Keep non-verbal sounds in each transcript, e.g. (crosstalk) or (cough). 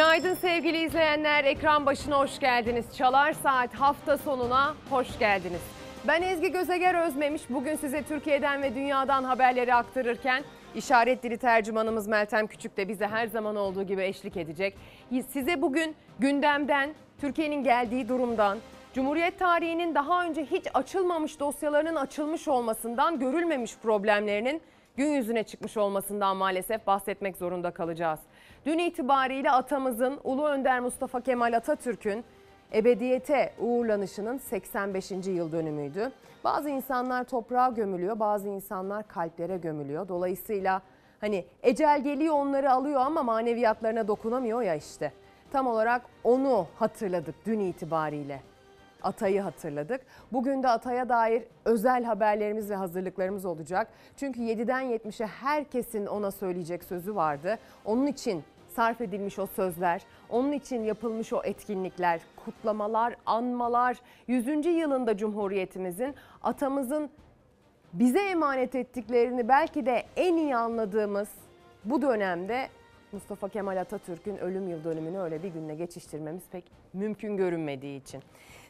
Günaydın sevgili izleyenler. Ekran başına hoş geldiniz. Çalar Saat hafta sonuna hoş geldiniz. Ben Ezgi Gözeger Özmemiş. Bugün size Türkiye'den ve dünyadan haberleri aktarırken işaret dili tercümanımız Meltem Küçük de bize her zaman olduğu gibi eşlik edecek. Size bugün gündemden, Türkiye'nin geldiği durumdan, Cumhuriyet tarihinin daha önce hiç açılmamış dosyalarının açılmış olmasından, görülmemiş problemlerinin gün yüzüne çıkmış olmasından maalesef bahsetmek zorunda kalacağız. Dün itibariyle atamızın Ulu Önder Mustafa Kemal Atatürk'ün ebediyete uğurlanışının 85. yıl dönümüydü. Bazı insanlar toprağa gömülüyor, bazı insanlar kalplere gömülüyor. Dolayısıyla hani ecel geliyor onları alıyor ama maneviyatlarına dokunamıyor ya işte. Tam olarak onu hatırladık dün itibariyle. Atay'ı hatırladık. Bugün de Atay'a dair özel haberlerimiz ve hazırlıklarımız olacak. Çünkü 7'den 70'e herkesin ona söyleyecek sözü vardı. Onun için sarf edilmiş o sözler, onun için yapılmış o etkinlikler, kutlamalar, anmalar, 100. yılında Cumhuriyetimizin, atamızın bize emanet ettiklerini belki de en iyi anladığımız bu dönemde Mustafa Kemal Atatürk'ün ölüm yıl dönümünü öyle bir günle geçiştirmemiz pek mümkün görünmediği için.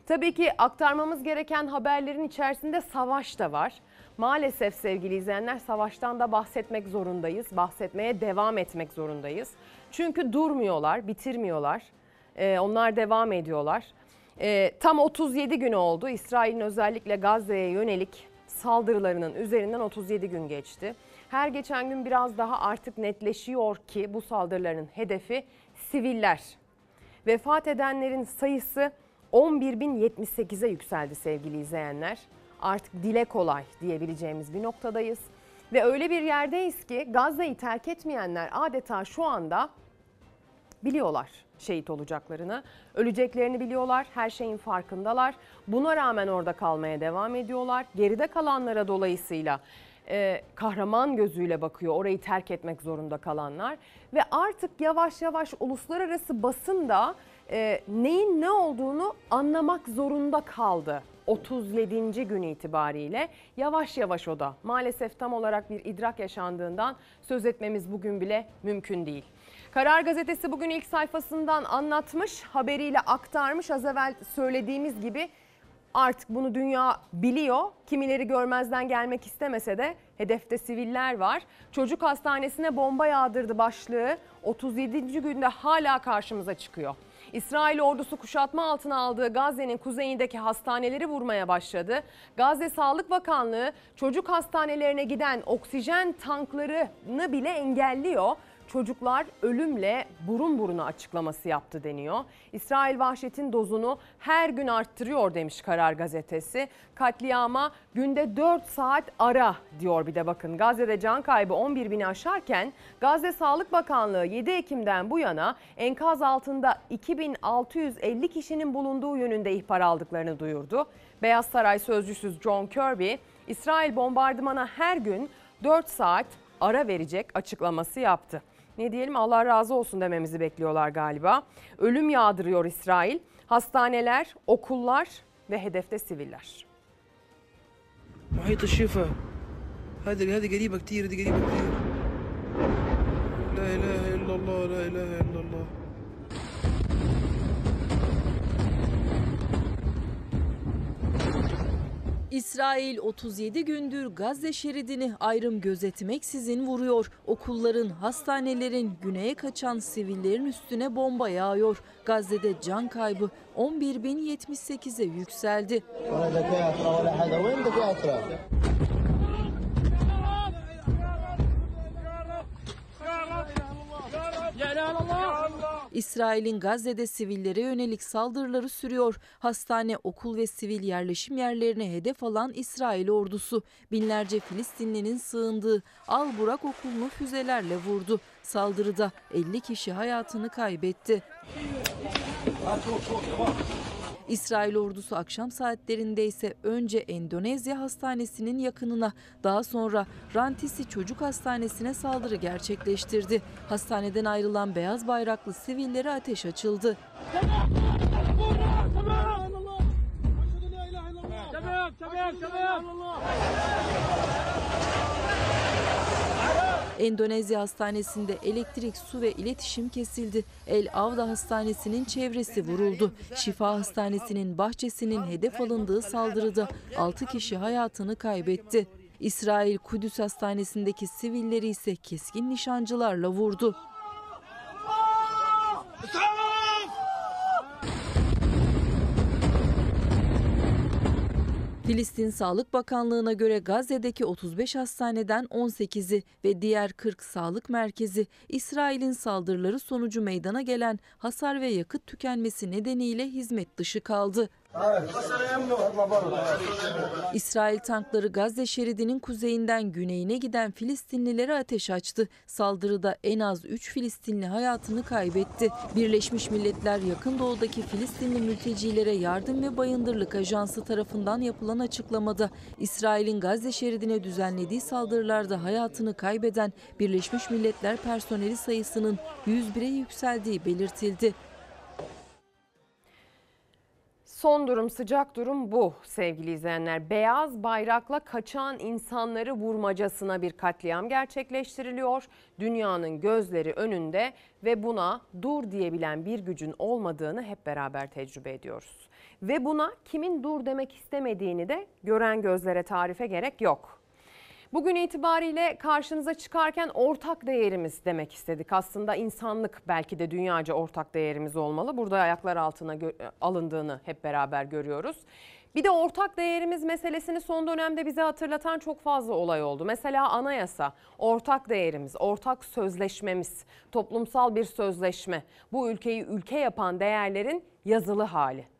Tabii ki aktarmamız gereken haberlerin içerisinde savaş da var. Maalesef sevgili izleyenler savaştan da bahsetmek zorundayız. Bahsetmeye devam etmek zorundayız. Çünkü durmuyorlar, bitirmiyorlar. Ee, onlar devam ediyorlar. Ee, tam 37 gün oldu. İsrail'in özellikle Gazze'ye yönelik saldırılarının üzerinden 37 gün geçti. Her geçen gün biraz daha artık netleşiyor ki bu saldırıların hedefi siviller. Vefat edenlerin sayısı 11.078'e yükseldi sevgili izleyenler. Artık dile kolay diyebileceğimiz bir noktadayız. Ve öyle bir yerdeyiz ki Gazze'yi terk etmeyenler adeta şu anda biliyorlar şehit olacaklarını. Öleceklerini biliyorlar, her şeyin farkındalar. Buna rağmen orada kalmaya devam ediyorlar. Geride kalanlara dolayısıyla e, kahraman gözüyle bakıyor orayı terk etmek zorunda kalanlar. Ve artık yavaş yavaş uluslararası basın da e, neyin ne olduğunu anlamak zorunda kaldı. 37. gün itibariyle yavaş yavaş o da maalesef tam olarak bir idrak yaşandığından söz etmemiz bugün bile mümkün değil. Karar Gazetesi bugün ilk sayfasından anlatmış, haberiyle aktarmış. Az evvel söylediğimiz gibi artık bunu dünya biliyor. Kimileri görmezden gelmek istemese de hedefte siviller var. Çocuk hastanesine bomba yağdırdı başlığı 37. günde hala karşımıza çıkıyor. İsrail ordusu kuşatma altına aldığı Gazze'nin kuzeyindeki hastaneleri vurmaya başladı. Gazze Sağlık Bakanlığı çocuk hastanelerine giden oksijen tanklarını bile engelliyor çocuklar ölümle burun buruna açıklaması yaptı deniyor. İsrail vahşetin dozunu her gün arttırıyor demiş Karar Gazetesi. Katliama günde 4 saat ara diyor bir de bakın. Gazze'de can kaybı 11 bini aşarken Gazze Sağlık Bakanlığı 7 Ekim'den bu yana enkaz altında 2650 kişinin bulunduğu yönünde ihbar aldıklarını duyurdu. Beyaz Saray sözcüsü John Kirby, İsrail bombardımana her gün 4 saat ara verecek açıklaması yaptı ne diyelim Allah razı olsun dememizi bekliyorlar galiba. Ölüm yağdırıyor İsrail. Hastaneler, okullar ve hedefte siviller. محيط الشفا هذه هذه قريبة كثير هذه قريبة كثير لا إله إلا الله لا إله إلا الله İsrail 37 gündür Gazze şeridini ayrım gözetmeksizin vuruyor. Okulların, hastanelerin, güneye kaçan sivillerin üstüne bomba yağıyor. Gazze'de can kaybı 11.078'e yükseldi. İsrail'in Gazze'de sivillere yönelik saldırıları sürüyor. Hastane, okul ve sivil yerleşim yerlerine hedef alan İsrail ordusu binlerce Filistinlinin sığındığı Al Burak okulunu füzelerle vurdu. Saldırıda 50 kişi hayatını kaybetti. İsrail ordusu akşam saatlerinde ise önce Endonezya hastanesinin yakınına daha sonra Rantisi Çocuk Hastanesi'ne saldırı gerçekleştirdi. Hastaneden ayrılan beyaz bayraklı sivillere ateş açıldı. Endonezya hastanesinde elektrik, su ve iletişim kesildi. El Avda Hastanesi'nin çevresi vuruldu. Şifa Hastanesi'nin bahçesinin hedef alındığı saldırıda 6 kişi hayatını kaybetti. İsrail Kudüs Hastanesi'ndeki sivilleri ise keskin nişancılarla vurdu. Filistin Sağlık Bakanlığı'na göre Gazze'deki 35 hastaneden 18'i ve diğer 40 sağlık merkezi İsrail'in saldırıları sonucu meydana gelen hasar ve yakıt tükenmesi nedeniyle hizmet dışı kaldı. İsrail tankları Gazze şeridinin kuzeyinden güneyine giden Filistinlilere ateş açtı. Saldırıda en az 3 Filistinli hayatını kaybetti. Birleşmiş Milletler yakın doğudaki Filistinli mültecilere yardım ve bayındırlık ajansı tarafından yapılan açıklamada İsrail'in Gazze şeridine düzenlediği saldırılarda hayatını kaybeden Birleşmiş Milletler personeli sayısının 101'e yükseldiği belirtildi. Son durum sıcak durum bu sevgili izleyenler. Beyaz bayrakla kaçan insanları vurmacasına bir katliam gerçekleştiriliyor. Dünyanın gözleri önünde ve buna dur diyebilen bir gücün olmadığını hep beraber tecrübe ediyoruz. Ve buna kimin dur demek istemediğini de gören gözlere tarife gerek yok. Bugün itibariyle karşınıza çıkarken ortak değerimiz demek istedik. Aslında insanlık belki de dünyaca ortak değerimiz olmalı. Burada ayaklar altına alındığını hep beraber görüyoruz. Bir de ortak değerimiz meselesini son dönemde bize hatırlatan çok fazla olay oldu. Mesela anayasa, ortak değerimiz, ortak sözleşmemiz, toplumsal bir sözleşme. Bu ülkeyi ülke yapan değerlerin yazılı hali.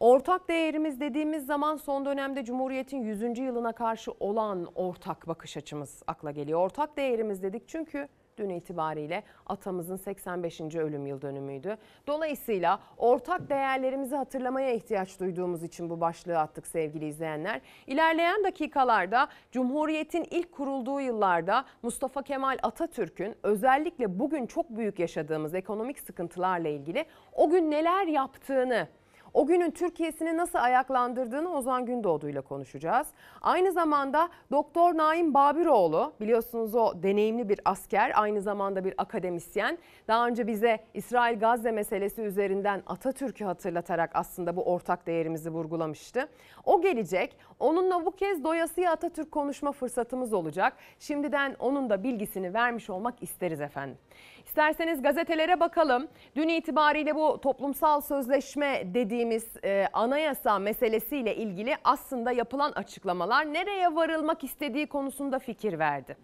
Ortak değerimiz dediğimiz zaman son dönemde Cumhuriyet'in 100. yılına karşı olan ortak bakış açımız akla geliyor. Ortak değerimiz dedik çünkü dün itibariyle atamızın 85. ölüm yıl dönümüydü. Dolayısıyla ortak değerlerimizi hatırlamaya ihtiyaç duyduğumuz için bu başlığı attık sevgili izleyenler. İlerleyen dakikalarda Cumhuriyet'in ilk kurulduğu yıllarda Mustafa Kemal Atatürk'ün özellikle bugün çok büyük yaşadığımız ekonomik sıkıntılarla ilgili o gün neler yaptığını o günün Türkiye'sini nasıl ayaklandırdığını Ozan Gündoğdu ile konuşacağız. Aynı zamanda Doktor Naim Babiroğlu biliyorsunuz o deneyimli bir asker aynı zamanda bir akademisyen. Daha önce bize İsrail Gazze meselesi üzerinden Atatürk'ü hatırlatarak aslında bu ortak değerimizi vurgulamıştı. O gelecek. Onunla bu kez doyasıya Atatürk konuşma fırsatımız olacak. Şimdiden onun da bilgisini vermiş olmak isteriz efendim. İsterseniz gazetelere bakalım. Dün itibariyle bu toplumsal sözleşme dediğimiz e, anayasa meselesiyle ilgili aslında yapılan açıklamalar nereye varılmak istediği konusunda fikir verdi.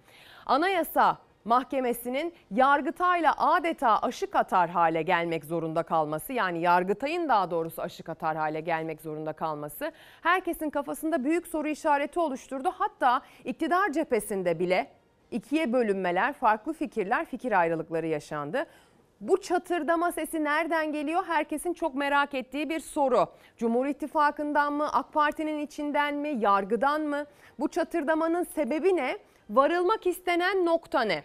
Anayasa Mahkemesi'nin Yargıtay'la adeta aşık atar hale gelmek zorunda kalması yani Yargıtay'ın daha doğrusu aşık atar hale gelmek zorunda kalması herkesin kafasında büyük soru işareti oluşturdu. Hatta iktidar cephesinde bile ikiye bölünmeler, farklı fikirler, fikir ayrılıkları yaşandı. Bu çatırdama sesi nereden geliyor? Herkesin çok merak ettiği bir soru. Cumhur İttifakı'ndan mı, AK Parti'nin içinden mi, yargıdan mı? Bu çatırdamanın sebebi ne? Varılmak istenen nokta ne?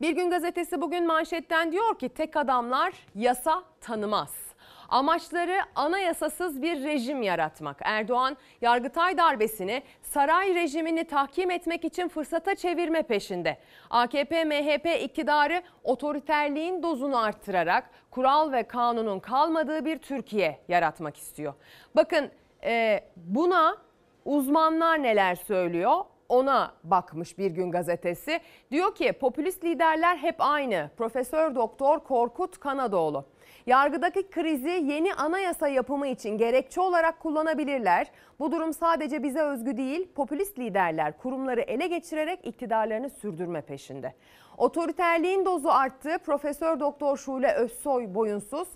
Bir gün gazetesi bugün manşetten diyor ki tek adamlar yasa tanımaz. Amaçları anayasasız bir rejim yaratmak. Erdoğan Yargıtay darbesini saray rejimini tahkim etmek için fırsata çevirme peşinde. AKP MHP iktidarı otoriterliğin dozunu arttırarak kural ve kanunun kalmadığı bir Türkiye yaratmak istiyor. Bakın e, buna uzmanlar neler söylüyor? ona bakmış bir gün gazetesi. Diyor ki popülist liderler hep aynı. Profesör Doktor Korkut Kanadoğlu. Yargıdaki krizi yeni anayasa yapımı için gerekçe olarak kullanabilirler. Bu durum sadece bize özgü değil, popülist liderler kurumları ele geçirerek iktidarlarını sürdürme peşinde. Otoriterliğin dozu arttı. Profesör Doktor Şule Özsoy boyunsuz.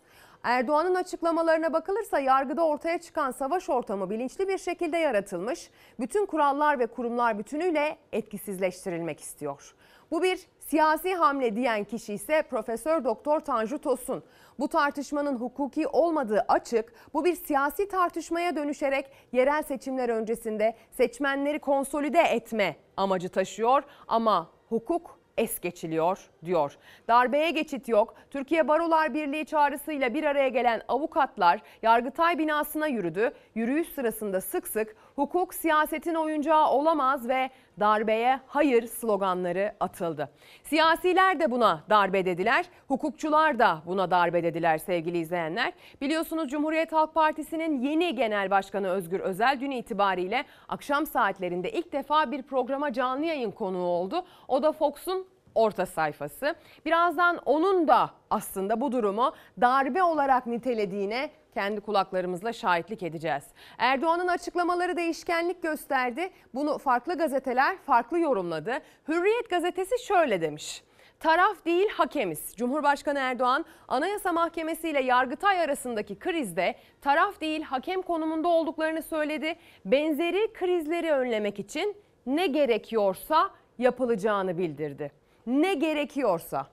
Erdoğan'ın açıklamalarına bakılırsa yargıda ortaya çıkan savaş ortamı bilinçli bir şekilde yaratılmış. Bütün kurallar ve kurumlar bütünüyle etkisizleştirilmek istiyor. Bu bir siyasi hamle diyen kişi ise Profesör Doktor Tanju Tosun. Bu tartışmanın hukuki olmadığı açık. Bu bir siyasi tartışmaya dönüşerek yerel seçimler öncesinde seçmenleri konsolide etme amacı taşıyor ama hukuk es geçiliyor diyor. Darbeye geçit yok. Türkiye Barolar Birliği çağrısıyla bir araya gelen avukatlar Yargıtay binasına yürüdü. Yürüyüş sırasında sık sık Hukuk siyasetin oyuncağı olamaz ve darbeye hayır sloganları atıldı. Siyasiler de buna darbe dediler, hukukçular da buna darbe dediler sevgili izleyenler. Biliyorsunuz Cumhuriyet Halk Partisi'nin yeni genel başkanı Özgür Özel dün itibariyle akşam saatlerinde ilk defa bir programa canlı yayın konuğu oldu. O da Fox'un orta sayfası. Birazdan onun da aslında bu durumu darbe olarak nitelediğine kendi kulaklarımızla şahitlik edeceğiz. Erdoğan'ın açıklamaları değişkenlik gösterdi. Bunu farklı gazeteler farklı yorumladı. Hürriyet gazetesi şöyle demiş. Taraf değil hakemiz. Cumhurbaşkanı Erdoğan Anayasa Mahkemesi ile Yargıtay arasındaki krizde taraf değil hakem konumunda olduklarını söyledi. Benzeri krizleri önlemek için ne gerekiyorsa yapılacağını bildirdi. Ne gerekiyorsa.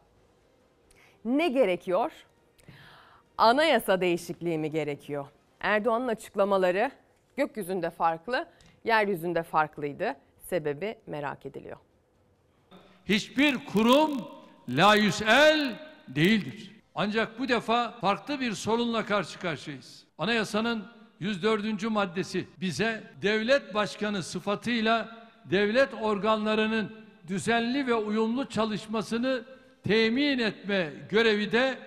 Ne gerekiyor? Anayasa değişikliği mi gerekiyor? Erdoğan'ın açıklamaları gökyüzünde farklı, yeryüzünde farklıydı. Sebebi merak ediliyor. hiçbir kurum layüsel değildir. Ancak bu defa farklı bir sorunla karşı karşıyayız. Anayasanın 104. maddesi bize devlet başkanı sıfatıyla devlet organlarının düzenli ve uyumlu çalışmasını temin etme görevi de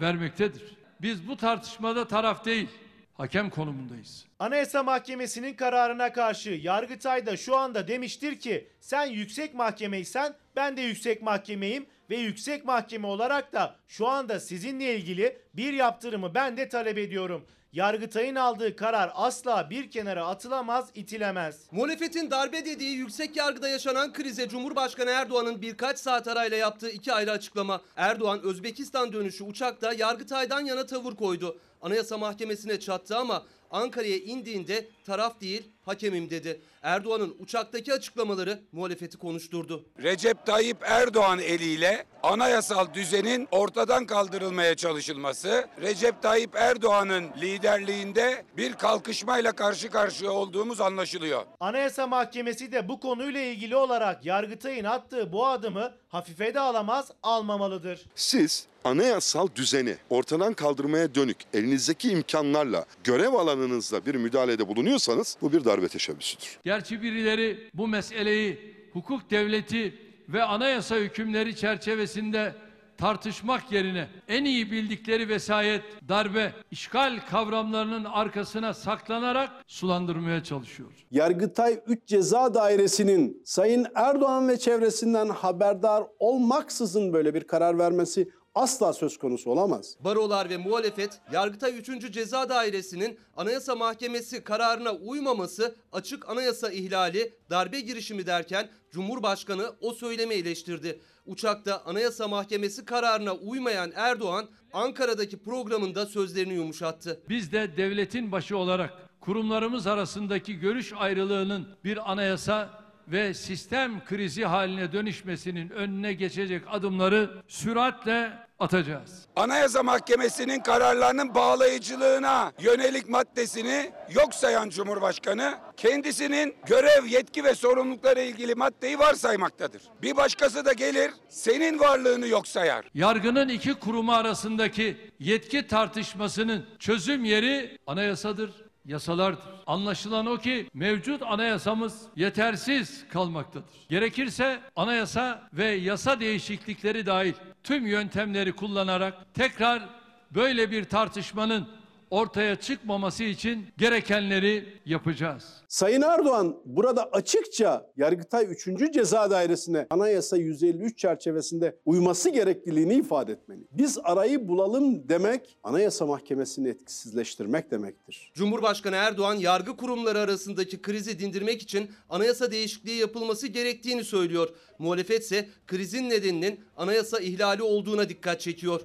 vermektedir. Biz bu tartışmada taraf değil, hakem konumundayız. Anayasa Mahkemesi'nin kararına karşı Yargıtay da şu anda demiştir ki sen yüksek mahkemeysen ben de yüksek mahkemeyim ve yüksek mahkeme olarak da şu anda sizinle ilgili bir yaptırımı ben de talep ediyorum. Yargıtay'ın aldığı karar asla bir kenara atılamaz, itilemez. Muhalefetin darbe dediği yüksek yargıda yaşanan krize Cumhurbaşkanı Erdoğan'ın birkaç saat arayla yaptığı iki ayrı açıklama. Erdoğan Özbekistan dönüşü uçakta Yargıtay'dan yana tavır koydu. Anayasa Mahkemesi'ne çattı ama Ankara'ya indiğinde taraf değil hakemim dedi. Erdoğan'ın uçaktaki açıklamaları muhalefeti konuşturdu. Recep Tayyip Erdoğan eliyle anayasal düzenin ortadan kaldırılmaya çalışılması, Recep Tayyip Erdoğan'ın liderliğinde bir kalkışmayla karşı karşıya olduğumuz anlaşılıyor. Anayasa Mahkemesi de bu konuyla ilgili olarak Yargıtay'ın attığı bu adımı hafife de alamaz, almamalıdır. Siz anayasal düzeni ortadan kaldırmaya dönük elinizdeki imkanlarla görev alanınızda bir müdahalede bulunuyorsanız bu bir darbe teşebbüsüdür. Gerçi birileri bu meseleyi hukuk devleti ve anayasa hükümleri çerçevesinde tartışmak yerine en iyi bildikleri vesayet, darbe, işgal kavramlarının arkasına saklanarak sulandırmaya çalışıyor. Yargıtay 3 Ceza Dairesi'nin Sayın Erdoğan ve çevresinden haberdar olmaksızın böyle bir karar vermesi asla söz konusu olamaz. Barolar ve muhalefet Yargıtay 3. Ceza Dairesi'nin Anayasa Mahkemesi kararına uymaması açık anayasa ihlali, darbe girişimi derken Cumhurbaşkanı o söylemi eleştirdi. Uçakta Anayasa Mahkemesi kararına uymayan Erdoğan Ankara'daki programında sözlerini yumuşattı. Biz de devletin başı olarak kurumlarımız arasındaki görüş ayrılığının bir anayasa ve sistem krizi haline dönüşmesinin önüne geçecek adımları süratle atacağız. Anayasa Mahkemesi'nin kararlarının bağlayıcılığına yönelik maddesini yok sayan Cumhurbaşkanı kendisinin görev, yetki ve sorumlulukları ilgili maddeyi varsaymaktadır. Bir başkası da gelir senin varlığını yok sayar. Yargının iki kurumu arasındaki yetki tartışmasının çözüm yeri anayasadır, yasalardır. Anlaşılan o ki mevcut anayasamız yetersiz kalmaktadır. Gerekirse anayasa ve yasa değişiklikleri dahil tüm yöntemleri kullanarak tekrar böyle bir tartışmanın ortaya çıkmaması için gerekenleri yapacağız. Sayın Erdoğan burada açıkça Yargıtay 3. Ceza Dairesi'ne Anayasa 153 çerçevesinde uyması gerekliliğini ifade etmeli. Biz arayı bulalım demek Anayasa Mahkemesi'ni etkisizleştirmek demektir. Cumhurbaşkanı Erdoğan yargı kurumları arasındaki krizi dindirmek için anayasa değişikliği yapılması gerektiğini söylüyor. Muhalefet ise krizin nedeninin anayasa ihlali olduğuna dikkat çekiyor.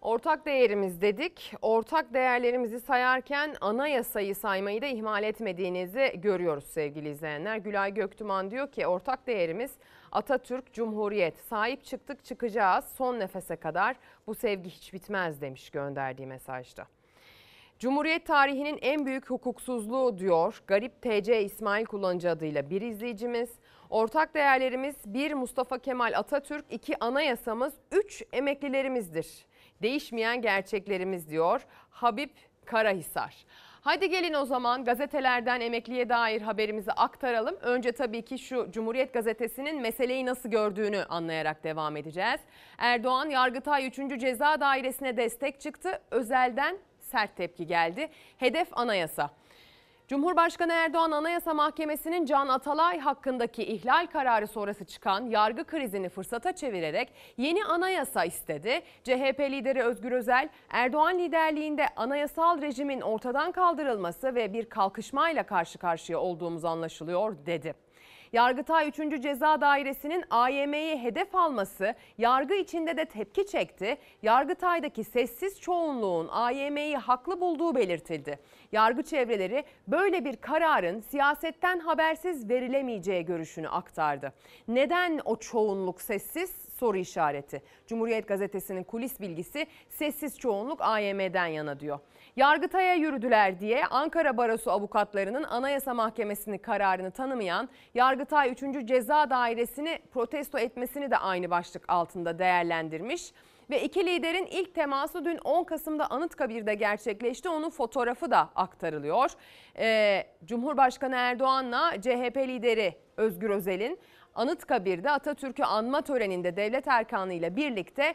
Ortak değerimiz dedik. Ortak değerlerimizi sayarken anayasayı saymayı da ihmal etmediğinizi görüyoruz sevgili izleyenler. Gülay Göktüman diyor ki ortak değerimiz Atatürk, Cumhuriyet. Sahip çıktık çıkacağız son nefese kadar. Bu sevgi hiç bitmez demiş gönderdiği mesajda. Cumhuriyet tarihinin en büyük hukuksuzluğu diyor Garip TC İsmail kullanıcı adıyla bir izleyicimiz. Ortak değerlerimiz bir Mustafa Kemal Atatürk, iki anayasamız, üç emeklilerimizdir. Değişmeyen gerçeklerimiz diyor Habib Karahisar. Hadi gelin o zaman gazetelerden emekliye dair haberimizi aktaralım. Önce tabii ki şu Cumhuriyet Gazetesi'nin meseleyi nasıl gördüğünü anlayarak devam edeceğiz. Erdoğan Yargıtay 3. Ceza Dairesi'ne destek çıktı. Özelden sert tepki geldi. Hedef anayasa. Cumhurbaşkanı Erdoğan Anayasa Mahkemesi'nin Can Atalay hakkındaki ihlal kararı sonrası çıkan yargı krizini fırsata çevirerek yeni anayasa istedi. CHP lideri Özgür Özel, Erdoğan liderliğinde anayasal rejimin ortadan kaldırılması ve bir kalkışmayla karşı karşıya olduğumuz anlaşılıyor dedi. Yargıtay 3. Ceza Dairesi'nin AYM'yi hedef alması yargı içinde de tepki çekti. Yargıtay'daki sessiz çoğunluğun AYM'yi haklı bulduğu belirtildi. Yargı çevreleri böyle bir kararın siyasetten habersiz verilemeyeceği görüşünü aktardı. Neden o çoğunluk sessiz? Soru işareti. Cumhuriyet Gazetesi'nin kulis bilgisi sessiz çoğunluk AYM'den yana diyor. Yargıtay'a yürüdüler diye Ankara Barosu avukatlarının Anayasa Mahkemesi'nin kararını tanımayan Yargıtay 3. Ceza Dairesi'ni protesto etmesini de aynı başlık altında değerlendirmiş. Ve iki liderin ilk teması dün 10 Kasım'da Anıtkabir'de gerçekleşti. Onun fotoğrafı da aktarılıyor. Ee, Cumhurbaşkanı Erdoğan'la CHP lideri Özgür Özel'in Anıtkabir'de Atatürk'ü anma töreninde devlet erkanı ile birlikte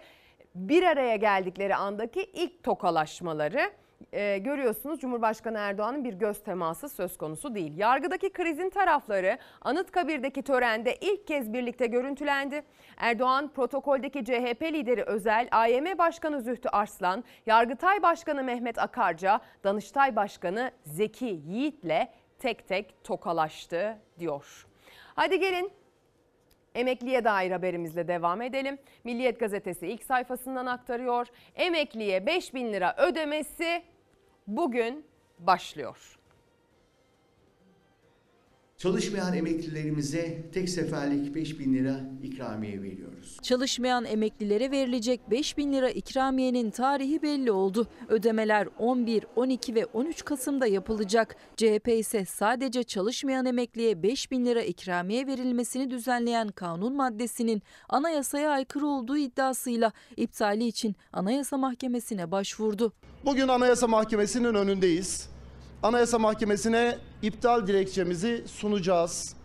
bir araya geldikleri andaki ilk tokalaşmaları e, görüyorsunuz Cumhurbaşkanı Erdoğan'ın bir göz teması söz konusu değil. Yargıdaki krizin tarafları Anıtkabir'deki törende ilk kez birlikte görüntülendi. Erdoğan protokoldeki CHP lideri Özel, AYM Başkanı Zühtü Arslan, Yargıtay Başkanı Mehmet Akarca, Danıştay Başkanı Zeki Yiğit'le tek tek tokalaştı diyor. Hadi gelin Emekliye dair haberimizle devam edelim. Milliyet gazetesi ilk sayfasından aktarıyor. Emekliye 5 bin lira ödemesi bugün başlıyor. Çalışmayan emeklilerimize tek seferlik 5 bin lira ikramiye veriyoruz. Çalışmayan emeklilere verilecek 5 bin lira ikramiyenin tarihi belli oldu. Ödemeler 11, 12 ve 13 Kasım'da yapılacak. CHP ise sadece çalışmayan emekliye 5 bin lira ikramiye verilmesini düzenleyen kanun maddesinin anayasaya aykırı olduğu iddiasıyla iptali için Anayasa Mahkemesi'ne başvurdu. Bugün Anayasa Mahkemesi'nin önündeyiz. Anayasa Mahkemesi'ne iptal dilekçemizi sunacağız.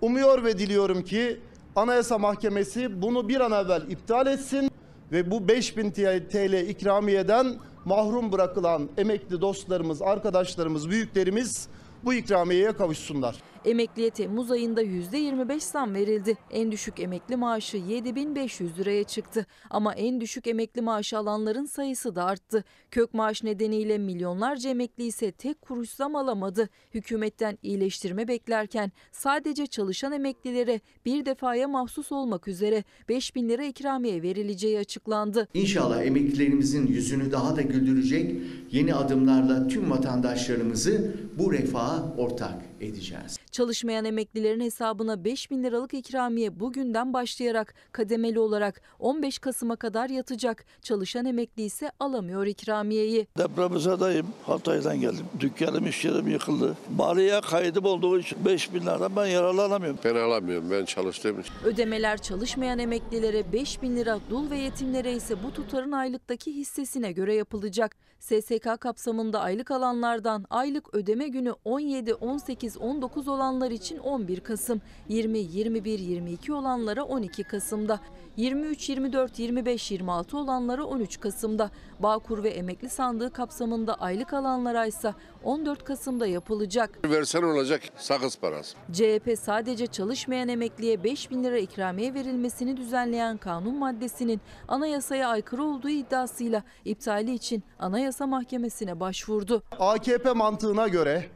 Umuyor ve diliyorum ki Anayasa Mahkemesi bunu bir an evvel iptal etsin ve bu 5000 TL ikramiyeden mahrum bırakılan emekli dostlarımız, arkadaşlarımız, büyüklerimiz bu ikramiyeye kavuşsunlar. Emekliye Temmuz ayında %25 zam verildi. En düşük emekli maaşı 7500 liraya çıktı. Ama en düşük emekli maaşı alanların sayısı da arttı. Kök maaş nedeniyle milyonlarca emekli ise tek kuruş zam alamadı. Hükümetten iyileştirme beklerken sadece çalışan emeklilere bir defaya mahsus olmak üzere 5000 lira ikramiye verileceği açıklandı. İnşallah emeklilerimizin yüzünü daha da güldürecek yeni adımlarla tüm vatandaşlarımızı bu refaha ortak edeceğiz. Çalışmayan emeklilerin hesabına 5 bin liralık ikramiye bugünden başlayarak kademeli olarak 15 Kasım'a kadar yatacak. Çalışan emekli ise alamıyor ikramiyeyi. Depremzedeyim. Hatay'dan geldim. Dükkanım iş yerim yıkıldı. Bariye kaydım olduğu için 5 bin liradan ben yararlanamıyorum. Ben alamıyorum. Ben çalıştığım için. Ödemeler çalışmayan emeklilere 5 bin lira, dul ve yetimlere ise bu tutarın aylıktaki hissesine göre yapılacak. SSK kapsamında aylık alanlardan aylık ödeme günü 17, 18, 19 olanlar için 11 Kasım, 20, 21, 22 olanlara 12 Kasım'da, 23, 24, 25, 26 olanlara 13 Kasım'da, Bağkur ve emekli sandığı kapsamında aylık alanlara ise 14 Kasım'da yapılacak. Versen olacak sakız parası. CHP sadece çalışmayan emekliye 5 bin lira ikramiye verilmesini düzenleyen kanun maddesinin anayasaya aykırı olduğu iddiasıyla iptali için Anayasa Mahkemesi'ne başvurdu. AKP mantığına göre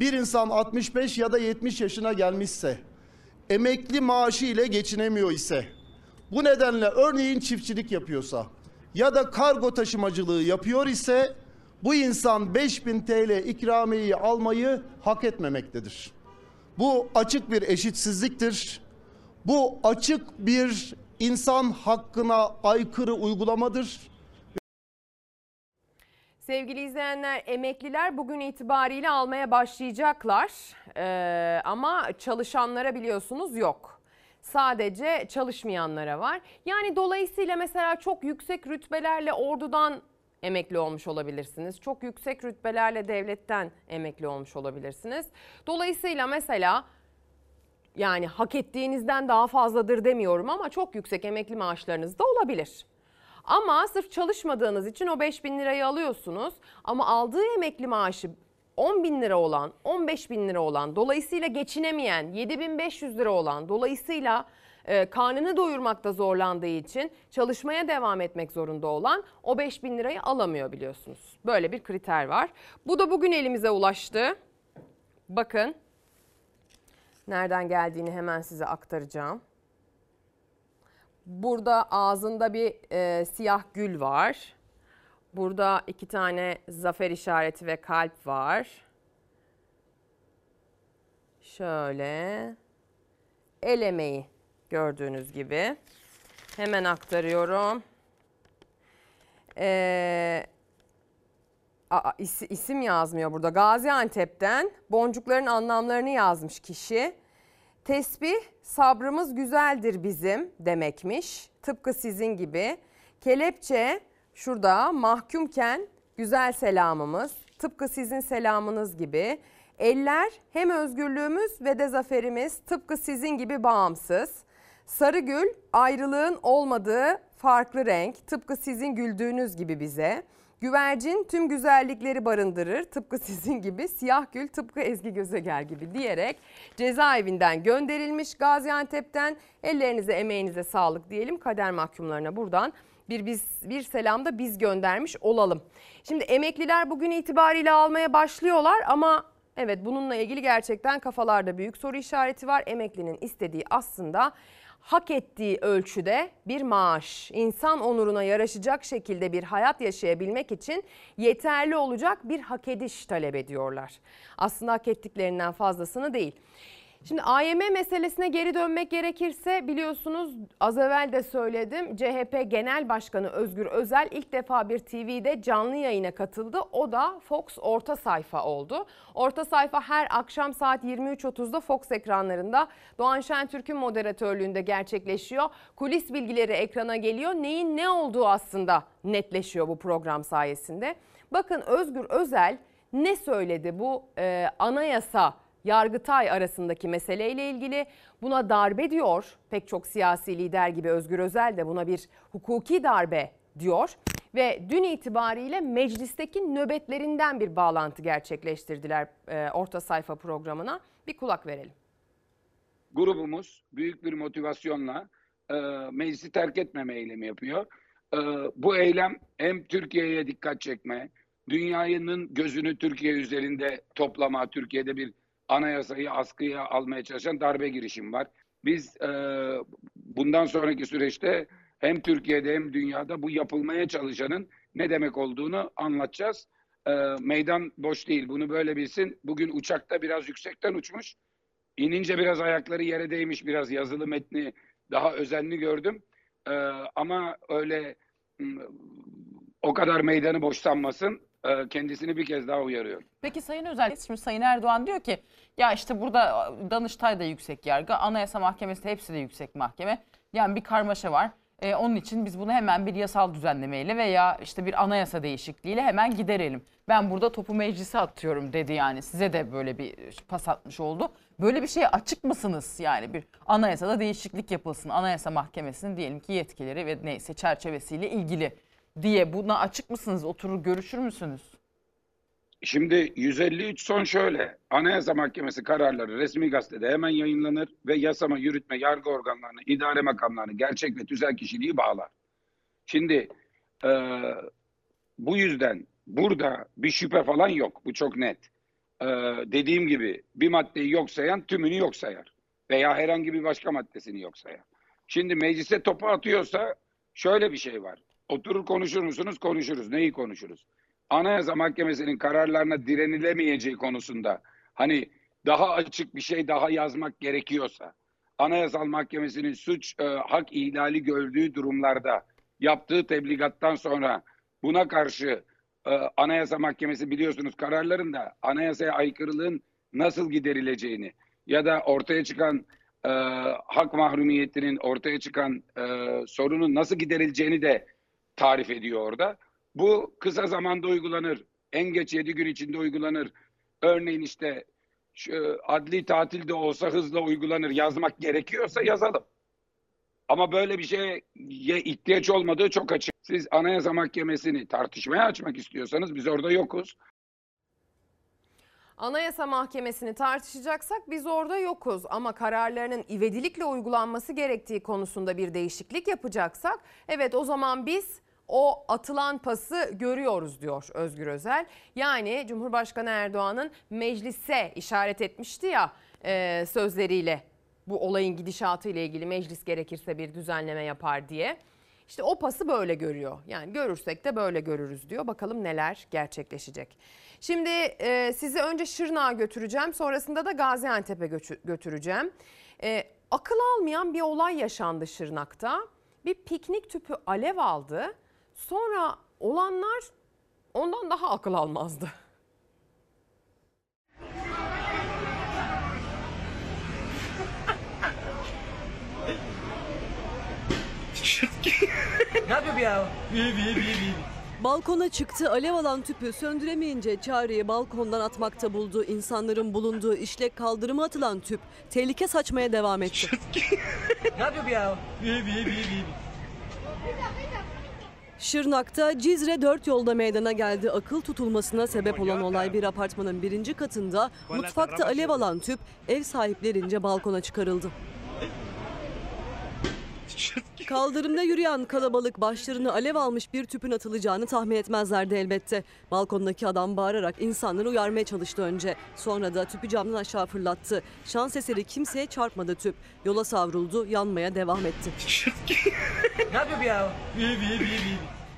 bir insan 65 ya da 70 yaşına gelmişse, emekli maaşı ile geçinemiyor ise, bu nedenle örneğin çiftçilik yapıyorsa ya da kargo taşımacılığı yapıyor ise bu insan 5000 TL ikramiyeyi almayı hak etmemektedir. Bu açık bir eşitsizliktir. Bu açık bir insan hakkına aykırı uygulamadır. Sevgili izleyenler emekliler bugün itibariyle almaya başlayacaklar Ee, ama çalışanlara biliyorsunuz yok. Sadece çalışmayanlara var. Yani dolayısıyla mesela çok yüksek rütbelerle ordudan emekli olmuş olabilirsiniz. Çok yüksek rütbelerle devletten emekli olmuş olabilirsiniz. Dolayısıyla mesela yani hak ettiğinizden daha fazladır demiyorum ama çok yüksek emekli maaşlarınız da olabilir. Ama sırf çalışmadığınız için o 5 bin lirayı alıyorsunuz ama aldığı emekli maaşı 10 bin lira olan, 15 bin lira olan, dolayısıyla geçinemeyen, 7500 lira olan, dolayısıyla e, karnını doyurmakta zorlandığı için çalışmaya devam etmek zorunda olan o 5 bin lirayı alamıyor biliyorsunuz. Böyle bir kriter var. Bu da bugün elimize ulaştı. Bakın nereden geldiğini hemen size aktaracağım. Burada ağzında bir e, siyah gül var. Burada iki tane zafer işareti ve kalp var. Şöyle el emeği gördüğünüz gibi. Hemen aktarıyorum. Ee, aa, is- isim yazmıyor burada. Gaziantep'ten boncukların anlamlarını yazmış kişi. Tesbih sabrımız güzeldir bizim demekmiş. Tıpkı sizin gibi. Kelepçe şurada mahkumken güzel selamımız. Tıpkı sizin selamınız gibi. Eller hem özgürlüğümüz ve de zaferimiz tıpkı sizin gibi bağımsız. Sarı gül ayrılığın olmadığı farklı renk tıpkı sizin güldüğünüz gibi bize. Güvercin tüm güzellikleri barındırır tıpkı (laughs) sizin gibi. Siyah gül tıpkı Ezgi Gözeger gibi diyerek cezaevinden gönderilmiş Gaziantep'ten. Ellerinize emeğinize sağlık diyelim kader mahkumlarına buradan bir biz bir selam da biz göndermiş olalım. Şimdi emekliler bugün itibariyle almaya başlıyorlar ama evet bununla ilgili gerçekten kafalarda büyük soru işareti var. Emeklinin istediği aslında hak ettiği ölçüde bir maaş, insan onuruna yaraşacak şekilde bir hayat yaşayabilmek için yeterli olacak bir hak ediş talep ediyorlar. Aslında hak ettiklerinden fazlasını değil. Şimdi AYM meselesine geri dönmek gerekirse biliyorsunuz az evvel de söyledim CHP Genel Başkanı Özgür Özel ilk defa bir TV'de canlı yayına katıldı. O da Fox orta sayfa oldu. Orta sayfa her akşam saat 23.30'da Fox ekranlarında Doğan Şentürk'ün moderatörlüğünde gerçekleşiyor. Kulis bilgileri ekrana geliyor. Neyin ne olduğu aslında netleşiyor bu program sayesinde. Bakın Özgür Özel ne söyledi bu e, anayasa Yargıtay arasındaki meseleyle ilgili buna darbe diyor. Pek çok siyasi lider gibi Özgür Özel de buna bir hukuki darbe diyor. Ve dün itibariyle meclisteki nöbetlerinden bir bağlantı gerçekleştirdiler e, orta sayfa programına. Bir kulak verelim. grubumuz büyük bir motivasyonla e, meclisi terk etmeme eylemi yapıyor. E, bu eylem hem Türkiye'ye dikkat çekme, dünyanın gözünü Türkiye üzerinde toplama, Türkiye'de bir anayasayı askıya almaya çalışan darbe girişim var. Biz e, bundan sonraki süreçte hem Türkiye'de hem dünyada bu yapılmaya çalışanın ne demek olduğunu anlatacağız. E, meydan boş değil, bunu böyle bilsin. Bugün uçakta biraz yüksekten uçmuş. İnince biraz ayakları yere değmiş, biraz yazılı metni daha özenli gördüm. Ee, ama öyle o kadar meydanı boş sanmasın. Ee, kendisini bir kez daha uyarıyorum. Peki Sayın Özel, şimdi Sayın Erdoğan diyor ki ya işte burada Danıştay da yüksek yargı, Anayasa Mahkemesi de hepsi de yüksek mahkeme. Yani bir karmaşa var. Ee, onun için biz bunu hemen bir yasal düzenlemeyle veya işte bir anayasa değişikliğiyle hemen giderelim. Ben burada topu meclise atıyorum dedi yani. Size de böyle bir pas atmış oldu. Böyle bir şeye açık mısınız? Yani bir anayasada değişiklik yapılsın. Anayasa Mahkemesi'nin diyelim ki yetkileri ve neyse çerçevesiyle ilgili diye buna açık mısınız? Oturur görüşür müsünüz? Şimdi 153 son şöyle. Anayasa Mahkemesi kararları resmi gazetede hemen yayınlanır ve yasama, yürütme, yargı organlarını, idare makamlarını, gerçek ve tüzel kişiliği bağlar. Şimdi e, bu yüzden burada bir şüphe falan yok. Bu çok net. E, dediğim gibi bir maddeyi yok sayan tümünü yok sayar. Veya herhangi bir başka maddesini yok sayar. Şimdi meclise topu atıyorsa şöyle bir şey var. Oturur konuşur musunuz? Konuşuruz. Neyi konuşuruz? Anayasa Mahkemesi'nin kararlarına direnilemeyeceği konusunda hani daha açık bir şey daha yazmak gerekiyorsa Anayasal Mahkemesi'nin suç e, hak ihlali gördüğü durumlarda yaptığı tebligattan sonra buna karşı e, Anayasa Mahkemesi biliyorsunuz kararlarında anayasaya aykırılığın nasıl giderileceğini ya da ortaya çıkan e, hak mahrumiyetinin ortaya çıkan e, sorunun nasıl giderileceğini de tarif ediyor orada. Bu kısa zamanda uygulanır. En geç 7 gün içinde uygulanır. Örneğin işte şu adli tatilde olsa hızla uygulanır. Yazmak gerekiyorsa yazalım. Ama böyle bir şeye ihtiyaç olmadığı çok açık. Siz Anayasa Mahkemesi'ni tartışmaya açmak istiyorsanız biz orada yokuz. Anayasa Mahkemesi'ni tartışacaksak biz orada yokuz ama kararlarının ivedilikle uygulanması gerektiği konusunda bir değişiklik yapacaksak evet o zaman biz o atılan pası görüyoruz diyor Özgür Özel. Yani Cumhurbaşkanı Erdoğan'ın meclise işaret etmişti ya e, sözleriyle bu olayın gidişatı ile ilgili meclis gerekirse bir düzenleme yapar diye. İşte o pası böyle görüyor. Yani görürsek de böyle görürüz diyor. Bakalım neler gerçekleşecek. Şimdi e, sizi önce Şırnak'a götüreceğim. Sonrasında da Gaziantep'e götü- götüreceğim. E, akıl almayan bir olay yaşandı Şırnak'ta. Bir piknik tüpü alev aldı. Sonra olanlar ondan daha akıl almazdı. ne yapıyor bu ya? Balkona çıktı alev alan tüpü söndüremeyince çareyi balkondan atmakta buldu. İnsanların bulunduğu işlek kaldırıma atılan tüp tehlike saçmaya devam etti. ne yapıyor bu ya? Şırnak'ta Cizre 4 yolda meydana geldi. Akıl tutulmasına sebep olan olay bir apartmanın birinci katında mutfakta alev alan tüp ev sahiplerince balkona çıkarıldı. Kaldırımda yürüyen kalabalık başlarını alev almış bir tüpün atılacağını tahmin etmezlerdi elbette. Balkondaki adam bağırarak insanları uyarmaya çalıştı önce. Sonra da tüpü camdan aşağı fırlattı. Şans eseri kimseye çarpmadı tüp. Yola savruldu, yanmaya devam etti. ne yapıyor ya?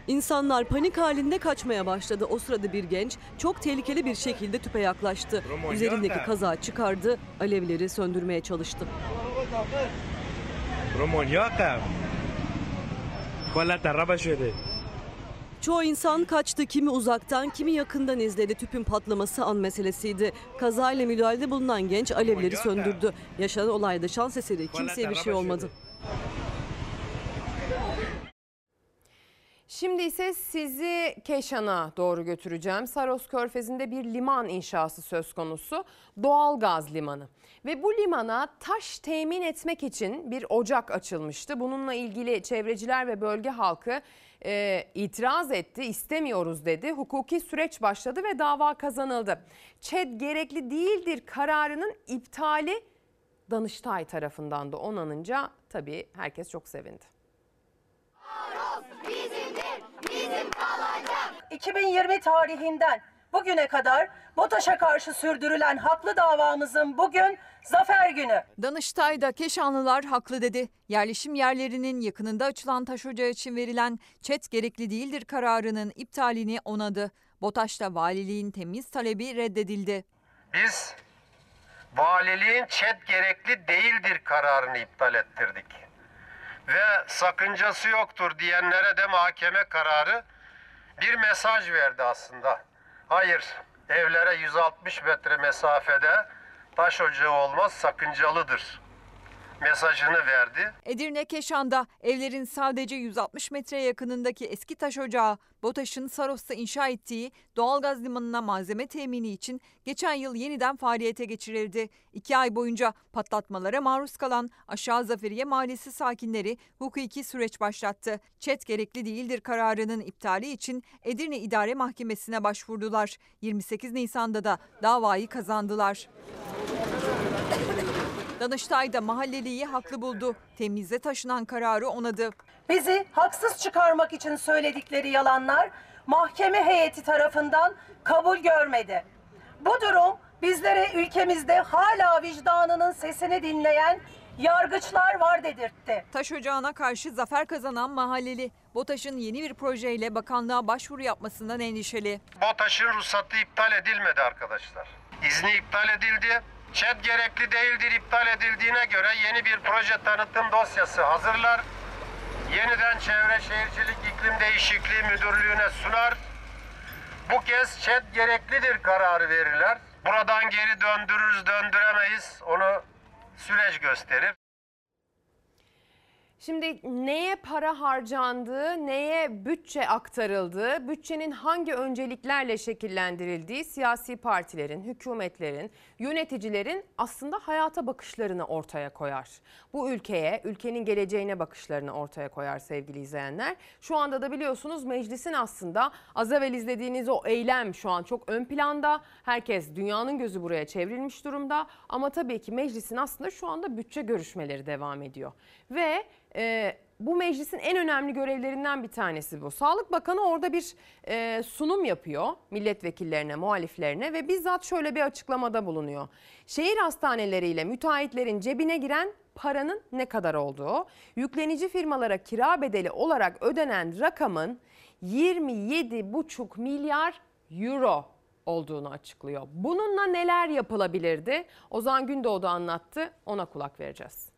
İnsanlar panik halinde kaçmaya başladı. O sırada bir genç çok tehlikeli bir şekilde tüpe yaklaştı. Üzerindeki kazağı çıkardı, alevleri söndürmeye çalıştı. Romanyakam. Kola taraba şöyle. Çoğu insan kaçtı, kimi uzaktan, kimi yakından izledi. Tüpün patlaması an meselesiydi. Kazayla müdahalede bulunan genç alevleri söndürdü. Yaşanan olayda şans eseri kimseye bir şey olmadı. Şimdi ise sizi Keşan'a doğru götüreceğim. Saros Körfezi'nde bir liman inşası söz konusu. Doğalgaz limanı. Ve bu limana taş temin etmek için bir ocak açılmıştı. Bununla ilgili çevreciler ve bölge halkı e, itiraz etti, istemiyoruz dedi. Hukuki süreç başladı ve dava kazanıldı. ÇED gerekli değildir kararının iptali Danıştay tarafından da onanınca tabii herkes çok sevindi. 2020 tarihinden bugüne kadar BOTAŞ'a karşı sürdürülen haklı davamızın bugün zafer günü. Danıştay'da Keşanlılar haklı dedi. Yerleşim yerlerinin yakınında açılan taş ocağı için verilen çet gerekli değildir kararının iptalini onadı. BOTAŞ'ta valiliğin temiz talebi reddedildi. Biz valiliğin ÇED gerekli değildir kararını iptal ettirdik. Ve sakıncası yoktur diyenlere de mahkeme kararı bir mesaj verdi aslında. Hayır, evlere 160 metre mesafede taş ocağı olmaz sakıncalıdır mesajını verdi. Edirne Keşan'da evlerin sadece 160 metre yakınındaki eski taş ocağı BOTAŞ'ın Saros'ta inşa ettiği doğalgaz limanına malzeme temini için geçen yıl yeniden faaliyete geçirildi. İki ay boyunca patlatmalara maruz kalan Aşağı Zaferiye Mahallesi sakinleri hukuki süreç başlattı. Çet gerekli değildir kararının iptali için Edirne İdare Mahkemesi'ne başvurdular. 28 Nisan'da da davayı kazandılar. Danıştay da mahalleliyi haklı buldu. Temize taşınan kararı onadı. Bizi haksız çıkarmak için söyledikleri yalanlar mahkeme heyeti tarafından kabul görmedi. Bu durum bizlere ülkemizde hala vicdanının sesini dinleyen yargıçlar var dedirtti. Taş ocağına karşı zafer kazanan mahalleli BOTAŞ'ın yeni bir projeyle bakanlığa başvuru yapmasından endişeli. BOTAŞ'ın ruhsatı iptal edilmedi arkadaşlar. İzni iptal edildi. ÇED gerekli değildir iptal edildiğine göre yeni bir proje tanıtım dosyası hazırlar. Yeniden Çevre Şehircilik İklim Değişikliği Müdürlüğü'ne sunar. Bu kez ÇED gereklidir kararı verirler. Buradan geri döndürürüz döndüremeyiz onu süreç gösterir. Şimdi neye para harcandığı, neye bütçe aktarıldığı, bütçenin hangi önceliklerle şekillendirildiği siyasi partilerin, hükümetlerin, yöneticilerin aslında hayata bakışlarını ortaya koyar. Bu ülkeye, ülkenin geleceğine bakışlarını ortaya koyar sevgili izleyenler. Şu anda da biliyorsunuz meclisin aslında az evvel izlediğiniz o eylem şu an çok ön planda. Herkes dünyanın gözü buraya çevrilmiş durumda. Ama tabii ki meclisin aslında şu anda bütçe görüşmeleri devam ediyor. Ve e, bu meclisin en önemli görevlerinden bir tanesi bu. Sağlık Bakanı orada bir e, sunum yapıyor milletvekillerine, muhaliflerine ve bizzat şöyle bir açıklamada bulunuyor. Şehir hastaneleriyle müteahhitlerin cebine giren paranın ne kadar olduğu, yüklenici firmalara kira bedeli olarak ödenen rakamın 27,5 milyar euro olduğunu açıklıyor. Bununla neler yapılabilirdi? Ozan Gündoğdu anlattı. Ona kulak vereceğiz.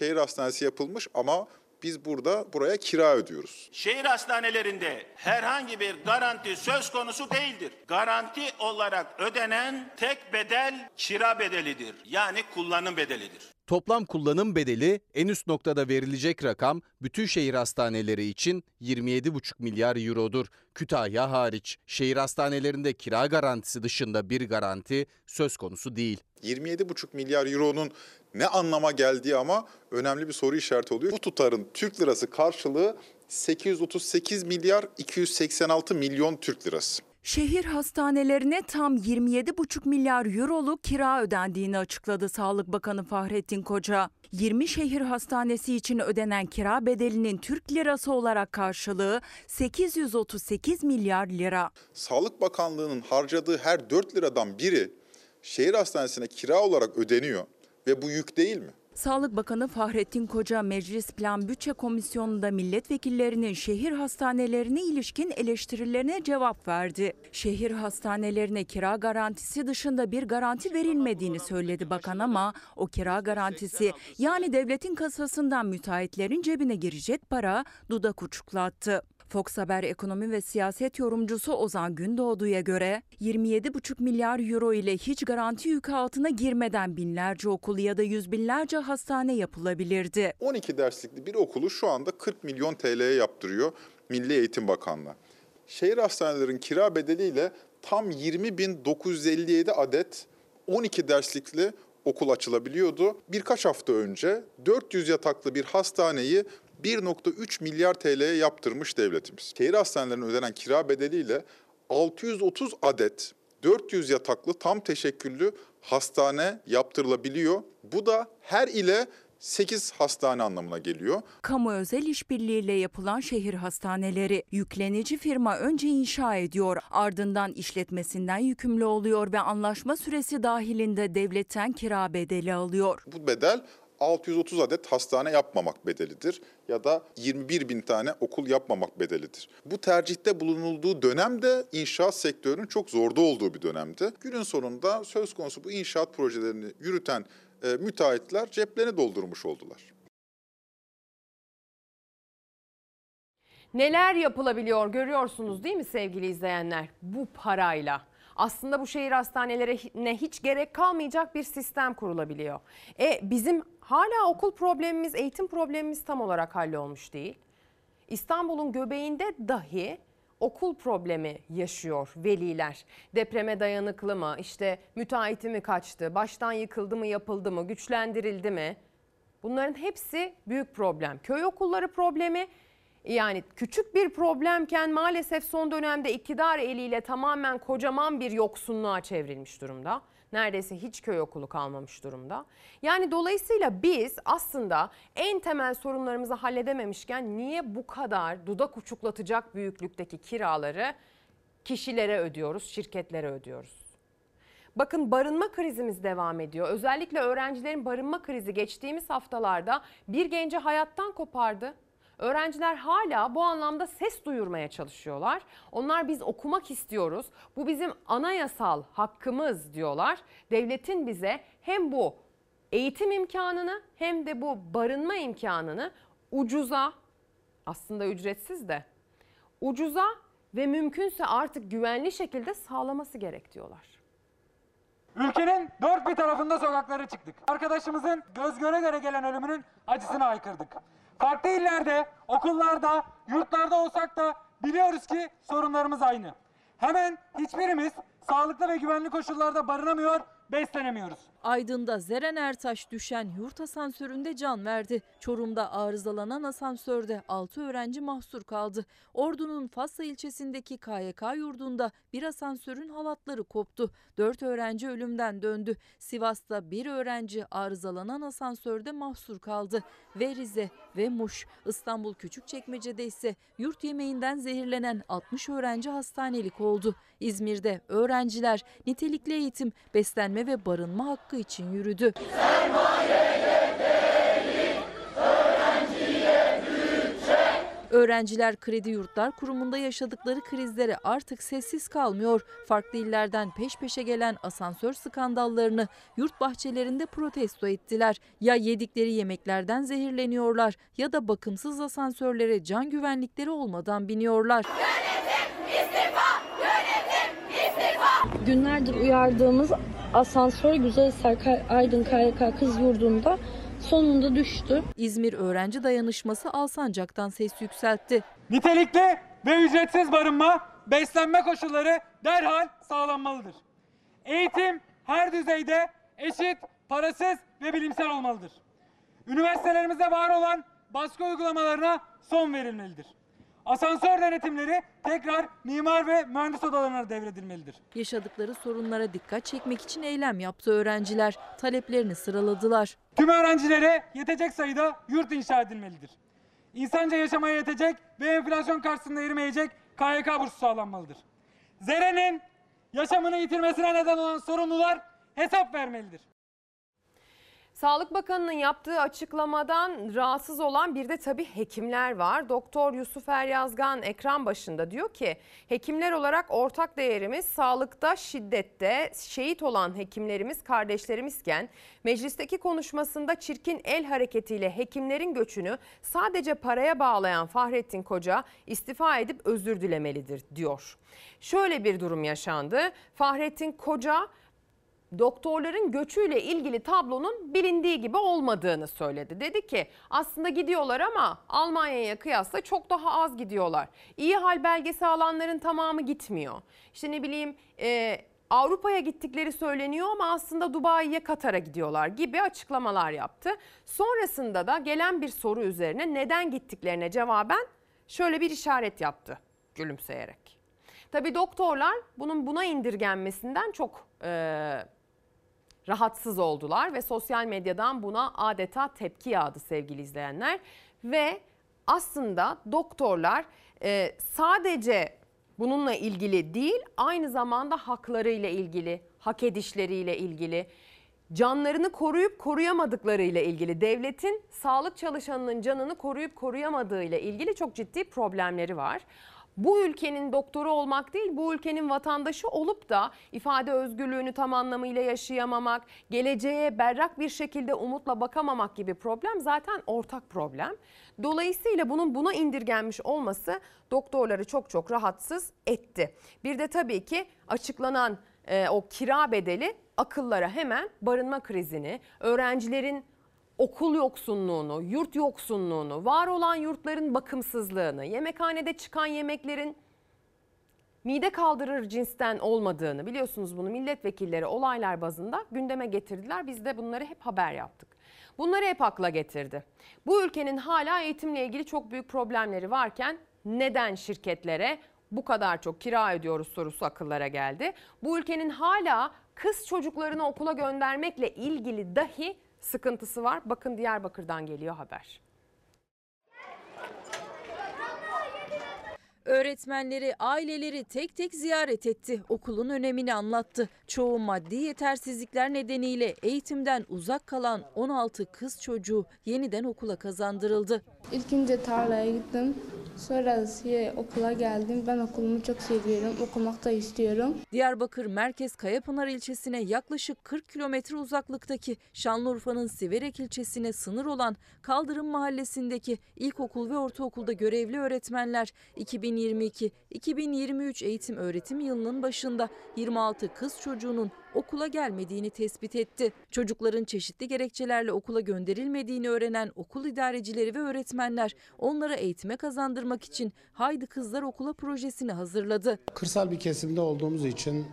Şehir hastanesi yapılmış ama biz burada buraya kira ödüyoruz. Şehir hastanelerinde herhangi bir garanti söz konusu değildir. Garanti olarak ödenen tek bedel kira bedelidir. Yani kullanım bedelidir. Toplam kullanım bedeli en üst noktada verilecek rakam bütün şehir hastaneleri için 27,5 milyar eurodur. Kütahya hariç şehir hastanelerinde kira garantisi dışında bir garanti söz konusu değil. 27,5 milyar euronun ne anlama geldiği ama önemli bir soru işareti oluyor. Bu tutarın Türk lirası karşılığı 838 milyar 286 milyon Türk lirası. Şehir hastanelerine tam 27,5 milyar euroluk kira ödendiğini açıkladı Sağlık Bakanı Fahrettin Koca. 20 şehir hastanesi için ödenen kira bedelinin Türk lirası olarak karşılığı 838 milyar lira. Sağlık Bakanlığı'nın harcadığı her 4 liradan biri şehir hastanesine kira olarak ödeniyor ve bu yük değil mi? Sağlık Bakanı Fahrettin Koca Meclis Plan Bütçe Komisyonu'nda milletvekillerinin şehir hastanelerine ilişkin eleştirilerine cevap verdi. Şehir hastanelerine kira garantisi dışında bir garanti verilmediğini söyledi bakan ama o kira garantisi yani devletin kasasından müteahhitlerin cebine girecek para dudak uçuklattı. Fox Haber ekonomi ve siyaset yorumcusu Ozan Gündoğdu'ya göre 27,5 milyar euro ile hiç garanti yükü altına girmeden binlerce okul ya da yüz binlerce hastane yapılabilirdi. 12 derslikli bir okulu şu anda 40 milyon TL'ye yaptırıyor Milli Eğitim Bakanlığı. Şehir hastanelerin kira bedeliyle tam 20.957 adet 12 derslikli okul açılabiliyordu. Birkaç hafta önce 400 yataklı bir hastaneyi 1.3 milyar TL'ye yaptırmış devletimiz. Şehir hastanelerine ödenen kira bedeliyle 630 adet 400 yataklı tam teşekküllü hastane yaptırılabiliyor. Bu da her ile 8 hastane anlamına geliyor. Kamu özel işbirliğiyle yapılan şehir hastaneleri yüklenici firma önce inşa ediyor, ardından işletmesinden yükümlü oluyor ve anlaşma süresi dahilinde devletten kira bedeli alıyor. Bu bedel 630 adet hastane yapmamak bedelidir ya da 21 bin tane okul yapmamak bedelidir. Bu tercihte bulunulduğu dönem de inşaat sektörünün çok zorda olduğu bir dönemdi. Günün sonunda söz konusu bu inşaat projelerini yürüten e, müteahhitler ceplerini doldurmuş oldular. Neler yapılabiliyor görüyorsunuz değil mi sevgili izleyenler bu parayla? Aslında bu şehir hastanelerine hiç gerek kalmayacak bir sistem kurulabiliyor. E bizim hala okul problemimiz, eğitim problemimiz tam olarak hallolmuş değil. İstanbul'un göbeğinde dahi okul problemi yaşıyor veliler. Depreme dayanıklı mı? İşte müteahhiti mi kaçtı? Baştan yıkıldı mı, yapıldı mı? Güçlendirildi mi? Bunların hepsi büyük problem. Köy okulları problemi yani küçük bir problemken maalesef son dönemde iktidar eliyle tamamen kocaman bir yoksunluğa çevrilmiş durumda. Neredeyse hiç köy okulu kalmamış durumda. Yani dolayısıyla biz aslında en temel sorunlarımızı halledememişken niye bu kadar dudak uçuklatacak büyüklükteki kiraları kişilere ödüyoruz, şirketlere ödüyoruz? Bakın barınma krizimiz devam ediyor. Özellikle öğrencilerin barınma krizi geçtiğimiz haftalarda bir genci hayattan kopardı. Öğrenciler hala bu anlamda ses duyurmaya çalışıyorlar. Onlar biz okumak istiyoruz. Bu bizim anayasal hakkımız diyorlar. Devletin bize hem bu eğitim imkanını hem de bu barınma imkanını ucuza aslında ücretsiz de ucuza ve mümkünse artık güvenli şekilde sağlaması gerek diyorlar. Ülkenin dört bir tarafında sokaklara çıktık. Arkadaşımızın göz göre göre gelen ölümünün acısını haykırdık. Farklı illerde, okullarda, yurtlarda olsak da biliyoruz ki sorunlarımız aynı. Hemen hiçbirimiz sağlıklı ve güvenli koşullarda barınamıyor, beslenemiyoruz. Aydın'da Zeren Ertaş düşen yurt asansöründe can verdi. Çorum'da arızalanan asansörde 6 öğrenci mahsur kaldı. Ordu'nun Fatsa ilçesindeki KYK yurdunda bir asansörün halatları koptu. 4 öğrenci ölümden döndü. Sivas'ta bir öğrenci arızalanan asansörde mahsur kaldı. Ve Rize ve Muş. İstanbul Küçükçekmece'de ise yurt yemeğinden zehirlenen 60 öğrenci hastanelik oldu. İzmir'de öğrenciler nitelikli eğitim, beslenme ve barınma hakkı için yürüdü. Öğrenciler Kredi Yurtlar Kurumu'nda yaşadıkları krizlere artık sessiz kalmıyor. Farklı illerden peş peşe gelen asansör skandallarını yurt bahçelerinde protesto ettiler. Ya yedikleri yemeklerden zehirleniyorlar ya da bakımsız asansörlere can güvenlikleri olmadan biniyorlar. Günlerdir uyardığımız asansör Güzel Serkay Aydın KYK Kız Yurdu'nda sonunda düştü. İzmir Öğrenci Dayanışması Alsancak'tan ses yükseltti. Nitelikli ve ücretsiz barınma, beslenme koşulları derhal sağlanmalıdır. Eğitim her düzeyde eşit, parasız ve bilimsel olmalıdır. Üniversitelerimizde var olan baskı uygulamalarına son verilmelidir. Asansör denetimleri tekrar mimar ve mühendis odalarına devredilmelidir. Yaşadıkları sorunlara dikkat çekmek için eylem yaptı öğrenciler. Taleplerini sıraladılar. Tüm öğrencilere yetecek sayıda yurt inşa edilmelidir. İnsanca yaşamaya yetecek ve enflasyon karşısında erimeyecek KYK bursu sağlanmalıdır. Zere'nin yaşamını yitirmesine neden olan sorumlular hesap vermelidir. Sağlık Bakanı'nın yaptığı açıklamadan rahatsız olan bir de tabii hekimler var. Doktor Yusuf Eryazgan ekran başında diyor ki hekimler olarak ortak değerimiz sağlıkta şiddette şehit olan hekimlerimiz kardeşlerimizken meclisteki konuşmasında çirkin el hareketiyle hekimlerin göçünü sadece paraya bağlayan Fahrettin Koca istifa edip özür dilemelidir diyor. Şöyle bir durum yaşandı. Fahrettin Koca doktorların göçüyle ilgili tablonun bilindiği gibi olmadığını söyledi. Dedi ki aslında gidiyorlar ama Almanya'ya kıyasla çok daha az gidiyorlar. İyi hal belgesi alanların tamamı gitmiyor. İşte ne bileyim e, Avrupa'ya gittikleri söyleniyor ama aslında Dubai'ye Katar'a gidiyorlar gibi açıklamalar yaptı. Sonrasında da gelen bir soru üzerine neden gittiklerine cevaben şöyle bir işaret yaptı gülümseyerek. Tabii doktorlar bunun buna indirgenmesinden çok e, rahatsız oldular ve sosyal medyadan buna adeta tepki yağdı sevgili izleyenler. Ve aslında doktorlar e, sadece bununla ilgili değil aynı zamanda haklarıyla ilgili, hak edişleriyle ilgili, canlarını koruyup koruyamadıklarıyla ilgili, devletin sağlık çalışanının canını koruyup koruyamadığıyla ilgili çok ciddi problemleri var bu ülkenin doktoru olmak değil, bu ülkenin vatandaşı olup da ifade özgürlüğünü tam anlamıyla yaşayamamak, geleceğe berrak bir şekilde umutla bakamamak gibi problem zaten ortak problem. Dolayısıyla bunun buna indirgenmiş olması doktorları çok çok rahatsız etti. Bir de tabii ki açıklanan e, o kira bedeli akıllara hemen barınma krizini, öğrencilerin okul yoksunluğunu, yurt yoksunluğunu, var olan yurtların bakımsızlığını, yemekhanede çıkan yemeklerin mide kaldırır cinsten olmadığını biliyorsunuz bunu milletvekilleri olaylar bazında gündeme getirdiler. Biz de bunları hep haber yaptık. Bunları hep akla getirdi. Bu ülkenin hala eğitimle ilgili çok büyük problemleri varken neden şirketlere bu kadar çok kira ödüyoruz sorusu akıllara geldi. Bu ülkenin hala kız çocuklarını okula göndermekle ilgili dahi sıkıntısı var. Bakın Diyarbakır'dan geliyor haber. Öğretmenleri, aileleri tek tek ziyaret etti. Okulun önemini anlattı. Çoğu maddi yetersizlikler nedeniyle eğitimden uzak kalan 16 kız çocuğu yeniden okula kazandırıldı. İlk önce tarlaya gittim. Sonra okula geldim. Ben okulumu çok seviyorum. Okumak da istiyorum. Diyarbakır Merkez Kayapınar ilçesine yaklaşık 40 kilometre uzaklıktaki Şanlıurfa'nın Siverek ilçesine sınır olan Kaldırım Mahallesi'ndeki ilkokul ve ortaokulda görevli öğretmenler 2022-2023 eğitim öğretim yılının başında 26 kız çocuğu çocuğunun okula gelmediğini tespit etti. Çocukların çeşitli gerekçelerle okula gönderilmediğini öğrenen okul idarecileri ve öğretmenler onlara eğitime kazandırmak için Haydi Kızlar Okula projesini hazırladı. Kırsal bir kesimde olduğumuz için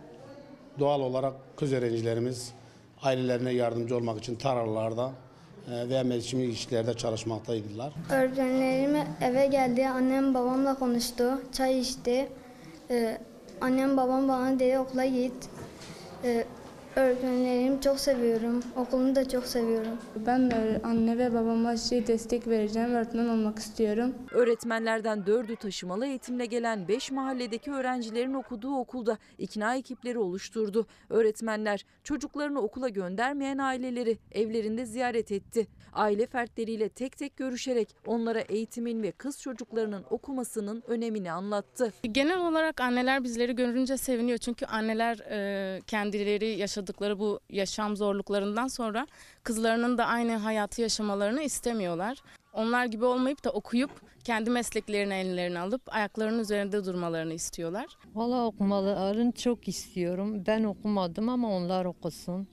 doğal olarak kız öğrencilerimiz ailelerine yardımcı olmak için tarlalarda e, veya mevsimli işlerde çalışmaktaydılar. Öğretmenlerim eve geldi. Annem babamla konuştu. Çay içti. Ee, annem babam bana dedi okula git. Ee, öğretmenlerimi çok seviyorum. Okulumu da çok seviyorum. Ben de anne ve babama şey destek vereceğim. Öğretmen olmak istiyorum. Öğretmenlerden dördü taşımalı eğitimle gelen 5 mahalledeki öğrencilerin okuduğu okulda ikna ekipleri oluşturdu. Öğretmenler çocuklarını okula göndermeyen aileleri evlerinde ziyaret etti. Aile fertleriyle tek tek görüşerek onlara eğitimin ve kız çocuklarının okumasının önemini anlattı. Genel olarak anneler bizleri görünce seviniyor. Çünkü anneler e, kendileri yaşadıkları bu yaşam zorluklarından sonra kızlarının da aynı hayatı yaşamalarını istemiyorlar. Onlar gibi olmayıp da okuyup kendi mesleklerini ellerine alıp ayaklarının üzerinde durmalarını istiyorlar. Valla okumalarını çok istiyorum. Ben okumadım ama onlar okusun.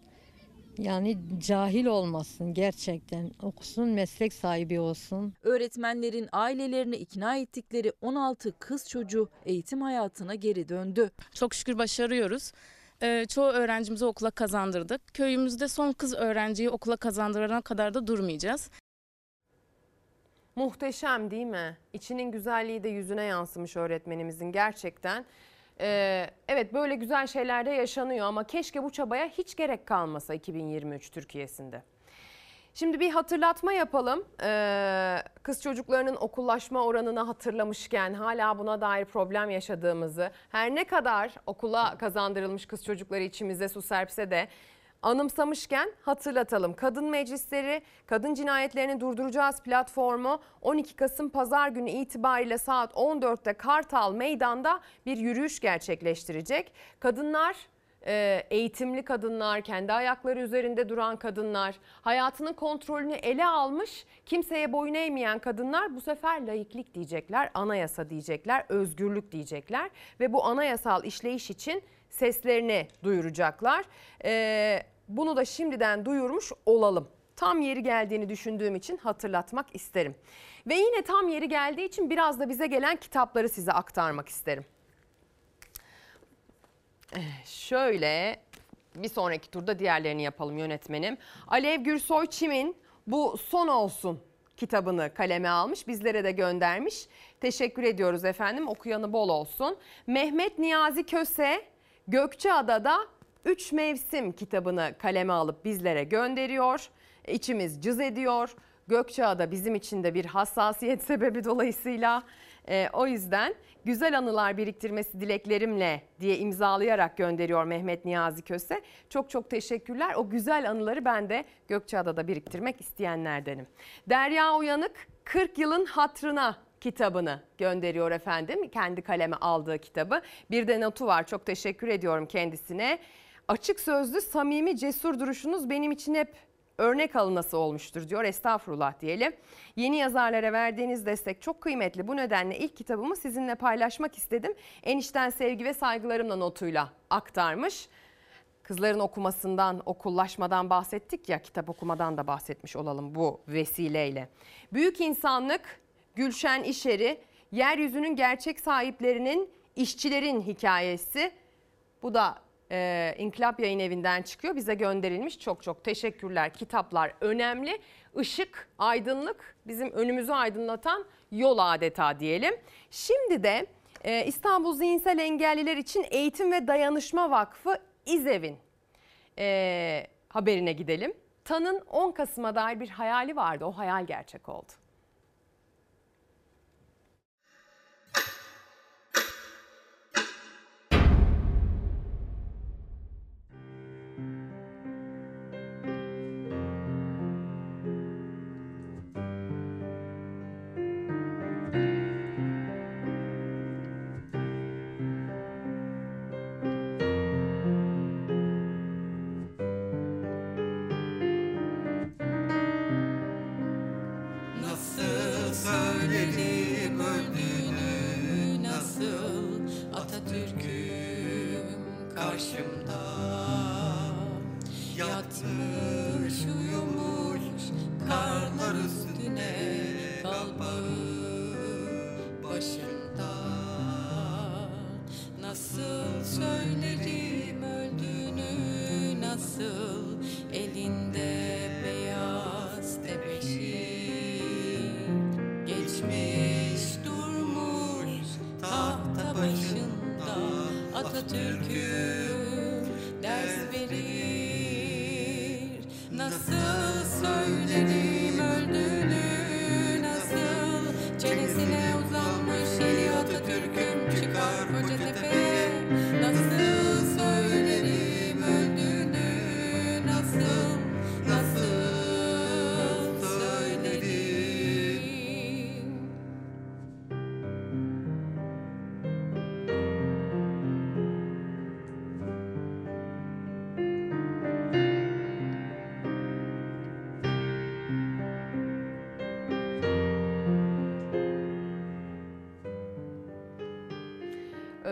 Yani cahil olmasın gerçekten. Okusun, meslek sahibi olsun. Öğretmenlerin ailelerini ikna ettikleri 16 kız çocuğu eğitim hayatına geri döndü. Çok şükür başarıyoruz. Ee, çoğu öğrencimizi okula kazandırdık. Köyümüzde son kız öğrenciyi okula kazandırana kadar da durmayacağız. Muhteşem değil mi? İçinin güzelliği de yüzüne yansımış öğretmenimizin gerçekten. Ee, evet böyle güzel şeyler de yaşanıyor ama keşke bu çabaya hiç gerek kalmasa 2023 Türkiye'sinde. Şimdi bir hatırlatma yapalım. Ee, kız çocuklarının okullaşma oranını hatırlamışken hala buna dair problem yaşadığımızı her ne kadar okula kazandırılmış kız çocukları içimize su serpse de anımsamışken hatırlatalım. Kadın meclisleri, kadın cinayetlerini durduracağız platformu 12 Kasım pazar günü itibariyle saat 14'te Kartal Meydan'da bir yürüyüş gerçekleştirecek. Kadınlar e, eğitimli kadınlar, kendi ayakları üzerinde duran kadınlar, hayatının kontrolünü ele almış, kimseye boyun eğmeyen kadınlar bu sefer laiklik diyecekler, anayasa diyecekler, özgürlük diyecekler ve bu anayasal işleyiş için seslerini duyuracaklar. Ee, bunu da şimdiden duyurmuş olalım. Tam yeri geldiğini düşündüğüm için hatırlatmak isterim. Ve yine tam yeri geldiği için biraz da bize gelen kitapları size aktarmak isterim. Eh, Şöyle bir sonraki turda diğerlerini yapalım yönetmenim. Alev Gürsoy Çim'in bu son olsun kitabını kaleme almış. Bizlere de göndermiş. Teşekkür ediyoruz efendim. Okuyanı bol olsun. Mehmet Niyazi Köse Gökçeada'da 3 Mevsim kitabını kaleme alıp bizlere gönderiyor. İçimiz cız ediyor. Gökçeada bizim için de bir hassasiyet (laughs) sebebi dolayısıyla e, o yüzden güzel anılar biriktirmesi dileklerimle diye imzalayarak gönderiyor Mehmet Niyazi Köse. Çok çok teşekkürler. O güzel anıları ben de Gökçeada'da biriktirmek isteyenlerdenim. Derya Uyanık 40 yılın hatrına kitabını gönderiyor efendim. Kendi kaleme aldığı kitabı. Bir de notu var. Çok teşekkür ediyorum kendisine. Açık sözlü, samimi, cesur duruşunuz benim için hep örnek alınası olmuştur diyor. Estağfurullah diyelim. Yeni yazarlara verdiğiniz destek çok kıymetli. Bu nedenle ilk kitabımı sizinle paylaşmak istedim. Enişten sevgi ve saygılarımla notuyla aktarmış. Kızların okumasından, okullaşmadan bahsettik ya, kitap okumadan da bahsetmiş olalım bu vesileyle. Büyük insanlık, Gülşen İşeri, yeryüzünün gerçek sahiplerinin işçilerin hikayesi. Bu da e, İnkılap Yayın Evi'nden çıkıyor. Bize gönderilmiş. Çok çok teşekkürler. Kitaplar önemli. Işık, aydınlık bizim önümüzü aydınlatan yol adeta diyelim. Şimdi de e, İstanbul Zihinsel Engelliler için Eğitim ve Dayanışma Vakfı İzev'in e, haberine gidelim. Tan'ın 10 Kasım'a dair bir hayali vardı. O hayal gerçek oldu.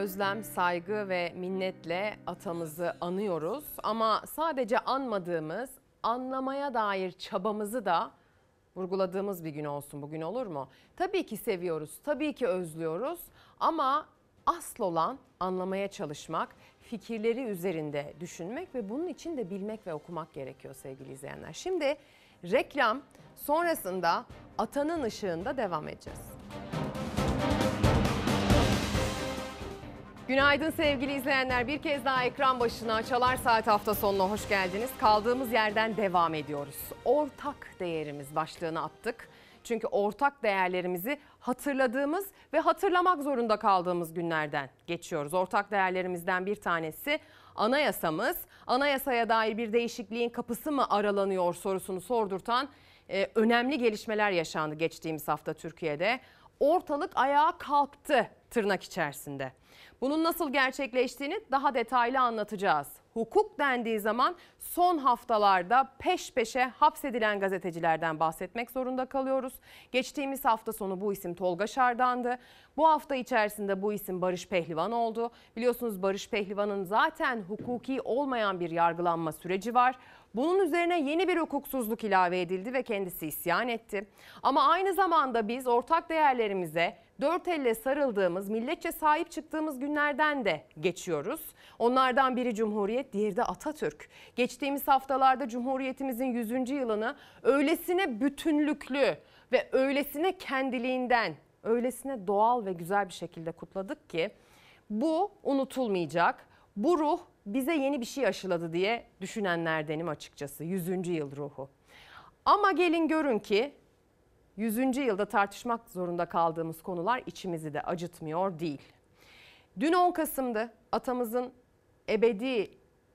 Özlem, saygı ve minnetle atamızı anıyoruz. Ama sadece anmadığımız, anlamaya dair çabamızı da vurguladığımız bir gün olsun bugün olur mu? Tabii ki seviyoruz, tabii ki özlüyoruz ama asıl olan anlamaya çalışmak, fikirleri üzerinde düşünmek ve bunun için de bilmek ve okumak gerekiyor sevgili izleyenler. Şimdi reklam sonrasında atanın ışığında devam edeceğiz. Günaydın sevgili izleyenler. Bir kez daha ekran başına Çalar Saat hafta sonuna hoş geldiniz. Kaldığımız yerden devam ediyoruz. Ortak değerimiz başlığını attık. Çünkü ortak değerlerimizi hatırladığımız ve hatırlamak zorunda kaldığımız günlerden geçiyoruz. Ortak değerlerimizden bir tanesi anayasamız. Anayasaya dair bir değişikliğin kapısı mı aralanıyor sorusunu sordurtan e, önemli gelişmeler yaşandı geçtiğimiz hafta Türkiye'de. Ortalık ayağa kalktı tırnak içerisinde. Bunun nasıl gerçekleştiğini daha detaylı anlatacağız. Hukuk dendiği zaman son haftalarda peş peşe hapsedilen gazetecilerden bahsetmek zorunda kalıyoruz. Geçtiğimiz hafta sonu bu isim Tolga Şardan'dı. Bu hafta içerisinde bu isim Barış Pehlivan oldu. Biliyorsunuz Barış Pehlivan'ın zaten hukuki olmayan bir yargılanma süreci var. Bunun üzerine yeni bir hukuksuzluk ilave edildi ve kendisi isyan etti. Ama aynı zamanda biz ortak değerlerimize dört elle sarıldığımız, milletçe sahip çıktığımız günlerden de geçiyoruz. Onlardan biri Cumhuriyet, diğeri de Atatürk. Geçtiğimiz haftalarda Cumhuriyetimizin 100. yılını öylesine bütünlüklü ve öylesine kendiliğinden, öylesine doğal ve güzel bir şekilde kutladık ki bu unutulmayacak. Bu ruh bize yeni bir şey aşıladı diye düşünenlerdenim açıkçası. 100. yıl ruhu. Ama gelin görün ki 100. yılda tartışmak zorunda kaldığımız konular içimizi de acıtmıyor değil. Dün 10 Kasım'dı atamızın ebedi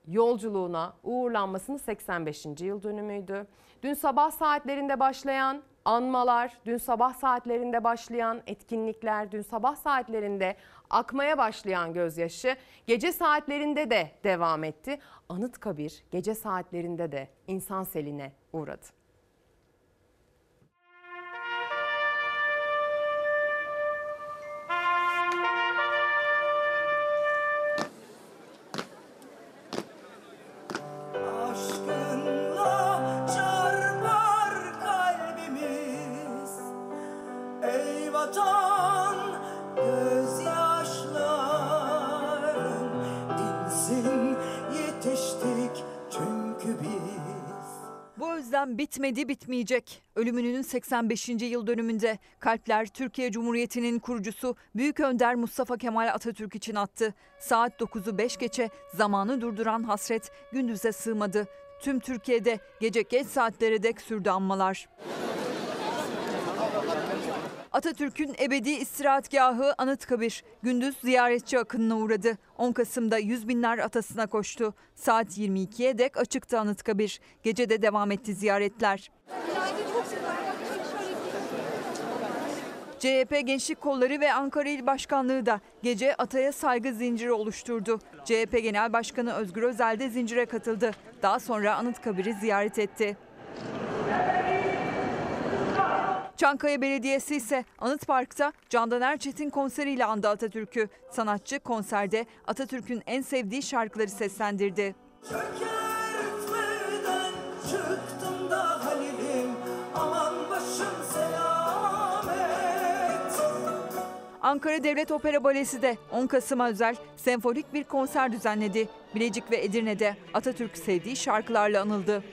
yolculuğuna uğurlanmasının 85. yıl dönümüydü. Dün sabah saatlerinde başlayan anmalar, dün sabah saatlerinde başlayan etkinlikler, dün sabah saatlerinde akmaya başlayan gözyaşı gece saatlerinde de devam etti. Anıtkabir gece saatlerinde de insan seline uğradı. Bitmedi bitmeyecek. Ölümünün 85. yıl dönümünde kalpler Türkiye Cumhuriyeti'nin kurucusu Büyük Önder Mustafa Kemal Atatürk için attı. Saat 9'u 5 geçe zamanı durduran hasret gündüze sığmadı. Tüm Türkiye'de gece geç saatlere dek sürdü anmalar. Atatürk'ün ebedi istirahatgahı Anıtkabir gündüz ziyaretçi akınına uğradı. 10 Kasım'da yüz binler atasına koştu. Saat 22'ye dek açıktı Anıtkabir. Gece de devam etti ziyaretler. CHP Gençlik Kolları ve Ankara İl Başkanlığı da gece Atay'a saygı zinciri oluşturdu. CHP Genel Başkanı Özgür Özel de zincire katıldı. Daha sonra Anıtkabir'i ziyaret etti. Çankaya Belediyesi ise Anıt Park'ta Candan Erçetin konseriyle andı Atatürk'ü. Sanatçı konserde Atatürk'ün en sevdiği şarkıları seslendirdi. Halil'im Ankara Devlet Opera Balesi de 10 Kasım'a özel senfonik bir konser düzenledi. Bilecik ve Edirne'de Atatürk sevdiği şarkılarla anıldı.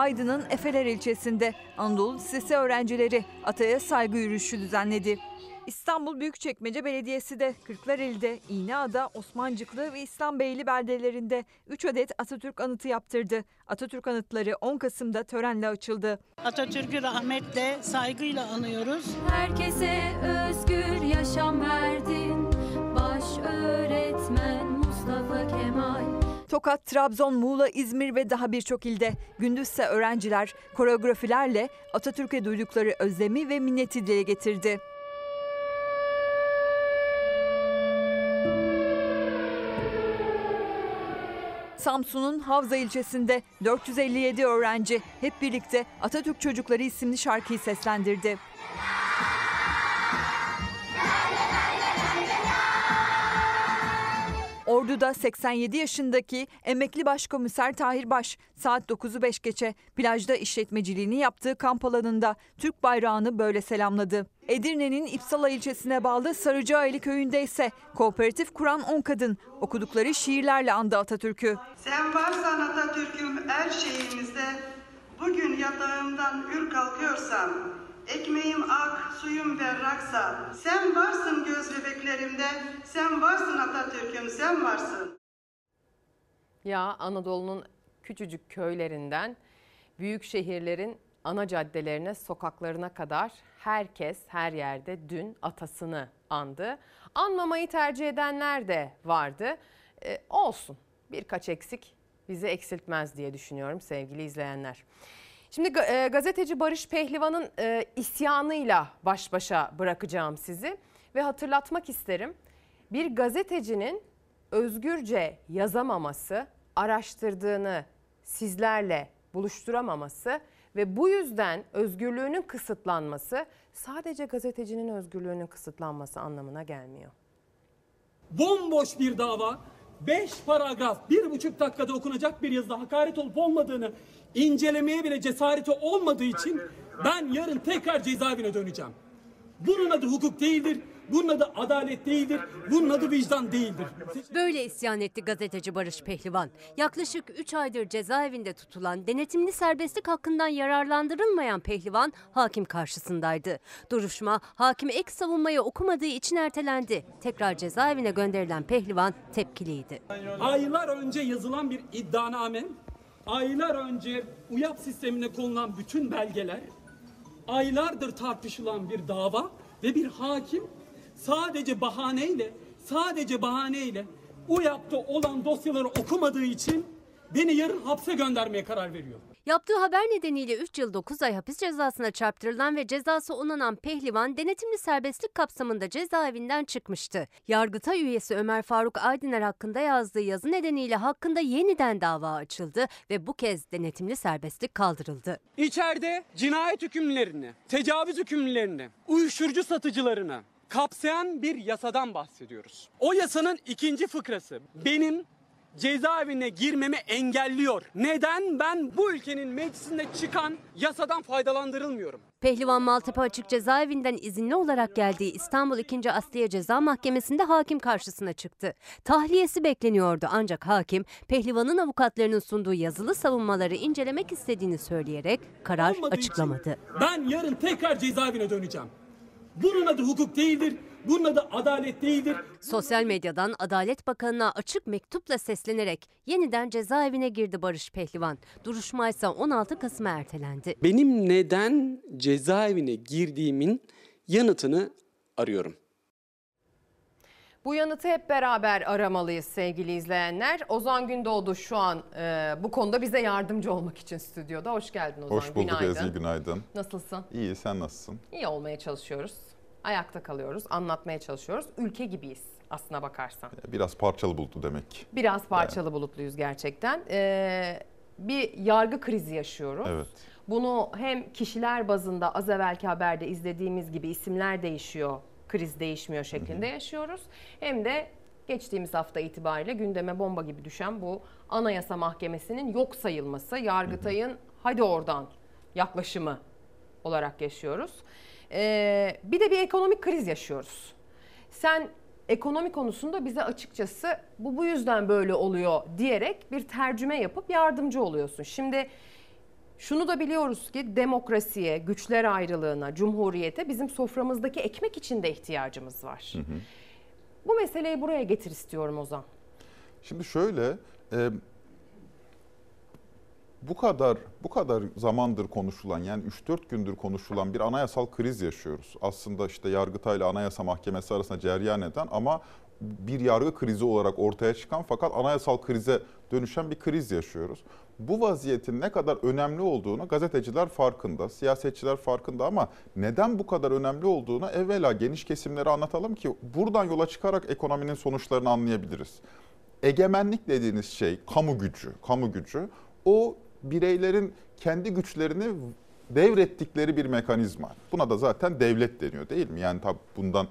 Aydın'ın Efeler ilçesinde Anadolu Lisesi öğrencileri Ataya saygı yürüyüşü düzenledi. İstanbul Büyükçekmece Belediyesi de Kırklareli'de, İğneada, Osmancıklı ve İslambeyli beldelerinde 3 adet Atatürk anıtı yaptırdı. Atatürk anıtları 10 Kasım'da törenle açıldı. Atatürk'ü rahmetle, saygıyla anıyoruz. Herkese özgür yaşam verdin. Baş öğretmen. Tokat, Trabzon, Muğla, İzmir ve daha birçok ilde gündüzse öğrenciler koreografilerle Atatürk'e duydukları özlemi ve minneti dile getirdi. Samsun'un Havza ilçesinde 457 öğrenci hep birlikte Atatürk Çocukları isimli şarkıyı seslendirdi. Ordu'da 87 yaşındaki emekli başkomiser Tahir Baş saat 9'u 5 geçe plajda işletmeciliğini yaptığı kamp alanında Türk bayrağını böyle selamladı. Edirne'nin İpsala ilçesine bağlı Sarıcıaylı köyünde ise kooperatif kuran 10 kadın okudukları şiirlerle andı Atatürk'ü. Sen varsan Atatürk'üm her şeyimizde, bugün yatağımdan ür kalkıyorsam, ekmeğim ak, suyum berraksa, sen varsın göz bebeklerimde, sen varsın Atatürk'üm, sen varsın. Ya Anadolu'nun küçücük köylerinden büyük şehirlerin ana caddelerine, sokaklarına kadar herkes her yerde dün atasını andı. Anmamayı tercih edenler de vardı. Ee, olsun birkaç eksik bizi eksiltmez diye düşünüyorum sevgili izleyenler. Şimdi e, gazeteci Barış Pehlivan'ın e, isyanıyla baş başa bırakacağım sizi ve hatırlatmak isterim. Bir gazetecinin özgürce yazamaması, araştırdığını sizlerle buluşturamaması ve bu yüzden özgürlüğünün kısıtlanması sadece gazetecinin özgürlüğünün kısıtlanması anlamına gelmiyor. bomboş bir dava, 5 paragraf, bir buçuk dakikada okunacak bir yazıda hakaret olup olmadığını incelemeye bile cesareti olmadığı için ben yarın tekrar cezaevine döneceğim. Bunun adı hukuk değildir, bunun adı adalet değildir, bunun adı vicdan değildir. Böyle isyan etti gazeteci Barış Pehlivan. Yaklaşık 3 aydır cezaevinde tutulan denetimli serbestlik hakkından yararlandırılmayan Pehlivan hakim karşısındaydı. Duruşma hakim ek savunmayı okumadığı için ertelendi. Tekrar cezaevine gönderilen Pehlivan tepkiliydi. Aylar önce yazılan bir iddianame, aylar önce UYAP sistemine konulan bütün belgeler, aylardır tartışılan bir dava ve bir hakim sadece bahaneyle, sadece bahaneyle UYAP'ta olan dosyaları okumadığı için beni yarın hapse göndermeye karar veriyor. Yaptığı haber nedeniyle 3 yıl 9 ay hapis cezasına çarptırılan ve cezası onanan Pehlivan denetimli serbestlik kapsamında cezaevinden çıkmıştı. Yargıtay üyesi Ömer Faruk Aydiner hakkında yazdığı yazı nedeniyle hakkında yeniden dava açıldı ve bu kez denetimli serbestlik kaldırıldı. İçeride cinayet hükümlerini, tecavüz hükümlerini, uyuşturucu satıcılarını kapsayan bir yasadan bahsediyoruz. O yasanın ikinci fıkrası benim cezaevine girmemi engelliyor. Neden ben bu ülkenin meclisinde çıkan yasadan faydalandırılmıyorum? Pehlivan Maltepe Açık Cezaevinden izinli olarak geldiği İstanbul 2. Asliye Ceza Mahkemesi'nde hakim karşısına çıktı. Tahliyesi bekleniyordu ancak hakim Pehlivan'ın avukatlarının sunduğu yazılı savunmaları incelemek istediğini söyleyerek karar Olmadığı için açıklamadı. Ben yarın tekrar cezaevine döneceğim. Bunun adı hukuk değildir, bunun adı adalet değildir. Sosyal medyadan Adalet Bakanı'na açık mektupla seslenerek yeniden cezaevine girdi Barış Pehlivan. Duruşma ise 16 Kasım'a ertelendi. Benim neden cezaevine girdiğimin yanıtını arıyorum. Bu yanıtı hep beraber aramalıyız sevgili izleyenler. Ozan Gündoğdu şu an e, bu konuda bize yardımcı olmak için stüdyoda. Hoş geldin Ozan. Hoş bulduk Günaydın. Ezgi, günaydın. Nasılsın? İyi, sen nasılsın? İyi olmaya çalışıyoruz. Ayakta kalıyoruz, anlatmaya çalışıyoruz. Ülke gibiyiz aslına bakarsan. Biraz parçalı buldu demek. Biraz parçalı bulutluyuz gerçekten. Ee, bir yargı krizi yaşıyoruz. Evet. Bunu hem kişiler bazında az evvelki haberde izlediğimiz gibi isimler değişiyor, kriz değişmiyor şeklinde yaşıyoruz. Hem de geçtiğimiz hafta itibariyle gündeme bomba gibi düşen bu Anayasa Mahkemesi'nin yok sayılması, Yargıtay'ın hadi oradan yaklaşımı olarak yaşıyoruz. Ee, bir de bir ekonomik kriz yaşıyoruz. Sen ekonomi konusunda bize açıkçası bu bu yüzden böyle oluyor diyerek bir tercüme yapıp yardımcı oluyorsun. Şimdi Şunu da biliyoruz ki demokrasiye, güçler ayrılığına, cumhuriyete bizim soframızdaki ekmek için de ihtiyacımız var. Bu meseleyi buraya getir istiyorum Ozan. Şimdi şöyle e, bu kadar bu kadar zamandır konuşulan yani 3-4 gündür konuşulan bir anayasal kriz yaşıyoruz. Aslında işte Yargıtay ile Anayasa Mahkemesi arasında cereyan eden ama bir yargı krizi olarak ortaya çıkan fakat anayasal krize dönüşen bir kriz yaşıyoruz. Bu vaziyetin ne kadar önemli olduğunu gazeteciler farkında, siyasetçiler farkında ama neden bu kadar önemli olduğunu evvela geniş kesimlere anlatalım ki buradan yola çıkarak ekonominin sonuçlarını anlayabiliriz. Egemenlik dediğiniz şey kamu gücü, kamu gücü o bireylerin kendi güçlerini devrettikleri bir mekanizma. Buna da zaten devlet deniyor değil mi? Yani tabii bundan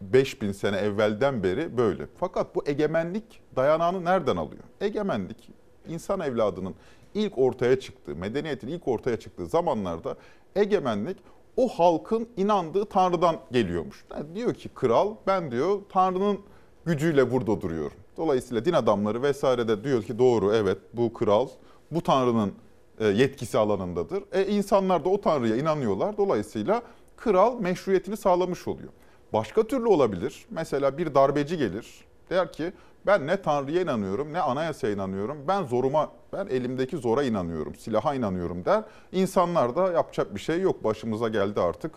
5000 sene evvelden beri böyle. Fakat bu egemenlik dayanağını nereden alıyor? Egemenlik insan evladının ilk ortaya çıktığı, medeniyetin ilk ortaya çıktığı zamanlarda egemenlik o halkın inandığı Tanrı'dan geliyormuş. Yani diyor ki kral ben diyor Tanrı'nın gücüyle burada duruyorum. Dolayısıyla din adamları vesaire de diyor ki doğru evet bu kral bu Tanrı'nın e, yetkisi alanındadır. E insanlar da o Tanrı'ya inanıyorlar. Dolayısıyla kral meşruiyetini sağlamış oluyor. Başka türlü olabilir. Mesela bir darbeci gelir. Der ki ben ne Tanrı'ya inanıyorum ne anayasaya inanıyorum. Ben zoruma, ben elimdeki zora inanıyorum, silaha inanıyorum der. İnsanlar da yapacak bir şey yok başımıza geldi artık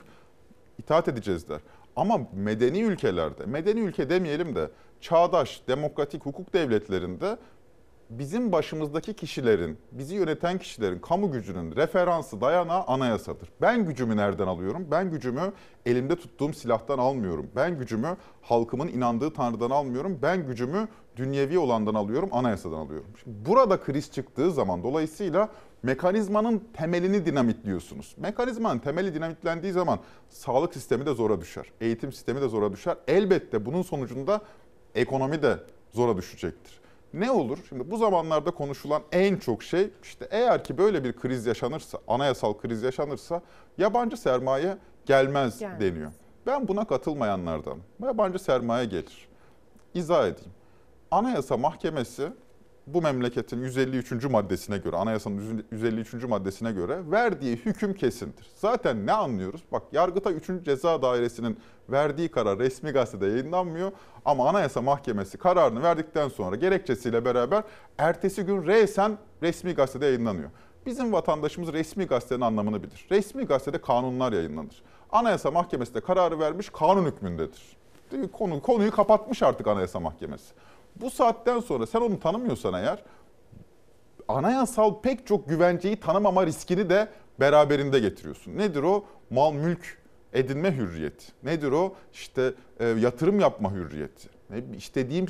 itaat edeceğiz der. Ama medeni ülkelerde, medeni ülke demeyelim de çağdaş, demokratik hukuk devletlerinde bizim başımızdaki kişilerin, bizi yöneten kişilerin, kamu gücünün referansı, dayanağı anayasadır. Ben gücümü nereden alıyorum? Ben gücümü elimde tuttuğum silahtan almıyorum. Ben gücümü halkımın inandığı Tanrı'dan almıyorum. Ben gücümü dünyevi olandan alıyorum, anayasadan alıyorum. Şimdi burada kriz çıktığı zaman dolayısıyla mekanizmanın temelini dinamitliyorsunuz. Mekanizmanın temeli dinamitlendiği zaman sağlık sistemi de zora düşer. Eğitim sistemi de zora düşer. Elbette bunun sonucunda ekonomi de zora düşecektir. Ne olur? Şimdi bu zamanlarda konuşulan en çok şey işte eğer ki böyle bir kriz yaşanırsa, anayasal kriz yaşanırsa yabancı sermaye gelmez Gelmez. deniyor. Ben buna katılmayanlardan. Yabancı sermaye gelir. İzah edeyim. Anayasa Mahkemesi bu memleketin 153. maddesine göre, anayasanın 153. maddesine göre verdiği hüküm kesindir. Zaten ne anlıyoruz? Bak Yargıtay 3. Ceza Dairesi'nin verdiği karar resmi gazetede yayınlanmıyor. Ama Anayasa Mahkemesi kararını verdikten sonra gerekçesiyle beraber ertesi gün resen resmi gazetede yayınlanıyor. Bizim vatandaşımız resmi gazetenin anlamını bilir. Resmi gazetede kanunlar yayınlanır. Anayasa Mahkemesi de kararı vermiş kanun hükmündedir. Konu, konuyu kapatmış artık Anayasa Mahkemesi. Bu saatten sonra sen onu tanımıyorsan eğer anayasal pek çok güvenceyi tanımama riskini de beraberinde getiriyorsun. Nedir o? Mal mülk edinme hürriyeti. Nedir o? İşte e, yatırım yapma hürriyeti. Ne, istediğim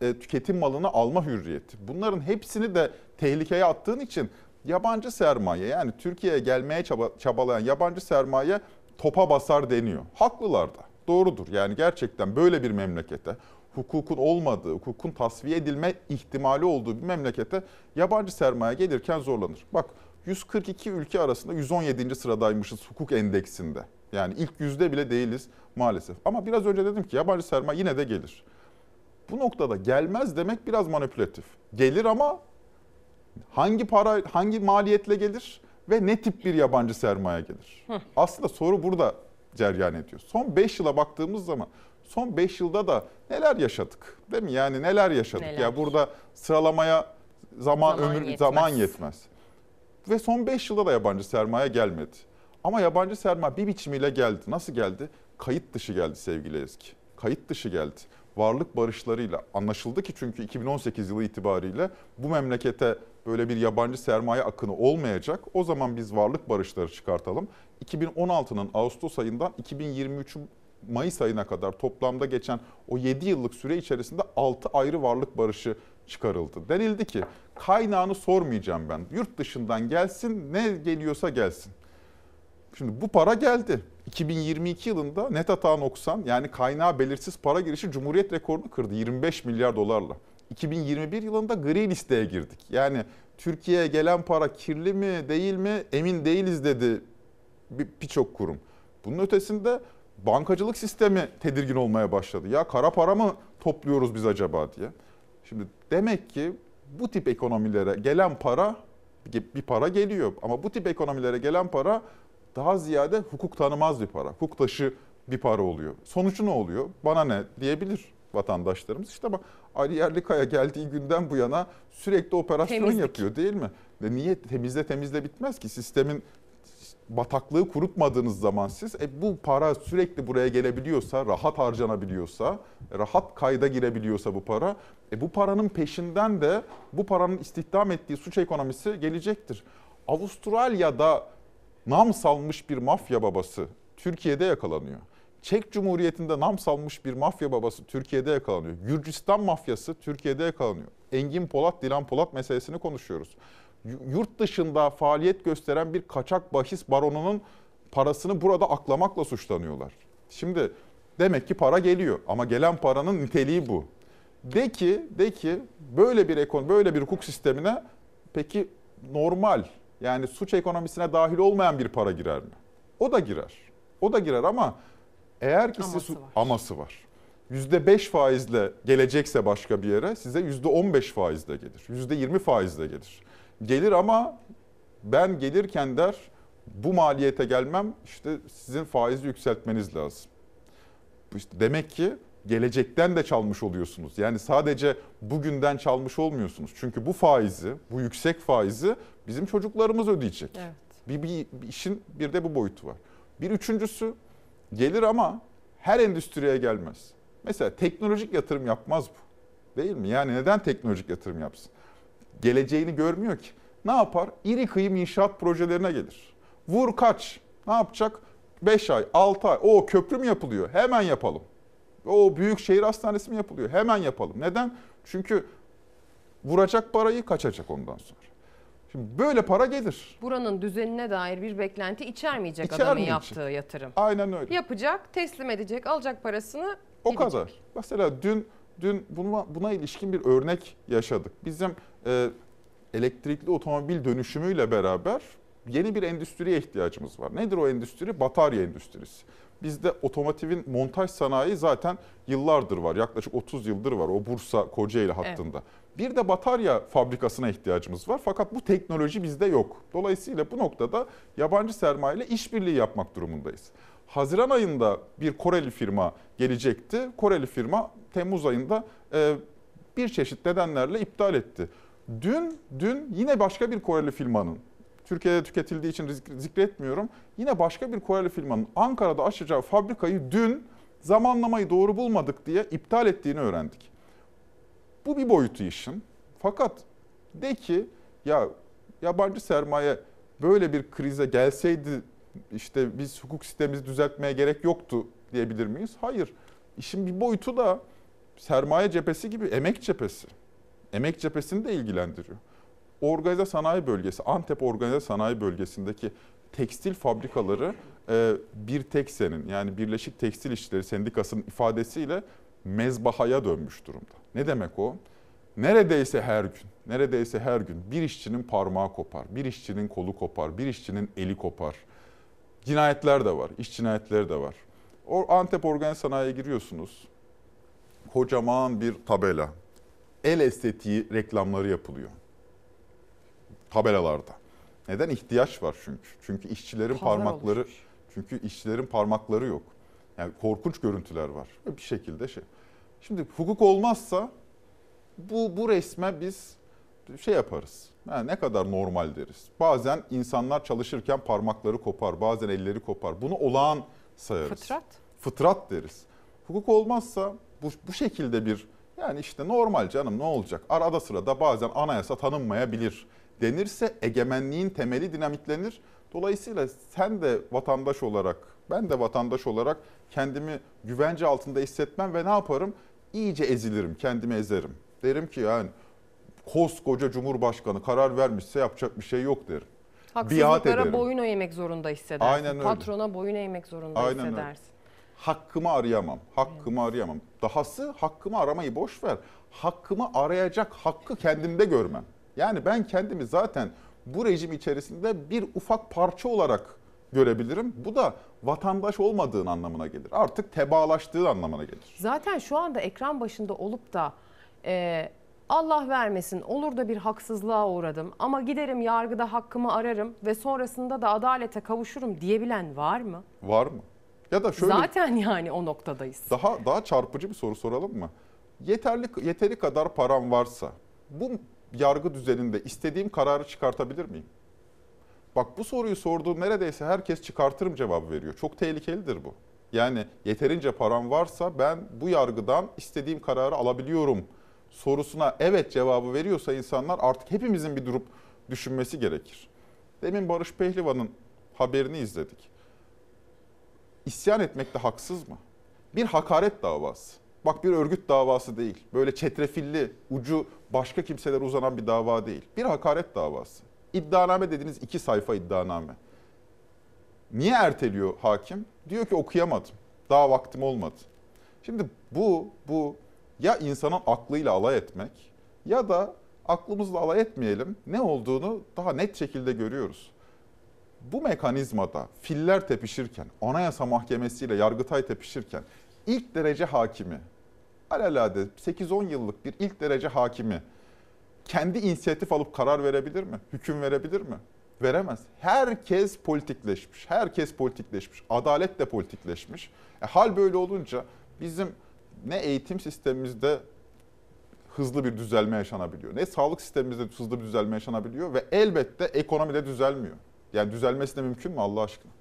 e, tüketim malını alma hürriyeti. Bunların hepsini de tehlikeye attığın için yabancı sermaye yani Türkiye'ye gelmeye çaba, çabalayan yabancı sermaye topa basar deniyor. Haklılar da. Doğrudur. Yani gerçekten böyle bir memlekete hukukun olmadığı, hukukun tasfiye edilme ihtimali olduğu bir memlekete yabancı sermaye gelirken zorlanır. Bak 142 ülke arasında 117. sıradaymışız hukuk endeksinde. Yani ilk yüzde bile değiliz maalesef. Ama biraz önce dedim ki yabancı sermaye yine de gelir. Bu noktada gelmez demek biraz manipülatif. Gelir ama hangi para, hangi maliyetle gelir ve ne tip bir yabancı sermaye gelir? Hı. Aslında soru burada ceryan ediyor. Son 5 yıla baktığımız zaman son 5 yılda da neler yaşadık? Değil mi? Yani neler yaşadık? Neler? Ya burada sıralamaya zaman, Zaman ömür yetmez. zaman yetmez. Ve son 5 yılda da yabancı sermaye gelmedi. Ama yabancı sermaye bir biçimiyle geldi. Nasıl geldi? Kayıt dışı geldi sevgili Ezgi. Kayıt dışı geldi. Varlık barışlarıyla anlaşıldı ki çünkü 2018 yılı itibariyle bu memlekete böyle bir yabancı sermaye akını olmayacak. O zaman biz varlık barışları çıkartalım. 2016'nın Ağustos ayından 2023'ün Mayıs ayına kadar toplamda geçen o 7 yıllık süre içerisinde 6 ayrı varlık barışı çıkarıldı. Denildi ki kaynağını sormayacağım ben. Yurt dışından gelsin ne geliyorsa gelsin. Şimdi bu para geldi. 2022 yılında net hata noksan yani kaynağı belirsiz para girişi Cumhuriyet rekorunu kırdı 25 milyar dolarla. 2021 yılında gri listeye girdik. Yani Türkiye'ye gelen para kirli mi değil mi emin değiliz dedi bir- birçok kurum. Bunun ötesinde bankacılık sistemi tedirgin olmaya başladı. Ya kara para mı topluyoruz biz acaba diye. Şimdi demek ki bu tip ekonomilere gelen para bir, para geliyor. Ama bu tip ekonomilere gelen para daha ziyade hukuk tanımaz bir para. Hukuk dışı bir para oluyor. Sonucu ne oluyor? Bana ne diyebilir vatandaşlarımız. İşte ama Ali Yerlikaya geldiği günden bu yana sürekli operasyon Temizlik. yapıyor değil mi? Ve niye temizle temizle bitmez ki? Sistemin bataklığı kurutmadığınız zaman siz e, bu para sürekli buraya gelebiliyorsa, rahat harcanabiliyorsa, rahat kayda girebiliyorsa bu para, e, bu paranın peşinden de bu paranın istihdam ettiği suç ekonomisi gelecektir. Avustralya'da nam salmış bir mafya babası Türkiye'de yakalanıyor. Çek Cumhuriyeti'nde nam salmış bir mafya babası Türkiye'de yakalanıyor. Gürcistan mafyası Türkiye'de yakalanıyor. Engin Polat, Dilan Polat meselesini konuşuyoruz. Yurt dışında faaliyet gösteren bir kaçak bahis baronunun parasını burada aklamakla suçlanıyorlar. Şimdi demek ki para geliyor ama gelen paranın niteliği bu. De ki, de ki böyle bir ekon, böyle bir hukuk sistemine peki normal yani suç ekonomisine dahil olmayan bir para girer mi? O da girer. O da girer ama eğer ki siz Aması var. aması var. %5 faizle gelecekse başka bir yere size %15 faizle gelir. %20 faizle gelir. Gelir ama ben gelirken der bu maliyete gelmem işte sizin faizi yükseltmeniz lazım. İşte demek ki gelecekten de çalmış oluyorsunuz. Yani sadece bugünden çalmış olmuyorsunuz. Çünkü bu faizi, bu yüksek faizi bizim çocuklarımız ödeyecek. Evet. Bir, bir, bir işin bir de bu boyutu var. Bir üçüncüsü gelir ama her endüstriye gelmez. Mesela teknolojik yatırım yapmaz bu. Değil mi? Yani neden teknolojik yatırım yapsın? Geleceğini görmüyor ki. Ne yapar? İri kıyım inşaat projelerine gelir. Vur kaç. Ne yapacak? 5 ay, 6 ay. O köprü mü yapılıyor? Hemen yapalım. O büyük şehir hastanesi mi yapılıyor? Hemen yapalım. Neden? Çünkü vuracak parayı kaçacak ondan sonra. Şimdi böyle para gelir. Buranın düzenine dair bir beklenti içermeyecek adamın yaptığı yatırım. Aynen öyle. Yapacak, teslim edecek, alacak parasını O gidecek. kadar. Mesela dün dün buna, buna ilişkin bir örnek yaşadık. Bizim e, elektrikli otomobil dönüşümüyle beraber yeni bir endüstriye ihtiyacımız var. Nedir o endüstri? Batarya endüstrisi. Bizde otomotivin montaj sanayi zaten yıllardır var. Yaklaşık 30 yıldır var o Bursa Kocaeli hattında. Bir de batarya fabrikasına ihtiyacımız var. Fakat bu teknoloji bizde yok. Dolayısıyla bu noktada yabancı sermaye ile işbirliği yapmak durumundayız. Haziran ayında bir Koreli firma gelecekti. Koreli firma Temmuz ayında e, bir çeşit nedenlerle iptal etti. Dün dün yine başka bir Koreli firmanın Türkiye'de tüketildiği için zik- zikretmiyorum. Yine başka bir Koreli firmanın Ankara'da açacağı fabrikayı dün zamanlamayı doğru bulmadık diye iptal ettiğini öğrendik. Bu bir boyutu işin. Fakat de ki ya yabancı sermaye böyle bir krize gelseydi işte biz hukuk sistemimizi düzeltmeye gerek yoktu diyebilir miyiz? Hayır. İşin bir boyutu da sermaye cephesi gibi emek cephesi. Emek cephesini de ilgilendiriyor. Organize sanayi bölgesi, Antep Organize Sanayi Bölgesi'ndeki tekstil fabrikaları e, bir tek senin yani Birleşik Tekstil İşçileri Sendikası'nın ifadesiyle mezbahaya dönmüş durumda. Ne demek o? Neredeyse her gün, neredeyse her gün bir işçinin parmağı kopar, bir işçinin kolu kopar, bir işçinin eli kopar. Cinayetler de var, iş cinayetleri de var. O Antep Organize Sanayi'ye giriyorsunuz. Kocaman bir tabela. El estetiği reklamları yapılıyor. Tabelalarda. Neden? ihtiyaç var çünkü. Çünkü işçilerin Pazar parmakları çünkü işçilerin parmakları yok. Yani korkunç görüntüler var. Bir şekilde şey. Şimdi hukuk olmazsa bu bu resme biz şey yaparız. Yani ne kadar normal deriz. Bazen insanlar çalışırken parmakları kopar, bazen elleri kopar. Bunu olağan sayarız. Fıtrat. Fıtrat deriz. Hukuk olmazsa bu, bu şekilde bir yani işte normal canım ne olacak? Arada sırada bazen anayasa tanınmayabilir denirse egemenliğin temeli dinamitlenir. Dolayısıyla sen de vatandaş olarak, ben de vatandaş olarak kendimi güvence altında hissetmem ve ne yaparım? İyice ezilirim, kendimi ezerim. Derim ki yani koskoca Cumhurbaşkanı karar vermişse yapacak bir şey yok derim. Haksızlıklara boyun eğmek zorunda hissedersin. Aynen öyle. Patrona boyun eğmek zorunda Aynen öyle. Hakkımı arayamam. Hakkımı arayamam. Dahası hakkımı aramayı boş ver. Hakkımı arayacak hakkı kendimde görmem. Yani ben kendimi zaten bu rejim içerisinde bir ufak parça olarak görebilirim. Bu da vatandaş olmadığın anlamına gelir. Artık tebaalaştığın anlamına gelir. Zaten şu anda ekran başında olup da e, Allah vermesin olur da bir haksızlığa uğradım ama giderim yargıda hakkımı ararım ve sonrasında da adalete kavuşurum diyebilen var mı? Var mı? Ya da şöyle Zaten yani o noktadayız. daha daha çarpıcı bir soru soralım mı? Yeterli yeteri kadar param varsa bu yargı düzeninde istediğim kararı çıkartabilir miyim? Bak bu soruyu sorduğum neredeyse herkes çıkartırım cevabı veriyor. Çok tehlikelidir bu. Yani yeterince param varsa ben bu yargıdan istediğim kararı alabiliyorum sorusuna evet cevabı veriyorsa insanlar artık hepimizin bir durup düşünmesi gerekir. Demin Barış Pehlivan'ın haberini izledik. İsyan etmek de haksız mı? Bir hakaret davası. Bak bir örgüt davası değil. Böyle çetrefilli, ucu başka kimselere uzanan bir dava değil. Bir hakaret davası. İddianame dediğiniz iki sayfa iddianame. Niye erteliyor hakim? Diyor ki okuyamadım. Daha vaktim olmadı. Şimdi bu, bu ya insanın aklıyla alay etmek ya da aklımızla alay etmeyelim ne olduğunu daha net şekilde görüyoruz. Bu mekanizmada filler tepişirken, Anayasa Mahkemesi ile Yargıtay tepişirken ilk derece hakimi, alelade 8-10 yıllık bir ilk derece hakimi kendi inisiyatif alıp karar verebilir mi? Hüküm verebilir mi? Veremez. Herkes politikleşmiş. Herkes politikleşmiş. Adalet de politikleşmiş. E, hal böyle olunca bizim ne eğitim sistemimizde hızlı bir düzelme yaşanabiliyor. Ne sağlık sistemimizde hızlı bir düzelme yaşanabiliyor ve elbette ekonomide düzelmiyor. Yani düzelmesi de mümkün mü Allah aşkına?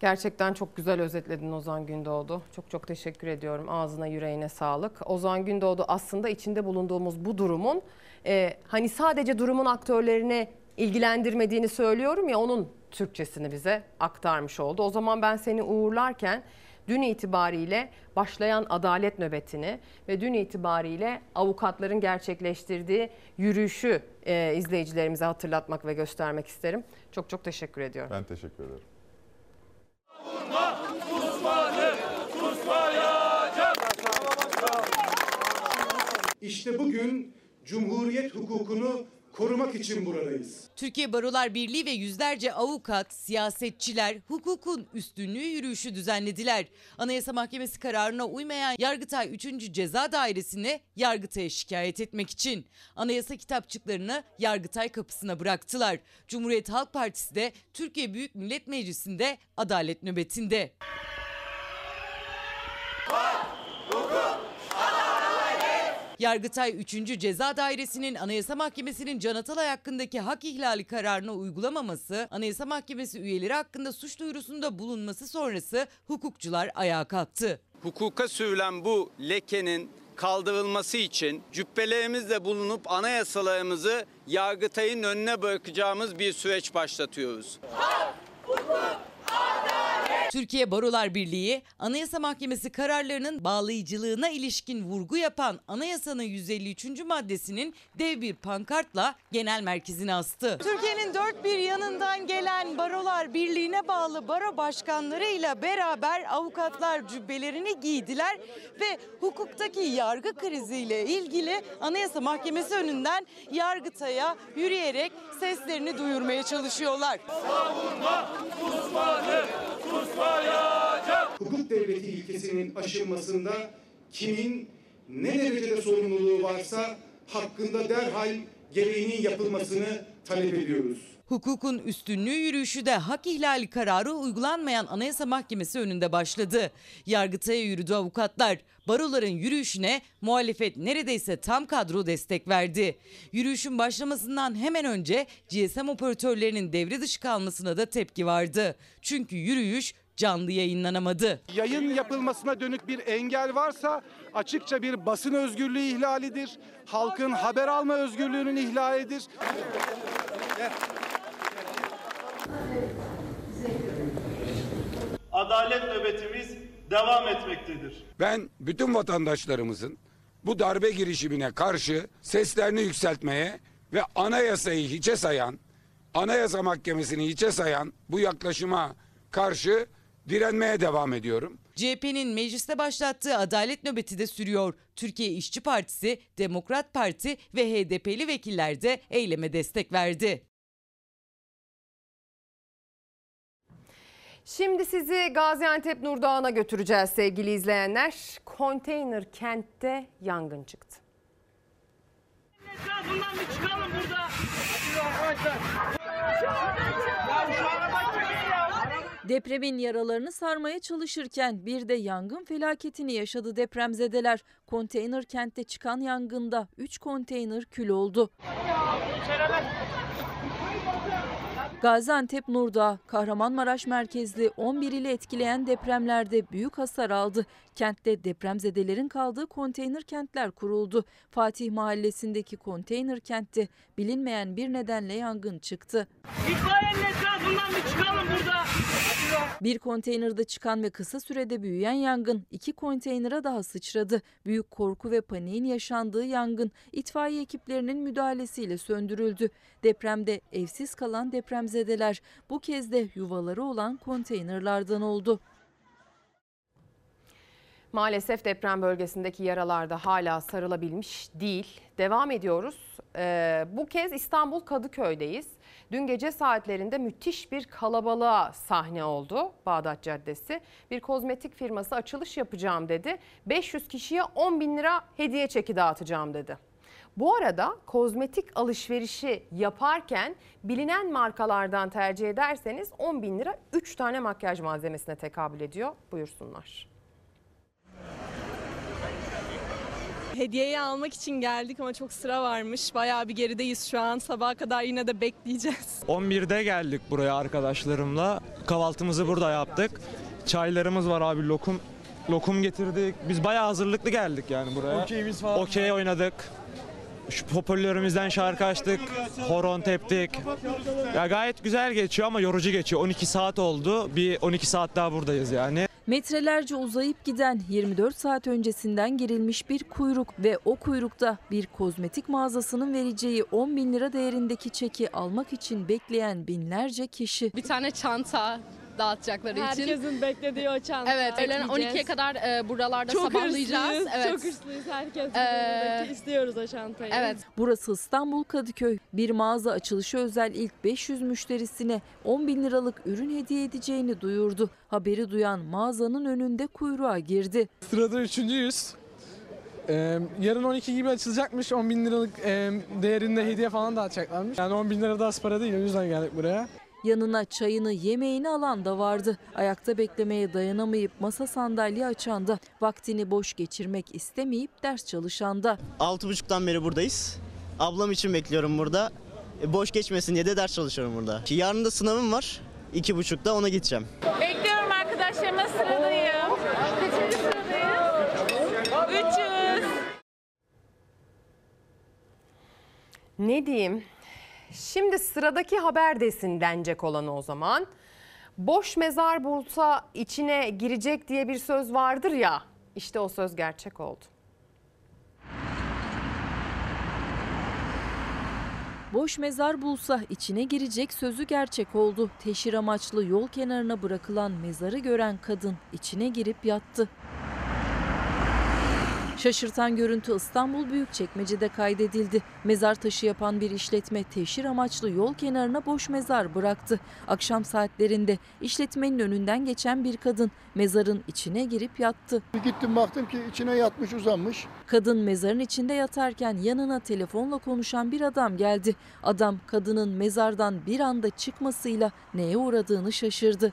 Gerçekten çok güzel özetledin Ozan Gündoğdu. Çok çok teşekkür ediyorum. Ağzına yüreğine sağlık. Ozan Gündoğdu aslında içinde bulunduğumuz bu durumun e, hani sadece durumun aktörlerini ilgilendirmediğini söylüyorum ya onun Türkçesini bize aktarmış oldu. O zaman ben seni uğurlarken dün itibariyle başlayan adalet nöbetini ve dün itibariyle avukatların gerçekleştirdiği yürüyüşü e, izleyicilerimize hatırlatmak ve göstermek isterim. Çok çok teşekkür ediyorum. Ben teşekkür ederim. İşte bugün Cumhuriyet hukukunu korumak için buradayız. Türkiye Barolar Birliği ve yüzlerce avukat, siyasetçiler hukukun üstünlüğü yürüyüşü düzenlediler. Anayasa Mahkemesi kararına uymayan Yargıtay 3. Ceza Dairesi'ne Yargıtay'a şikayet etmek için. Anayasa kitapçıklarını Yargıtay kapısına bıraktılar. Cumhuriyet Halk Partisi de Türkiye Büyük Millet Meclisi'nde adalet nöbetinde. Yargıtay 3. Ceza Dairesi'nin Anayasa Mahkemesi'nin Can Atalay hakkındaki hak ihlali kararını uygulamaması, Anayasa Mahkemesi üyeleri hakkında suç duyurusunda bulunması sonrası hukukçular ayağa kalktı. Hukuka sürülen bu lekenin kaldırılması için cübbelerimizle bulunup anayasalarımızı Yargıtay'ın önüne bırakacağımız bir süreç başlatıyoruz. Türkiye Barolar Birliği, Anayasa Mahkemesi kararlarının bağlayıcılığına ilişkin vurgu yapan anayasanın 153. maddesinin dev bir pankartla genel merkezine astı. Türkiye'nin dört bir yanından gelen Barolar Birliği'ne bağlı baro başkanlarıyla beraber avukatlar cübbelerini giydiler ve hukuktaki yargı kriziyle ilgili Anayasa Mahkemesi önünden Yargıtay'a yürüyerek seslerini duyurmaya çalışıyorlar. Hukuk devleti ilkesinin aşılmasında kimin ne derecede sorumluluğu varsa hakkında derhal gereğinin yapılmasını talep ediyoruz. Hukukun üstünlüğü yürüyüşü de hak ihlali kararı uygulanmayan Anayasa Mahkemesi önünde başladı. Yargıtay'a yürüdü avukatlar. Baroların yürüyüşüne muhalefet neredeyse tam kadro destek verdi. Yürüyüşün başlamasından hemen önce GSM operatörlerinin devre dışı kalmasına da tepki vardı. Çünkü yürüyüş canlı yayınlanamadı. Yayın yapılmasına dönük bir engel varsa açıkça bir basın özgürlüğü ihlalidir. Halkın haber alma özgürlüğünün ihlalidir. Adalet nöbetimiz devam etmektedir. Ben bütün vatandaşlarımızın bu darbe girişimine karşı seslerini yükseltmeye ve anayasayı hiçe sayan, anayasa mahkemesini hiçe sayan bu yaklaşıma karşı direnmeye devam ediyorum. CHP'nin mecliste başlattığı adalet nöbeti de sürüyor. Türkiye İşçi Partisi, Demokrat Parti ve HDP'li vekiller de eyleme destek verdi. Şimdi sizi Gaziantep Nurdağ'ına götüreceğiz sevgili izleyenler. Konteyner kentte yangın çıktı. Bundan bir çıkalım burada. Ya şu? Depremin yaralarını sarmaya çalışırken bir de yangın felaketini yaşadı depremzedeler. Konteyner kentte çıkan yangında 3 konteyner kül oldu. Gaziantep Nurdağ, Kahramanmaraş merkezli 11 ili etkileyen depremlerde büyük hasar aldı. Kentte depremzedelerin kaldığı konteyner kentler kuruldu. Fatih Mahallesi'ndeki konteyner kentte bilinmeyen bir nedenle yangın çıktı. İtfaiyenin etrafından bir çıkalım burada. Bir konteynerde çıkan ve kısa sürede büyüyen yangın iki konteynere daha sıçradı. Büyük korku ve paniğin yaşandığı yangın itfaiye ekiplerinin müdahalesiyle söndürüldü. Depremde evsiz kalan depremzedeler bu kez de yuvaları olan konteynerlardan oldu. Maalesef deprem bölgesindeki yaralar da hala sarılabilmiş değil. Devam ediyoruz. Ee, bu kez İstanbul Kadıköy'deyiz. Dün gece saatlerinde müthiş bir kalabalığa sahne oldu Bağdat Caddesi. Bir kozmetik firması açılış yapacağım dedi. 500 kişiye 10 bin lira hediye çeki dağıtacağım dedi. Bu arada kozmetik alışverişi yaparken bilinen markalardan tercih ederseniz 10 bin lira 3 tane makyaj malzemesine tekabül ediyor. Buyursunlar. Hediyeyi almak için geldik ama çok sıra varmış. Bayağı bir gerideyiz şu an. Sabaha kadar yine de bekleyeceğiz. (laughs) 11'de geldik buraya arkadaşlarımla. Kahvaltımızı burada yaptık. Çaylarımız var abi lokum. Lokum getirdik. Biz bayağı hazırlıklı geldik yani buraya. Okeyimiz falan Okey oynadık. Şu hoparlörümüzden şarkı açtık. Horon teptik. Ya gayet güzel geçiyor ama yorucu geçiyor. 12 saat oldu. Bir 12 saat daha buradayız yani. Metrelerce uzayıp giden 24 saat öncesinden girilmiş bir kuyruk ve o kuyrukta bir kozmetik mağazasının vereceği 10 bin lira değerindeki çeki almak için bekleyen binlerce kişi. Bir tane çanta dağıtacakları için. Herkesin beklediği o çanta. Evet, öğlen Bekleyeceğiz. 12'ye kadar e, buralarda çok sabahlayacağız. hırslıyız, Evet. Çok hırslıyız herkes. Ee, istiyoruz o çantayı. Evet. Burası İstanbul Kadıköy. Bir mağaza açılışı özel ilk 500 müşterisine 10 bin liralık ürün hediye edeceğini duyurdu. Haberi duyan mağazanın önünde kuyruğa girdi. Sırada üçüncüyüz. Ee, yarın 12 gibi açılacakmış. 10 bin liralık e, değerinde hediye falan dağıtacaklarmış. Yani 10 bin lira da az para değil. O yüzden geldik buraya. Yanına çayını, yemeğini alan da vardı. Ayakta beklemeye dayanamayıp masa sandalye açan da, vaktini boş geçirmek istemeyip ders çalışan da. Altı buçuktan beri buradayız. Ablam için bekliyorum burada. E, boş geçmesin diye de ders çalışıyorum burada. Yarın da sınavım var. İki buçukta ona gideceğim. Bekliyorum arkadaşlarıma sıradayım. Kaçıncı sıradayım? 300. Ne diyeyim? Şimdi sıradaki haber desin olanı o zaman. Boş mezar bulsa içine girecek diye bir söz vardır ya. İşte o söz gerçek oldu. Boş mezar bulsa içine girecek sözü gerçek oldu. Teşhir amaçlı yol kenarına bırakılan mezarı gören kadın içine girip yattı. Şaşırtan görüntü İstanbul Büyükçekmece'de kaydedildi. Mezar taşı yapan bir işletme teşhir amaçlı yol kenarına boş mezar bıraktı. Akşam saatlerinde işletmenin önünden geçen bir kadın mezarın içine girip yattı. Bir gittim baktım ki içine yatmış uzanmış. Kadın mezarın içinde yatarken yanına telefonla konuşan bir adam geldi. Adam kadının mezardan bir anda çıkmasıyla neye uğradığını şaşırdı.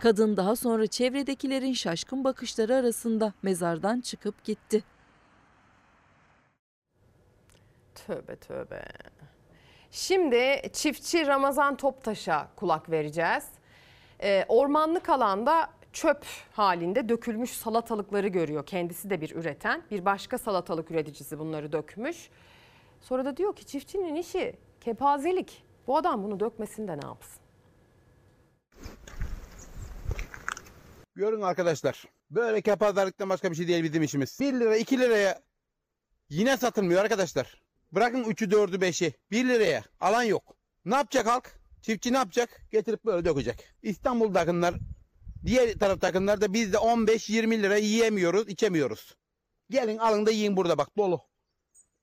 Kadın daha sonra çevredekilerin şaşkın bakışları arasında mezardan çıkıp gitti. Tövbe tövbe. Şimdi çiftçi Ramazan Toptaş'a kulak vereceğiz. Ee, ormanlık alanda çöp halinde dökülmüş salatalıkları görüyor. Kendisi de bir üreten. Bir başka salatalık üreticisi bunları dökmüş. Sonra da diyor ki çiftçinin işi kepazelik. Bu adam bunu dökmesin de ne yapsın? Görün arkadaşlar. Böyle kepazelikten başka bir şey değil bizim işimiz. 1 lira 2 liraya yine satılmıyor arkadaşlar. Bırakın 3'ü 4'ü 5'i 1 liraya alan yok. Ne yapacak halk? Çiftçi ne yapacak? Getirip böyle dökecek. İstanbul'da akınlar diğer tarafta akınlar da biz de 15-20 lira yiyemiyoruz, içemiyoruz. Gelin alın da yiyin burada bak dolu.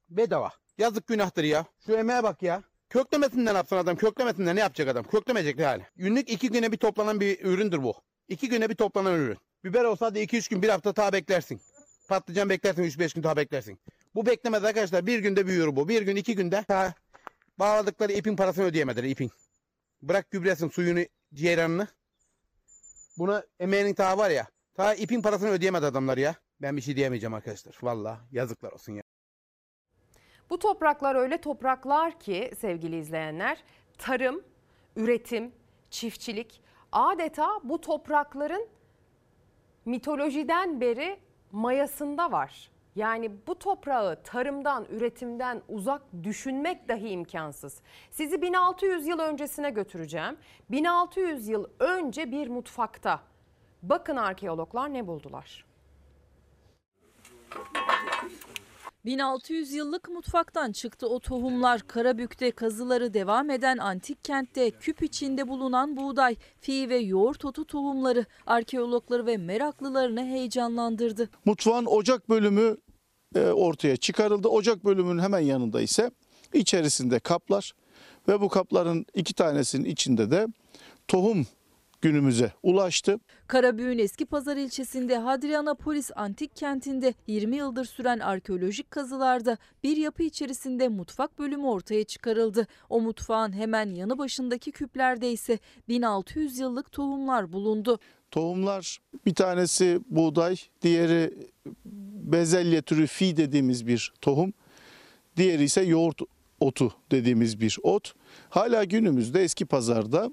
Bedava. Yazık günahtır ya. Şu emeğe bak ya. Köklemesinden yapsın adam? Köklemesinden ne yapacak adam? Köklemeyecek hali. Günlük iki güne bir toplanan bir üründür bu. İki güne bir toplanan ürün. Biber olsa da 2-3 gün bir hafta daha beklersin. Patlıcan beklersin 3-5 gün daha beklersin. Bu beklemez arkadaşlar. Bir günde büyür bu. Bir gün iki günde ta bağladıkları ipin parasını ödeyemediler ipin. Bırak gübresin suyunu ceyranını. Buna emeğinin ta var ya. Ta ipin parasını ödeyemedi adamlar ya. Ben bir şey diyemeyeceğim arkadaşlar. Vallahi yazıklar olsun ya. Bu topraklar öyle topraklar ki sevgili izleyenler tarım, üretim, çiftçilik adeta bu toprakların mitolojiden beri mayasında var. Yani bu toprağı tarımdan, üretimden uzak düşünmek dahi imkansız. Sizi 1600 yıl öncesine götüreceğim. 1600 yıl önce bir mutfakta. Bakın arkeologlar ne buldular. 1600 yıllık mutfaktan çıktı o tohumlar. Karabük'te kazıları devam eden antik kentte küp içinde bulunan buğday, fi ve yoğurt otu tohumları arkeologları ve meraklılarını heyecanlandırdı. Mutfağın ocak bölümü e, ortaya çıkarıldı. Ocak bölümünün hemen yanında ise içerisinde kaplar ve bu kapların iki tanesinin içinde de tohum günümüze ulaştı. Karabük'ün Eski Pazar ilçesinde Hadrianapolis antik kentinde 20 yıldır süren arkeolojik kazılarda bir yapı içerisinde mutfak bölümü ortaya çıkarıldı. O mutfağın hemen yanı başındaki küplerde ise 1600 yıllık tohumlar bulundu. Tohumlar bir tanesi buğday, diğeri bezelye türü fi dediğimiz bir tohum. Diğeri ise yoğurt otu dediğimiz bir ot. Hala günümüzde eski pazarda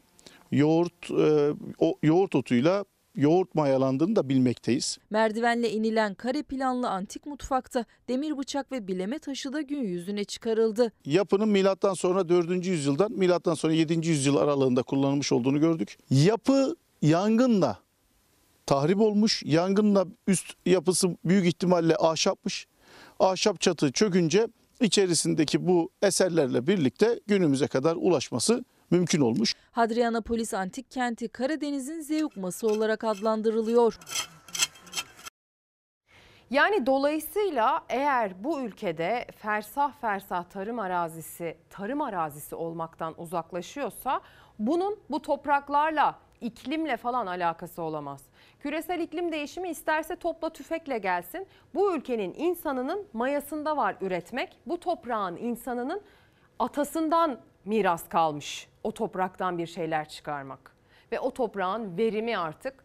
yoğurt e, o, yoğurt otuyla yoğurt mayalandığını da bilmekteyiz. Merdivenle inilen kare planlı antik mutfakta demir bıçak ve bileme taşı da gün yüzüne çıkarıldı. Yapının milattan sonra 4. yüzyıldan milattan sonra 7. yüzyıl aralığında kullanılmış olduğunu gördük. Yapı yangınla tahrip olmuş. Yangınla üst yapısı büyük ihtimalle ahşapmış. Ahşap çatı çökünce içerisindeki bu eserlerle birlikte günümüze kadar ulaşması mümkün olmuş. Hadrianapolis antik kenti Karadeniz'in Zeugması olarak adlandırılıyor. Yani dolayısıyla eğer bu ülkede fersah fersah tarım arazisi tarım arazisi olmaktan uzaklaşıyorsa bunun bu topraklarla iklimle falan alakası olamaz. Küresel iklim değişimi isterse topla tüfekle gelsin. Bu ülkenin insanının mayasında var üretmek. Bu toprağın insanının atasından miras kalmış. O topraktan bir şeyler çıkarmak. Ve o toprağın verimi artık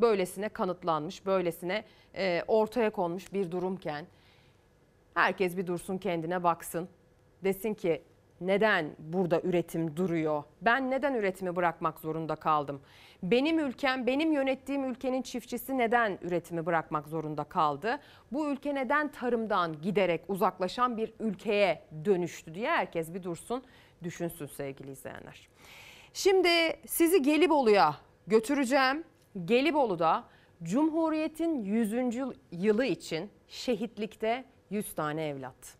böylesine kanıtlanmış, böylesine e, ortaya konmuş bir durumken herkes bir dursun kendine baksın. Desin ki neden burada üretim duruyor? Ben neden üretimi bırakmak zorunda kaldım? Benim ülkem, benim yönettiğim ülkenin çiftçisi neden üretimi bırakmak zorunda kaldı? Bu ülke neden tarımdan giderek uzaklaşan bir ülkeye dönüştü diye herkes bir dursun, düşünsün sevgili izleyenler. Şimdi sizi Gelibolu'ya götüreceğim. Gelibolu'da Cumhuriyet'in 100. yılı için şehitlikte 100 tane evlat.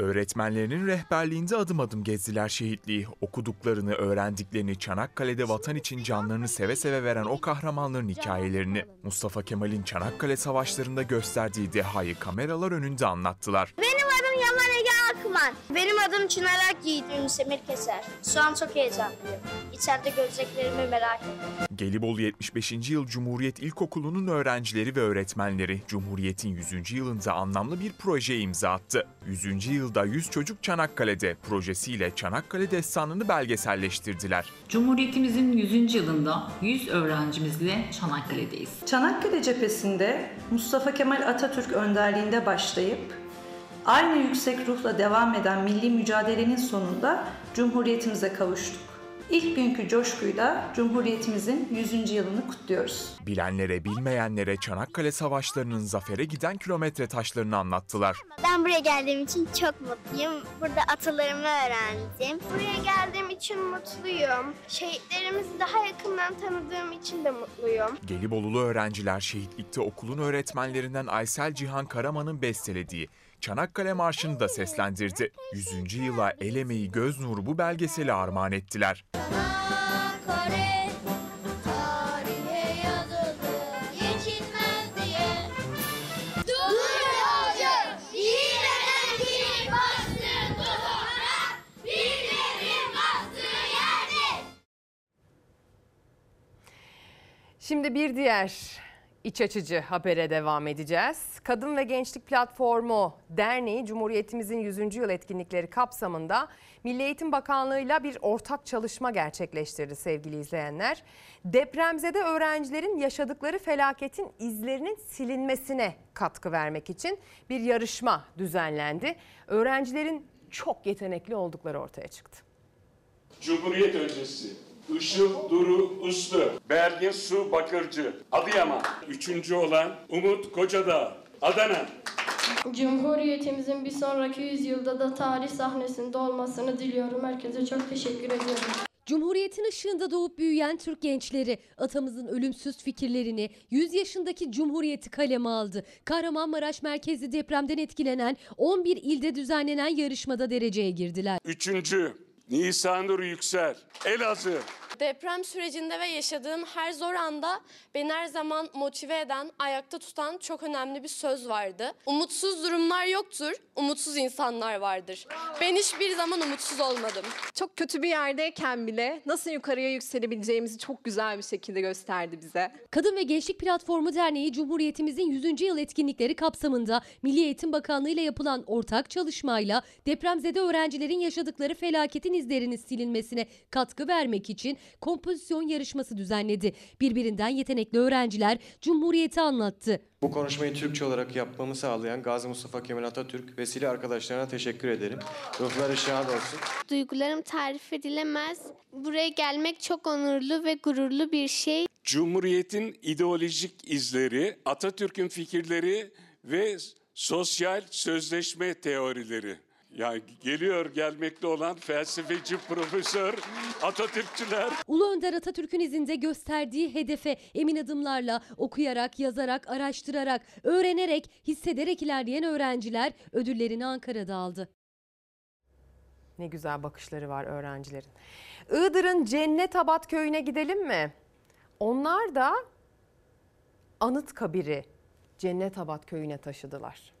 Öğretmenlerinin rehberliğinde adım adım gezdiler şehitliği. Okuduklarını, öğrendiklerini, Çanakkale'de vatan için canlarını seve seve veren o kahramanların hikayelerini Mustafa Kemal'in Çanakkale savaşlarında gösterdiği dehayı kameralar önünde anlattılar. Benim adım Yaman Ege Akman. Benim adım Çınar Akyiğit. Yunus Emir Keser. Şu an çok heyecanlıyım. İçeride göreceklerimi merak ediyorum. Gelibolu 75. Yıl Cumhuriyet İlkokulu'nun öğrencileri ve öğretmenleri Cumhuriyet'in 100. yılında anlamlı bir projeye imza attı. 100. yılda 100 çocuk Çanakkale'de projesiyle Çanakkale destanını belgeselleştirdiler. Cumhuriyetimizin 100. yılında 100 öğrencimizle Çanakkale'deyiz. Çanakkale cephesinde Mustafa Kemal Atatürk önderliğinde başlayıp aynı yüksek ruhla devam eden milli mücadelenin sonunda Cumhuriyetimize kavuştuk. İlk günkü coşkuyla Cumhuriyetimizin 100. yılını kutluyoruz. Bilenlere bilmeyenlere Çanakkale Savaşları'nın zafere giden kilometre taşlarını anlattılar. Ben buraya geldiğim için çok mutluyum. Burada atalarımı öğrendim. Buraya geldiğim için mutluyum. Şehitlerimizi daha yakından tanıdığım için de mutluyum. Gelibolulu öğrenciler şehitlikte okulun öğretmenlerinden Aysel Cihan Karaman'ın bestelediği Çanakkale Marşı'nı da seslendirdi. 100. yıla el emeği göz nuru bu belgeseli armağan ettiler. Çanakkale yazıldı toprak. Şimdi bir diğer iç açıcı habere devam edeceğiz. Kadın ve Gençlik Platformu Derneği Cumhuriyetimizin 100. yıl etkinlikleri kapsamında Milli Eğitim Bakanlığı'yla bir ortak çalışma gerçekleştirdi sevgili izleyenler. Depremzede öğrencilerin yaşadıkları felaketin izlerinin silinmesine katkı vermek için bir yarışma düzenlendi. Öğrencilerin çok yetenekli oldukları ortaya çıktı. Cumhuriyet öncesi. Işıl Duru Uslu, Belgin Su Bakırcı, Adıyaman. Üçüncü olan Umut Kocadağ, Adana. Cumhuriyetimizin bir sonraki yüzyılda da tarih sahnesinde olmasını diliyorum. Herkese çok teşekkür ediyorum. Cumhuriyetin ışığında doğup büyüyen Türk gençleri atamızın ölümsüz fikirlerini 100 yaşındaki Cumhuriyeti kaleme aldı. Kahramanmaraş merkezli depremden etkilenen 11 ilde düzenlenen yarışmada dereceye girdiler. Üçüncü Nisanur Yüksel, Elazığ. Deprem sürecinde ve yaşadığım her zor anda beni her zaman motive eden, ayakta tutan çok önemli bir söz vardı. Umutsuz durumlar yoktur, umutsuz insanlar vardır. Ben hiçbir zaman umutsuz olmadım. Çok kötü bir yerdeyken bile nasıl yukarıya yükselebileceğimizi çok güzel bir şekilde gösterdi bize. Kadın ve Gençlik Platformu Derneği Cumhuriyetimizin 100. yıl etkinlikleri kapsamında Milli Eğitim Bakanlığı ile yapılan ortak çalışmayla depremzede öğrencilerin yaşadıkları felaketin izlerinin silinmesine katkı vermek için kompozisyon yarışması düzenledi. Birbirinden yetenekli öğrenciler Cumhuriyeti anlattı. Bu konuşmayı Türkçe olarak yapmamı sağlayan Gazi Mustafa Kemal Atatürk ve silah arkadaşlarına teşekkür ederim. Ruhları şad olsun. Duygularım tarif edilemez. Buraya gelmek çok onurlu ve gururlu bir şey. Cumhuriyetin ideolojik izleri, Atatürk'ün fikirleri ve sosyal sözleşme teorileri. Yani geliyor gelmekte olan felsefeci profesör Atatürkçüler. Ulu Önder Atatürk'ün izinde gösterdiği hedefe emin adımlarla okuyarak, yazarak, araştırarak, öğrenerek, hissederek ilerleyen öğrenciler ödüllerini Ankara'da aldı. Ne güzel bakışları var öğrencilerin. Iğdır'ın Cennet köyüne gidelim mi? Onlar da Anıtkabir'i Cennet köyüne taşıdılar.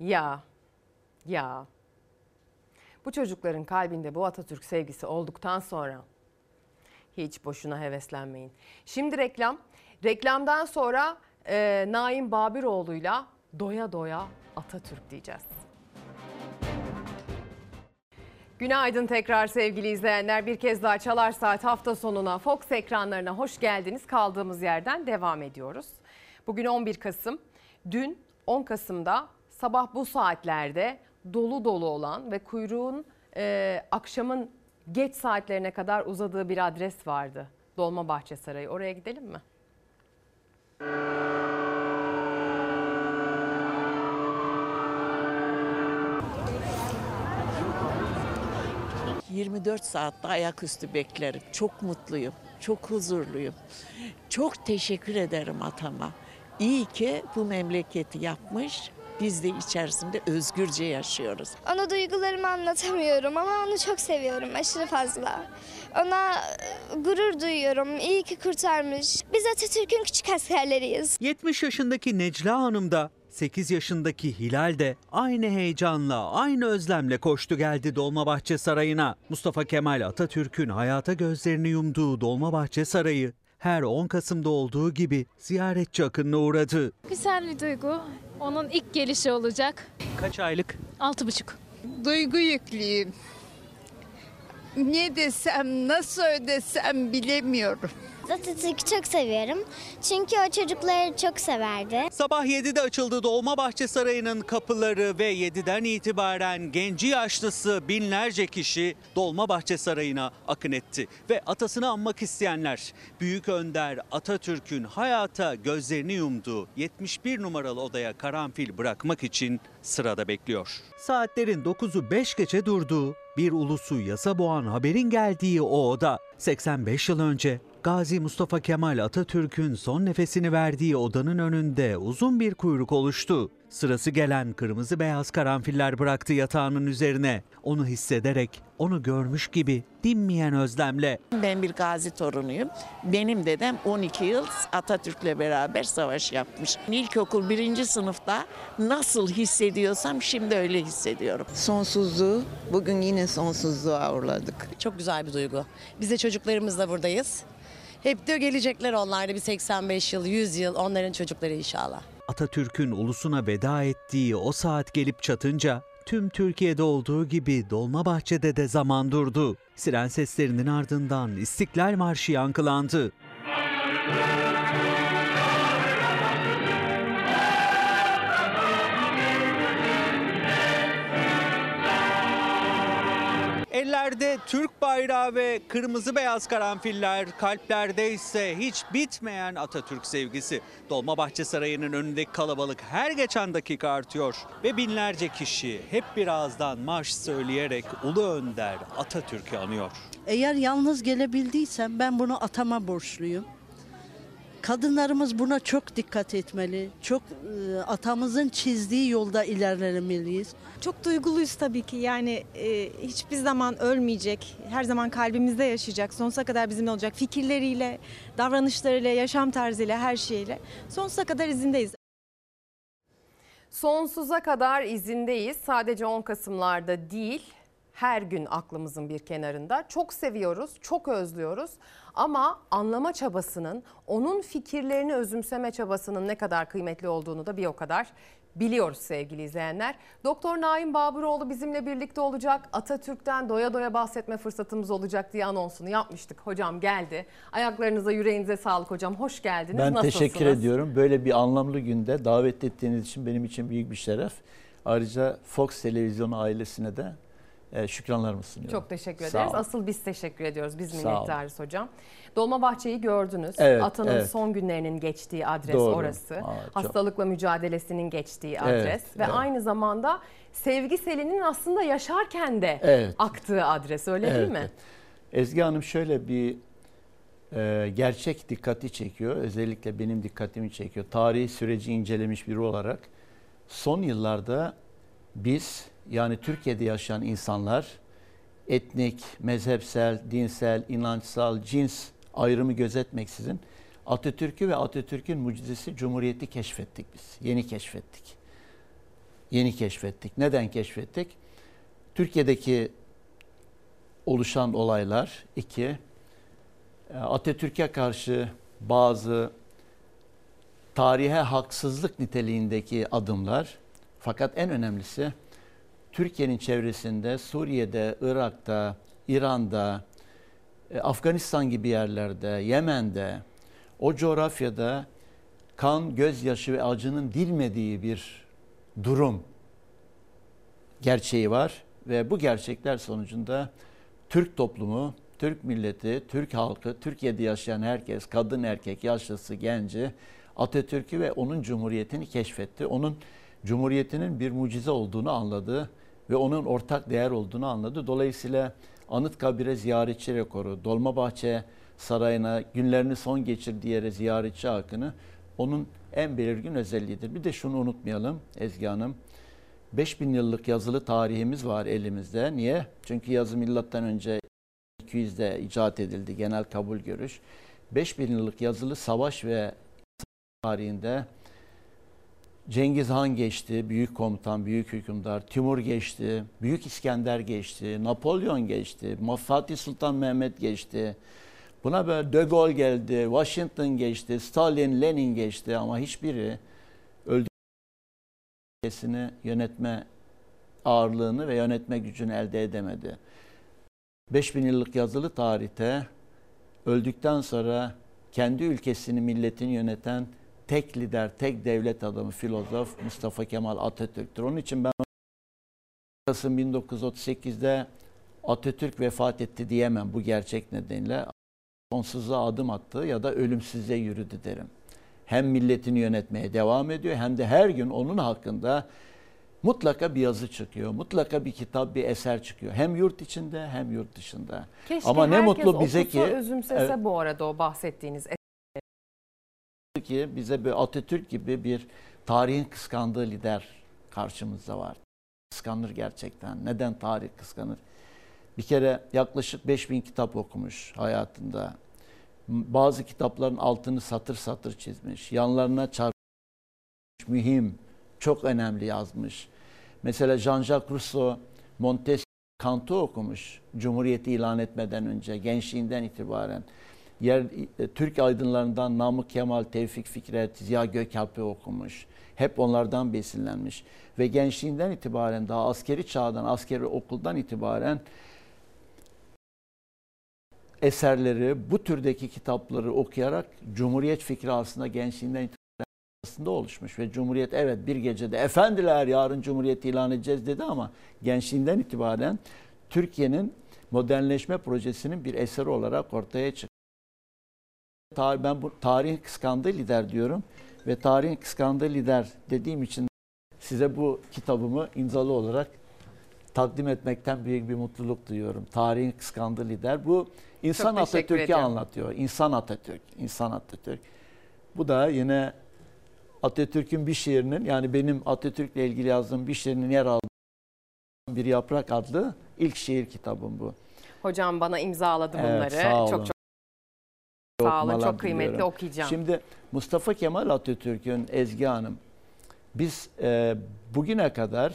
Ya, ya. Bu çocukların kalbinde bu Atatürk sevgisi olduktan sonra hiç boşuna heveslenmeyin. Şimdi reklam. Reklamdan sonra e, Naim Babiroğlu'yla doya doya Atatürk diyeceğiz. Günaydın tekrar sevgili izleyenler. Bir kez daha Çalar Saat hafta sonuna Fox ekranlarına hoş geldiniz. Kaldığımız yerden devam ediyoruz. Bugün 11 Kasım. Dün 10 Kasım'da sabah bu saatlerde dolu dolu olan ve kuyruğun e, akşamın geç saatlerine kadar uzadığı bir adres vardı. Dolmabahçe Sarayı. Oraya gidelim mi? 24 saatte ayaküstü beklerim. Çok mutluyum. çok huzurluyum. Çok teşekkür ederim atama. İyi ki bu memleketi yapmış. Biz de içerisinde özgürce yaşıyoruz. Ona duygularımı anlatamıyorum ama onu çok seviyorum aşırı fazla. Ona e, gurur duyuyorum. İyi ki kurtarmış. Biz Atatürk'ün küçük askerleriyiz. 70 yaşındaki Necla Hanım da 8 yaşındaki Hilal de aynı heyecanla, aynı özlemle koştu geldi Dolmabahçe Sarayı'na. Mustafa Kemal Atatürk'ün hayata gözlerini yumduğu Dolmabahçe Sarayı her 10 Kasım'da olduğu gibi ziyaretçi akınına uğradı. Güzel bir duygu. Onun ilk gelişi olacak. Kaç aylık? Altı buçuk. Duygu yüklüyüm. Ne desem, nasıl ödesem bilemiyorum. Atatürk'ü çok seviyorum. Çünkü o çocukları çok severdi. Sabah 7'de açıldı Dolmabahçe Sarayı'nın kapıları ve 7'den itibaren genci yaşlısı binlerce kişi Dolmabahçe Sarayı'na akın etti. Ve atasını anmak isteyenler Büyük Önder Atatürk'ün hayata gözlerini yumduğu 71 numaralı odaya karanfil bırakmak için sırada bekliyor. Saatlerin 9'u 5 geçe durduğu bir ulusu yasa boğan haberin geldiği o oda 85 yıl önce Gazi Mustafa Kemal Atatürk'ün son nefesini verdiği odanın önünde uzun bir kuyruk oluştu. Sırası gelen kırmızı beyaz karanfiller bıraktı yatağının üzerine. Onu hissederek, onu görmüş gibi dinmeyen özlemle. Ben bir gazi torunuyum. Benim dedem 12 yıl Atatürk'le beraber savaş yapmış. İlkokul birinci sınıfta nasıl hissediyorsam şimdi öyle hissediyorum. Sonsuzluğu, bugün yine sonsuzluğa uğurladık. Çok güzel bir duygu. Biz de çocuklarımızla buradayız. Hep de gelecekler onlar bir 85 yıl, 100 yıl onların çocukları inşallah. Atatürk'ün ulusuna veda ettiği o saat gelip çatınca tüm Türkiye'de olduğu gibi Dolmabahçe'de de zaman durdu. Siren seslerinin ardından İstiklal Marşı yankılandı. Ellerde Türk bayrağı ve kırmızı beyaz karanfiller, kalplerde ise hiç bitmeyen Atatürk sevgisi. Dolmabahçe Sarayı'nın önündeki kalabalık her geçen dakika artıyor ve binlerce kişi hep bir ağızdan marş söyleyerek Ulu Önder Atatürk'ü anıyor. Eğer yalnız gelebildiysem ben bunu atama borçluyum. Kadınlarımız buna çok dikkat etmeli. Çok e, atamızın çizdiği yolda ilerlemeliyiz. Çok duyguluyuz tabii ki. Yani e, hiçbir zaman ölmeyecek. Her zaman kalbimizde yaşayacak. Sonsuza kadar bizimle olacak. Fikirleriyle, davranışlarıyla, yaşam tarzıyla, her şeyle. Sonsuza kadar izindeyiz. Sonsuza kadar izindeyiz. Sadece 10 Kasımlarda değil, her gün aklımızın bir kenarında. Çok seviyoruz, çok özlüyoruz. Ama anlama çabasının, onun fikirlerini özümseme çabasının ne kadar kıymetli olduğunu da bir o kadar biliyoruz sevgili izleyenler. Doktor Naim Baburoğlu bizimle birlikte olacak. Atatürk'ten doya doya bahsetme fırsatımız olacak diye anonsunu yapmıştık. Hocam geldi. Ayaklarınıza yüreğinize sağlık hocam. Hoş geldiniz. Ben Nasılsınız? teşekkür ediyorum. Böyle bir anlamlı günde davet ettiğiniz için benim için büyük bir şeref. Ayrıca Fox Televizyonu ailesine de şükranlarımı sunuyorum. Çok teşekkür Sağ ederiz. Asıl biz teşekkür ediyoruz. Biz minnettarız hocam. Dolmabahçe'yi gördünüz. Evet, Atanın evet. son günlerinin geçtiği adres Doğru. orası. Aa, çok. Hastalıkla mücadelesinin geçtiği adres. Evet, Ve evet. aynı zamanda Sevgi Selin'in aslında yaşarken de Evet. aktığı adres öyle değil Evet, mi? evet. Ezgi Hanım şöyle bir e, gerçek dikkati çekiyor. Özellikle benim dikkatimi çekiyor. Tarihi süreci incelemiş biri olarak son yıllarda biz yani Türkiye'de yaşayan insanlar etnik, mezhepsel, dinsel, inançsal, cins ayrımı gözetmeksizin Atatürk'ü ve Atatürk'ün mucizesi Cumhuriyeti keşfettik biz. Yeni keşfettik. Yeni keşfettik. Neden keşfettik? Türkiye'deki oluşan olaylar iki, e, Atatürk'e karşı bazı tarihe haksızlık niteliğindeki adımlar fakat en önemlisi Türkiye'nin çevresinde Suriye'de, Irak'ta, İran'da, e, Afganistan gibi yerlerde, Yemen'de o coğrafyada kan, gözyaşı ve acının dilmediği bir durum gerçeği var ve bu gerçekler sonucunda Türk toplumu, Türk milleti, Türk halkı, Türkiye'de yaşayan herkes, kadın erkek, yaşlısı, genci Atatürk'ü ve onun cumhuriyetini keşfetti. Onun cumhuriyetinin bir mucize olduğunu anladı ve onun ortak değer olduğunu anladı. Dolayısıyla Anıtkabir'e ziyaretçi rekoru, Dolmabahçe Sarayı'na günlerini son geçirdiği yere ziyaretçi akını onun en belirgin özelliğidir. Bir de şunu unutmayalım Ezgi Hanım. 5000 yıllık yazılı tarihimiz var elimizde. Niye? Çünkü yazı milattan önce 200'de icat edildi genel kabul görüş. 5000 yıllık yazılı savaş ve tarihinde Cengiz Han geçti, büyük komutan, büyük hükümdar. Timur geçti, Büyük İskender geçti, Napolyon geçti, Fatih Sultan Mehmet geçti. Buna böyle De Gaulle geldi, Washington geçti, Stalin, Lenin geçti ama hiçbiri öldüğünü yönetme ağırlığını ve yönetme gücünü elde edemedi. 5000 yıllık yazılı tarihte öldükten sonra kendi ülkesini, milletini yöneten tek lider, tek devlet adamı, filozof Mustafa Kemal Atatürk'tür. Onun için ben Kasım 1938'de Atatürk vefat etti diyemem bu gerçek nedeniyle. Sonsuzluğa adım attı ya da ölümsüzlüğe yürüdü derim. Hem milletini yönetmeye devam ediyor hem de her gün onun hakkında mutlaka bir yazı çıkıyor. Mutlaka bir kitap, bir eser çıkıyor. Hem yurt içinde hem yurt dışında. Keşke Ama ne mutlu bize ki- özümsese Evet. bu arada o bahsettiğiniz ki bize bir Atatürk gibi bir tarihin kıskandığı lider karşımızda var. Kıskanır gerçekten. Neden tarih kıskanır? Bir kere yaklaşık 5000 kitap okumuş hayatında. Bazı kitapların altını satır satır çizmiş. Yanlarına çarpmış, mühim, çok önemli yazmış. Mesela Jean-Jacques Rousseau, Montesquieu, Kant'ı okumuş. Cumhuriyeti ilan etmeden önce, gençliğinden itibaren. Yer, e, Türk aydınlarından Namık Kemal, Tevfik Fikret, Ziya Gökalp'i okumuş. Hep onlardan besinlenmiş. Ve gençliğinden itibaren daha askeri çağdan, askeri okuldan itibaren eserleri, bu türdeki kitapları okuyarak Cumhuriyet fikri aslında gençliğinden itibaren aslında oluşmuş. Ve Cumhuriyet evet bir gecede efendiler yarın Cumhuriyet ilan edeceğiz dedi ama gençliğinden itibaren Türkiye'nin modernleşme projesinin bir eseri olarak ortaya çıktı. Tarih, ben bu tarihin kıskandığı lider diyorum ve tarihin kıskandığı lider dediğim için size bu kitabımı imzalı olarak takdim etmekten büyük bir mutluluk duyuyorum. Tarihin kıskandığı lider. Bu insan Atatürk'ü anlatıyor. İnsan Atatürk, insan Atatürk. Bu da yine Atatürk'ün bir şiirinin yani benim Atatürk'le ilgili yazdığım bir şiirinin yer aldığı Bir Yaprak adlı ilk şiir kitabım bu. Hocam bana imzaladı Evet, bunları. sağ olun. Çok çok sağ olun. Çok kıymetli diliyorum. okuyacağım. Şimdi Mustafa Kemal Atatürk'ün Ezgi Hanım biz e, bugüne kadar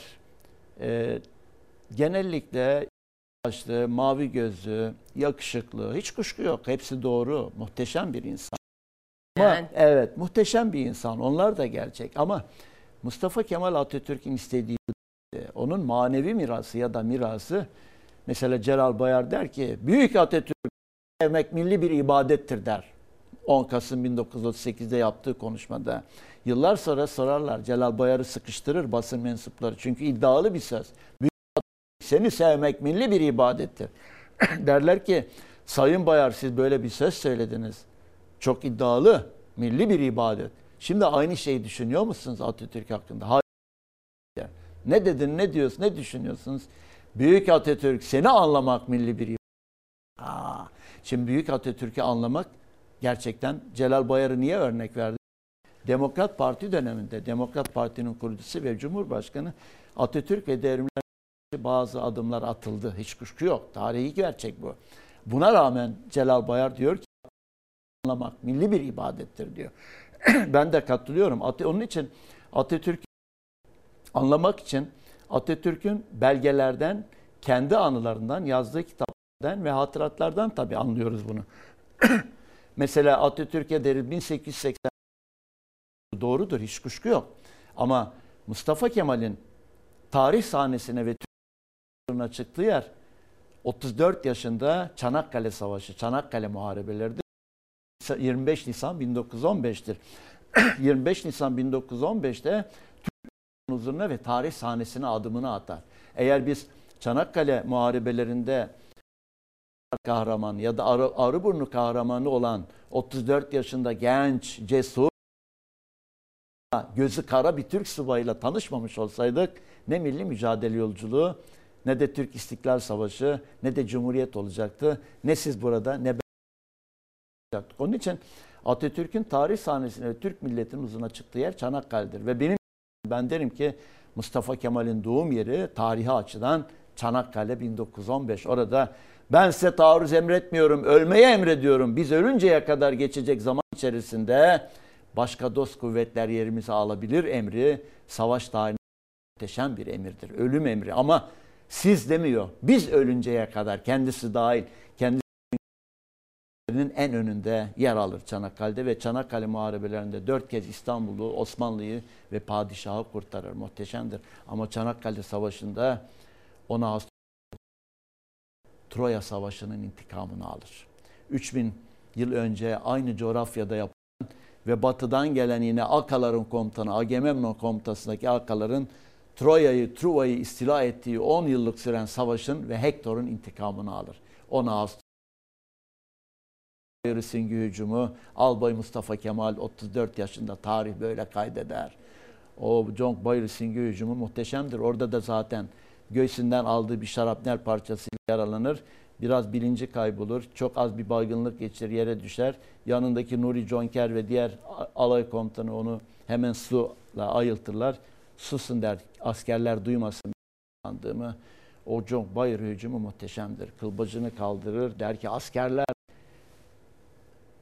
e, genellikle başlı, mavi gözlü, yakışıklı, hiç kuşku yok. Hepsi doğru. Muhteşem bir insan. Ama Yani. evet, muhteşem bir insan. Onlar da gerçek. Ama Mustafa Kemal Atatürk'ün istediği onun manevi mirası ya da mirası mesela Celal Bayar der ki büyük Atatürk sevmek milli bir ibadettir der. 10 Kasım 1938'de yaptığı konuşmada. Yıllar sonra sorarlar Celal Bayar'ı sıkıştırır basın mensupları. Çünkü iddialı bir söz. Seni sevmek milli bir ibadettir. (clears throat) Derler ki Sayın Bayar siz böyle bir söz söylediniz. Çok iddialı, milli bir ibadet. Şimdi aynı şeyi düşünüyor musunuz Atatürk hakkında? Hayır. Ne dedin, ne diyorsun, ne düşünüyorsunuz? Büyük Atatürk seni anlamak milli bir ibadet. Aa, şimdi Büyük Atatürk'ü anlamak gerçekten Celal Bayar'ı niye örnek verdi? Demokrat Parti döneminde Demokrat Parti'nin kurucusu ve Cumhurbaşkanı Atatürk ve devrimler bazı adımlar atıldı. Hiç kuşku yok. Tarihi gerçek bu. Buna rağmen Celal Bayar diyor ki anlamak milli bir ibadettir diyor. (clears throat) ben de katılıyorum. At- Onun için Atatürk anlamak için Atatürk'ün belgelerden, kendi anılarından, yazdığı kitaplardan ve hatıratlardan tabii anlıyoruz bunu. (clears throat) Mesela Atatürk'e deriz 1880 doğrudur hiç kuşku yok. Ama Mustafa Kemal'in tarih sahnesine ve Türkiye'ne çıktığı yer 34 yaşında Çanakkale Savaşı, Çanakkale Muharebeleri 25 Nisan 1915'tir. 25 (clears throat) Nisan 1915'te Türk huzuruna ve tarih sahnesine adımını atar. Eğer biz Çanakkale muharebelerinde kahraman ya da Arı, Arıburnu kahramanı olan 34 yaşında genç, cesur, gözü kara bir Türk subayıyla tanışmamış olsaydık ne milli mücadele yolculuğu ne de Türk İstiklal Savaşı ne de Cumhuriyet olacaktı. Ne siz burada ne ben yaptık. Onun için Atatürk'ün tarih sahnesine Türk milletinin huzuruna çıktığı yer Çanakkale'dir. Ve benim ben derim ki Mustafa Kemal'in doğum yeri tarihi açıdan Çanakkale 1915. Orada ben size taarruz emretmiyorum, ölmeyi emrediyorum. Biz ölünceye kadar geçecek zaman içerisinde başka dost kuvvetler yerimizi alabilir emri savaş tarihinde muhteşem bir emirdir. Ölüm emri ama siz demiyor. Biz ölünceye kadar kendisi dahil kendisi en önünde yer alır Çanakkale'de ve Çanakkale muharebelerinde dört kez İstanbul'u, Osmanlı'yı ve padişahı kurtarır. Muhteşemdir. Ama Çanakkale Savaşı'nda 10 Ağustos Troya Savaşı'nın intikamını alır. 3000 yıl önce aynı coğrafyada yapılan ve batıdan gelen yine Akaların komutanı Agamemnon komutasındaki Akaların Troya'yı, Truva'yı istila ettiği 10 yıllık süren savaşın ve Hektor'un intikamını alır. 10 Ağustos Süngü hücumu Albay Mustafa Kemal 34 yaşında tarih böyle kaydeder. O John Bayır hücumu muhteşemdir. Orada da zaten göğsünden aldığı bir şarapnel parçasıyla yaralanır. Biraz bilinci kaybolur. Çok az bir baygınlık geçirir, yere düşer. Yanındaki Nuri Jonker ve diğer alay komutanı onu hemen suyla ayıltırlar. Susun der, askerler duymasın andığımı. O John Bayır hücumu muhteşemdir. Kılbacını kaldırır. Der ki askerler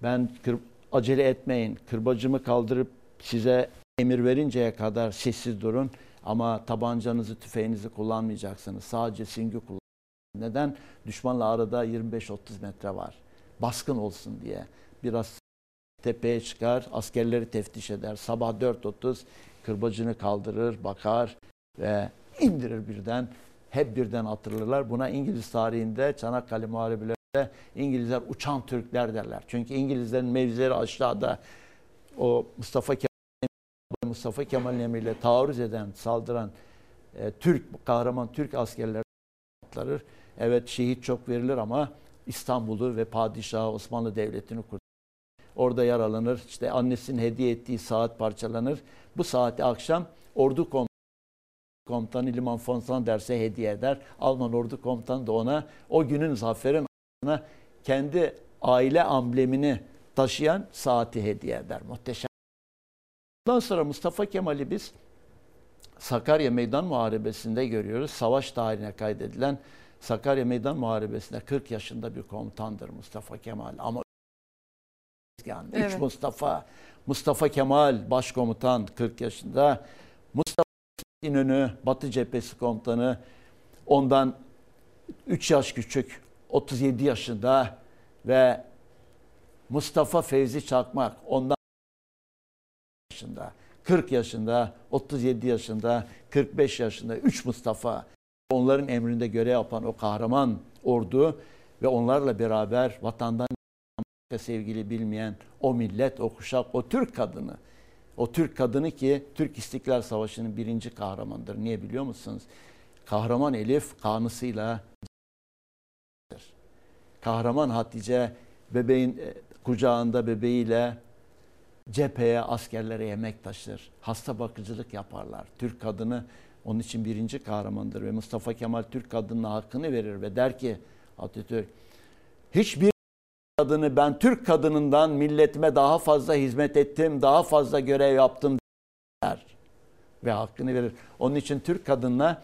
ben kır, acele etmeyin. Kırbacımı kaldırıp size emir verinceye kadar sessiz durun. Ama tabancanızı, tüfeğinizi kullanmayacaksınız. Sadece süngü kullan. Neden? Düşmanla arada 25-30 metre var. Baskın olsun diye. Biraz tepeye çıkar, askerleri teftiş eder. Sabah 4.30 kırbacını kaldırır, bakar ve indirir birden. Hep birden hatırlarlar. Buna İngiliz tarihinde Çanakkale Muharebelerinde İngilizler uçan Türkler derler. Çünkü İngilizlerin mevzileri aşağıda o Mustafa Kemal Mustafa Kemal'in emriyle taarruz eden, saldıran e, Türk kahraman Türk askerler atlarır. Evet şehit çok verilir ama İstanbul'u ve padişahı Osmanlı Devleti'ni kurtarır. Orada yaralanır. İşte annesinin hediye ettiği saat parçalanır. Bu saati akşam ordu komutanı komutanı Liman von Sanders'e hediye eder. Alman ordu komutanı da ona o günün zaferin kendi aile amblemini taşıyan saati hediye eder. Muhteşem. Ondan sonra Mustafa Kemal'i biz Sakarya Meydan Muharebesi'nde görüyoruz. Savaş tarihine kaydedilen Sakarya Meydan Muharebesi'nde 40 yaşında bir komutandır Mustafa Kemal. Ama yani evet. üç Mustafa, Mustafa Kemal başkomutan 40 yaşında, Mustafa İnönü Batı Cephesi komutanı ondan 3 yaş küçük 37 yaşında ve Mustafa Fevzi Çakmak ondan yaşında, 40 yaşında, 37 yaşında, 45 yaşında 3 Mustafa onların emrinde görev yapan o kahraman ordu ve onlarla beraber vatandan sevgili bilmeyen o millet, o kuşak, o Türk kadını. O Türk kadını ki Türk İstiklal Savaşı'nın birinci kahramandır. Niye biliyor musunuz? Kahraman Elif kanısıyla kahraman Hatice bebeğin kucağında bebeğiyle cepheye, askerlere yemek taşır. Hasta bakıcılık yaparlar. Türk kadını onun için birinci kahramandır ve Mustafa Kemal Türk kadınına hakkını verir ve der ki Atatürk hiçbir kadını ben Türk kadınından milletime daha fazla hizmet ettim, daha fazla görev yaptım der ve hakkını verir. Onun için Türk kadınına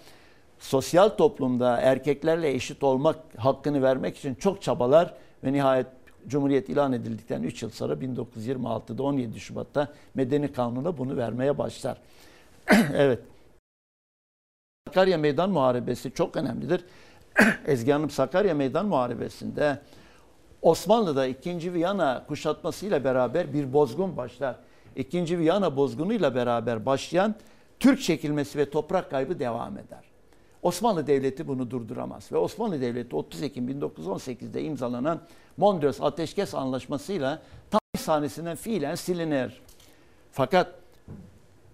sosyal toplumda erkeklerle eşit olmak hakkını vermek için çok çabalar ve nihayet Cumhuriyet ilan edildikten 3 yıl sonra 1926'da 17 Şubat'ta Medeni Kanun'a bunu vermeye başlar. (clears throat) evet. Sakarya Meydan Muharebesi çok önemlidir. (clears throat) Ezgi Hanım Sakarya Meydan Muharebesi'nde Osmanlı'da 2. Viyana kuşatmasıyla beraber bir bozgun başlar. 2. Viyana bozgunuyla beraber başlayan Türk çekilmesi ve toprak kaybı devam eder. Osmanlı Devleti bunu durduramaz ve Osmanlı Devleti 30 Ekim 1918'de imzalanan Mondros Ateşkes Anlaşması'yla tarih sahnesinden fiilen silinir. Fakat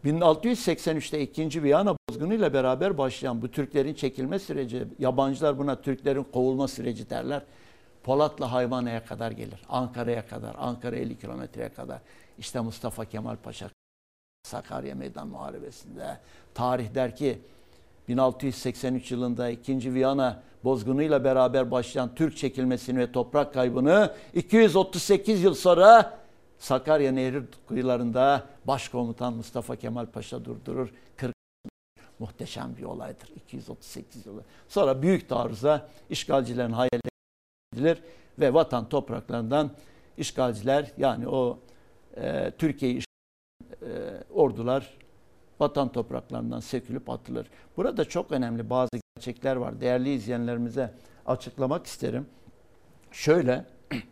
1683'te 2. Viyana bozgunuyla beraber başlayan bu Türklerin çekilme süreci, yabancılar buna Türklerin kovulma süreci derler. Polat'la Hayvana'ya kadar gelir. Ankara'ya kadar, Ankara 50 kilometreye kadar. İşte Mustafa Kemal Paşa Sakarya Meydan Muharebesi'nde tarih der ki 1683 yılında 2. Viyana bozgunuyla beraber başlayan Türk çekilmesini ve toprak kaybını 238 yıl sonra Sakarya Nehri kıyılarında Başkomutan Mustafa Kemal Paşa durdurur. 40 muhteşem bir olaydır. 238 yılı. Sonra büyük taarruza işgalcilerin hayalleri edilir ve vatan topraklarından işgalciler yani o e, Türkiye'yi e, ordular vatan topraklarından sökülüp atılır. Burada çok önemli bazı gerçekler var. Değerli izleyenlerimize açıklamak isterim. Şöyle (clears throat)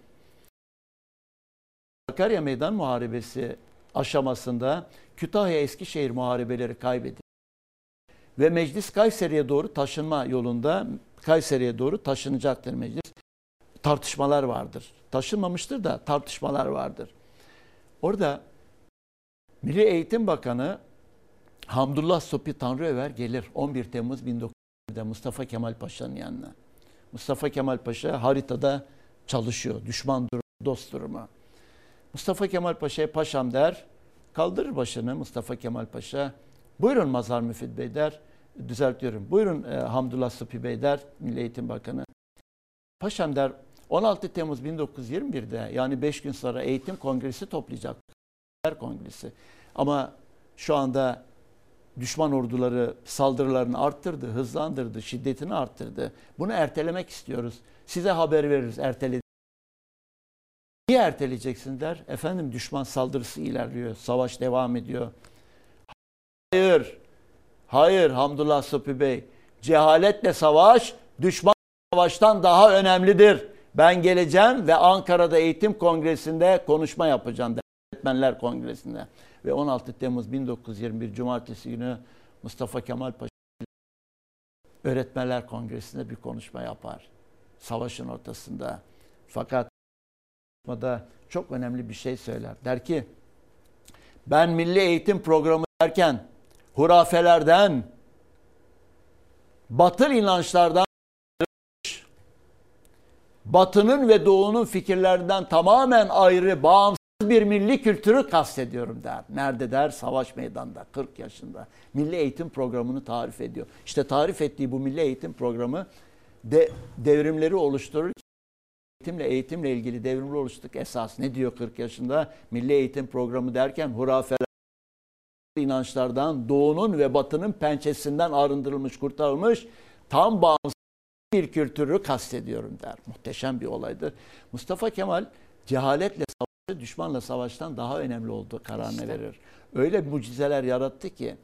Sakarya Meydan Muharebesi aşamasında Kütahya Eskişehir muharebeleri kaybedildi. Ve meclis Kayseri'ye doğru taşınma yolunda Kayseri'ye doğru taşınacaktır meclis. Tartışmalar vardır. Taşınmamıştır da tartışmalar vardır. Orada Milli Eğitim Bakanı Hamdullah Sopi Tanrıöver gelir 11 Temmuz 1920'de Mustafa Kemal Paşa'nın yanına. Mustafa Kemal Paşa haritada çalışıyor. Düşman durumu, dost durumu. Mustafa Kemal Paşa'ya paşam der. Kaldırır başını Mustafa Kemal Paşa. Buyurun Mazhar Müfit Bey der. Düzeltiyorum. Buyurun e, Hamdullah Sopi Bey der. Milli Eğitim Bakanı. Paşam der 16 Temmuz 1921'de yani 5 gün sonra eğitim kongresi toplayacak. Kongresi. Ama şu anda düşman orduları saldırılarını arttırdı, hızlandırdı, şiddetini arttırdı. Bunu ertelemek istiyoruz. Size haber veririz ertele. Niye erteleyeceksin der. Efendim düşman saldırısı ilerliyor, savaş devam ediyor. Hayır, hayır Hamdullah Sıpı Bey. Cehaletle savaş, düşman savaştan daha önemlidir. Ben geleceğim ve Ankara'da eğitim kongresinde konuşma yapacağım der. Öğretmenler Kongresi'nde. Ve 16 Temmuz 1921 Cumartesi günü Mustafa Kemal Paşa Öğretmenler Kongresi'nde bir konuşma yapar. Savaşın ortasında. Fakat konuşmada çok önemli bir şey söyler. Der ki ben milli eğitim programı derken hurafelerden, batıl inançlardan Batının ve Doğu'nun fikirlerinden tamamen ayrı, bağımsız bir milli kültürü kastediyorum der. Nerede der? Savaş meydanında 40 yaşında. Milli eğitim programını tarif ediyor. İşte tarif ettiği bu milli eğitim programı de, devrimleri oluşturur. Eğitimle eğitimle ilgili devrimleri oluşturduk esas. Ne diyor 40 yaşında? Milli eğitim programı derken hurafeler inançlardan doğunun ve batının pençesinden arındırılmış, kurtarılmış tam bağımsız bir kültürü kastediyorum der. Muhteşem bir olaydır. Mustafa Kemal cehaletle düşmanla savaştan daha önemli olduğu kararını işte. verir. Öyle mucizeler yarattı ki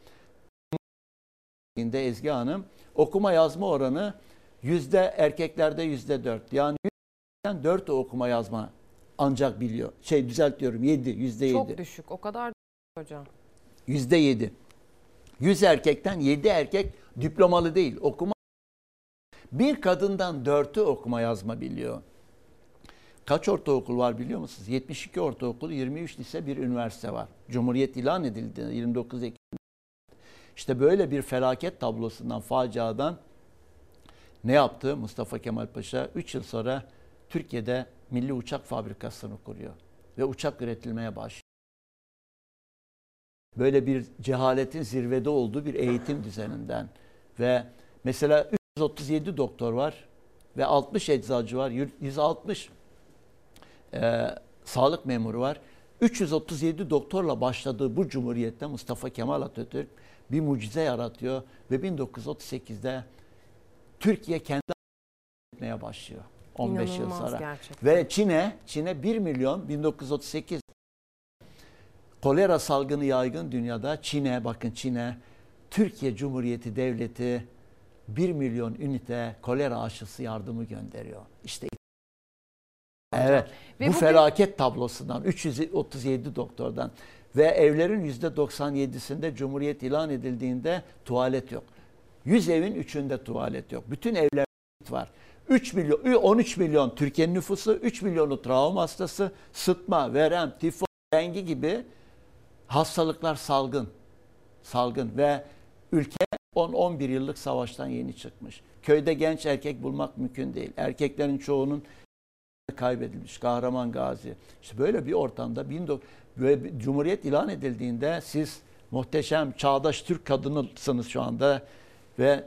Ezgi Hanım okuma yazma oranı yüzde erkeklerde yüzde dört. Yani dört okuma yazma ancak biliyor. Şey düzeltiyorum yedi, yüzde yedi. Çok düşük. O kadar hocam. Yüzde yedi. Yüz erkekten yedi erkek diplomalı değil. Okuma bir kadından dörtü okuma yazma biliyor. Kaç ortaokul var biliyor musunuz? 72 ortaokul, 23 lise, bir üniversite var. Cumhuriyet ilan edildi 29 Ekim. İşte böyle bir felaket tablosundan, faciadan ne yaptı Mustafa Kemal Paşa? 3 yıl sonra Türkiye'de milli uçak fabrikasını kuruyor ve uçak üretilmeye başlıyor. Böyle bir cehaletin zirvede olduğu bir eğitim düzeninden ve mesela 137 doktor var ve 60 eczacı var, 160 e, sağlık memuru var. 337 doktorla başladığı bu cumhuriyette Mustafa Kemal Atatürk bir mucize yaratıyor ve 1938'de Türkiye kendi etmeye başlıyor. 15 İnanılmaz yıl sonra. Gerçekten. Ve Çin'e Çin'e 1 milyon 1938 kolera salgını yaygın dünyada Çin'e bakın Çin'e Türkiye Cumhuriyeti Devleti 1 milyon ünite kolera aşısı yardımı gönderiyor. İşte Evet. Ve bu bugün... felaket tablosundan 337 doktordan ve evlerin %97'sinde Cumhuriyet ilan edildiğinde tuvalet yok. 100 evin 3'ünde tuvalet yok. Bütün evler var. 3 milyon 13 milyon Türkiye'nin nüfusu 3 milyonu travma hastası, sıtma, verem, tifo, dengi gibi hastalıklar salgın. Salgın ve ülke 10-11 yıllık savaştan yeni çıkmış. Köyde genç erkek bulmak mümkün değil. Erkeklerin çoğunun kaybedilmiş. Kahraman Gazi. İşte böyle bir ortamda böyle Cumhuriyet ilan edildiğinde siz muhteşem çağdaş Türk kadınısınız şu anda. ve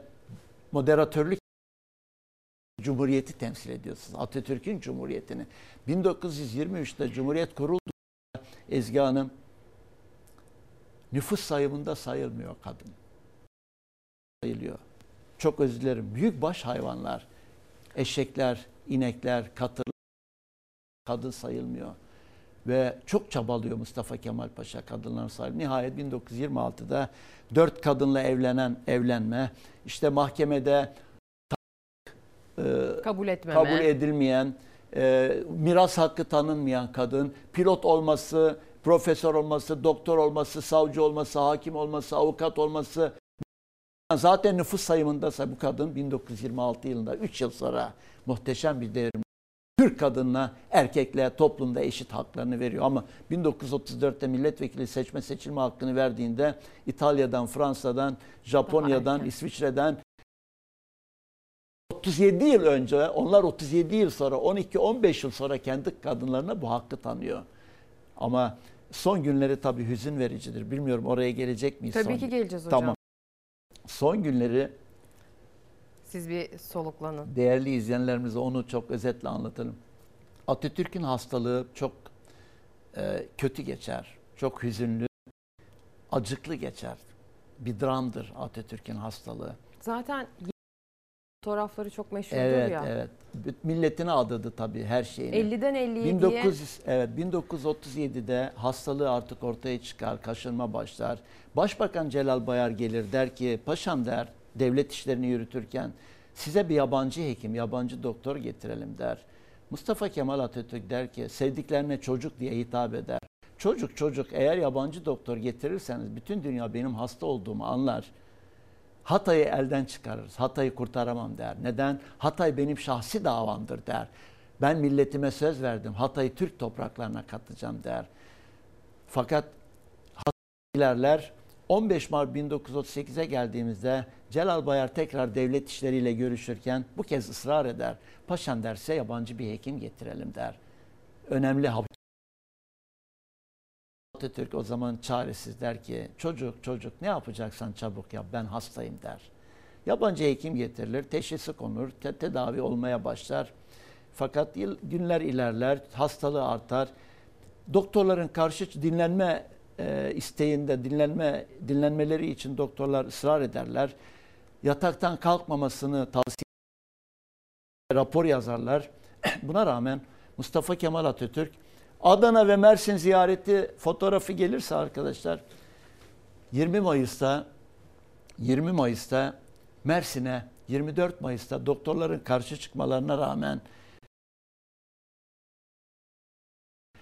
moderatörlük Cumhuriyeti temsil ediyorsunuz. Atatürk'ün Cumhuriyetini. 1923'te Cumhuriyet kuruldu. Ezgi Hanım nüfus sayımında sayılmıyor kadın. Sayılıyor. Çok özür dilerim. Büyükbaş hayvanlar, eşekler, inekler, katırlar kadın sayılmıyor. Ve çok çabalıyor Mustafa Kemal Paşa kadınların sayılır. Nihayet 1926'da dört kadınla evlenen evlenme, işte mahkemede e, Kabul etmeme. kabul edilmeyen, e, miras hakkı tanınmayan kadın, pilot olması, profesör olması, doktor olması, savcı olması, hakim olması, avukat olması, zaten nüfus sayımındaysa bu kadın 1926 yılında 3 yıl sonra muhteşem bir devrim. Türk kadınına, erkekle toplumda eşit haklarını veriyor. Ama 1934'te milletvekili seçme seçilme hakkını verdiğinde İtalya'dan, Fransa'dan, Japonya'dan, İsviçre'den 37 yıl önce, onlar 37 yıl sonra, 12-15 yıl sonra kendi kadınlarına bu hakkı tanıyor. Ama son günleri tabii hüzün vericidir. Bilmiyorum oraya gelecek miyiz? Tabii son ki geleceğiz hocam. Tamam. Son günleri Siz bir soluklanın. değerli izleyenlerimize onu çok özetle anlatalım. Atatürk'ün hastalığı çok e, kötü geçer. Çok hüzünlü, acıklı geçer. Bir dramdır Atatürk'ün hastalığı. Zaten fotoğrafları çok meşhurdur Evet, ya. evet. Milletine adadı tabii her şeyini. 50'den 50'ye 1900 evet 1937'de hastalığı artık ortaya çıkar, kaşınma başlar. Başbakan Celal Bayar gelir der ki paşam der devlet işlerini yürütürken size bir yabancı hekim, yabancı doktor getirelim der. Mustafa Kemal Atatürk der ki sevdiklerine çocuk diye hitap eder. Çocuk çocuk eğer yabancı doktor getirirseniz bütün dünya benim hasta olduğumu anlar. Hatay'ı elden çıkarırız. Hatay'ı kurtaramam der. Neden? Hatay benim şahsi davamdır der. Ben milletime söz verdim. Hatay'ı Türk topraklarına katacağım der. Fakat ilerler 15 Mart 1938'e geldiğimizde Celal Bayar tekrar devlet işleriyle görüşürken bu kez ısrar eder. Paşam derse yabancı bir hekim getirelim der. Önemli Atatürk o zaman çaresiz der ki çocuk çocuk ne yapacaksan çabuk yap ben hastayım der. Yabancı hekim getirilir, teşhisi konur, te- tedavi olmaya başlar. Fakat yıl, günler ilerler, hastalığı artar. Doktorların karşı dinlenme e, isteğinde, dinlenme dinlenmeleri için doktorlar ısrar ederler. Yataktan kalkmamasını tavsiye rapor yazarlar. (clears throat) Buna rağmen Mustafa Kemal Atatürk Adana ve Mersin ziyareti fotoğrafı gelirse arkadaşlar 20 Mayıs'ta 20 Mayıs'ta Mersin'e 24 Mayıs'ta doktorların karşı çıkmalarına rağmen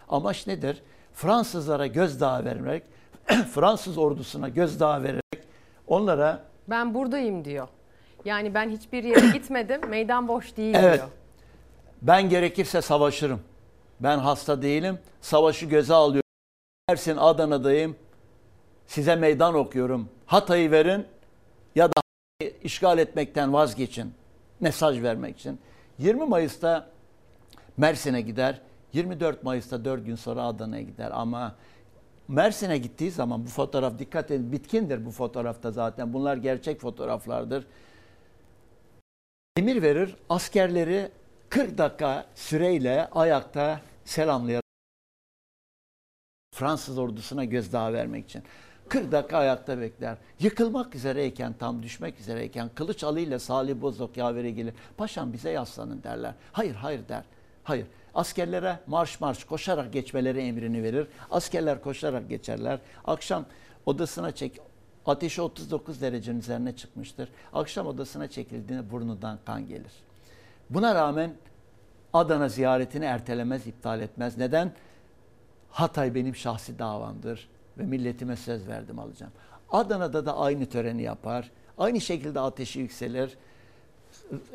amaç nedir? Fransızlara gözdağı vermek, (clears throat) Fransız ordusuna gözdağı vererek onlara Ben buradayım diyor. Yani ben hiçbir yere (clears throat) gitmedim. Meydan boş değil Evet. diyor. Ben gerekirse savaşırım. Ben hasta değilim. Savaşı göze alıyorum. Mersin Adana'dayım. Size meydan okuyorum. Hatay'ı verin ya da işgal etmekten vazgeçin. Mesaj vermek için. 20 Mayıs'ta Mersin'e gider. 24 Mayıs'ta 4 gün sonra Adana'ya gider ama Mersin'e gittiği zaman bu fotoğraf dikkat edin bitkindir bu fotoğrafta zaten. Bunlar gerçek fotoğraflardır. Emir verir askerleri 40 dakika süreyle ayakta selamlayarak Fransız ordusuna gözdağı vermek için. 40 dakika ayakta bekler. Yıkılmak üzereyken, tam düşmek üzereyken Kılıç Ali ile Salih Bozok yavere gelir. Paşam bize yaslanın derler. Hayır, hayır der. Hayır. Askerlere marş marş koşarak geçmeleri emrini verir. Askerler koşarak geçerler. Akşam odasına çek ateşi 39 derecenin üzerine çıkmıştır. Akşam odasına çekildiğinde burnundan kan gelir. Buna rağmen Adana ziyaretini ertelemez, iptal etmez. Neden? Hatay benim şahsi davamdır ve milletime söz verdim alacağım. Adana'da da aynı töreni yapar. Aynı şekilde ateşi yükselir.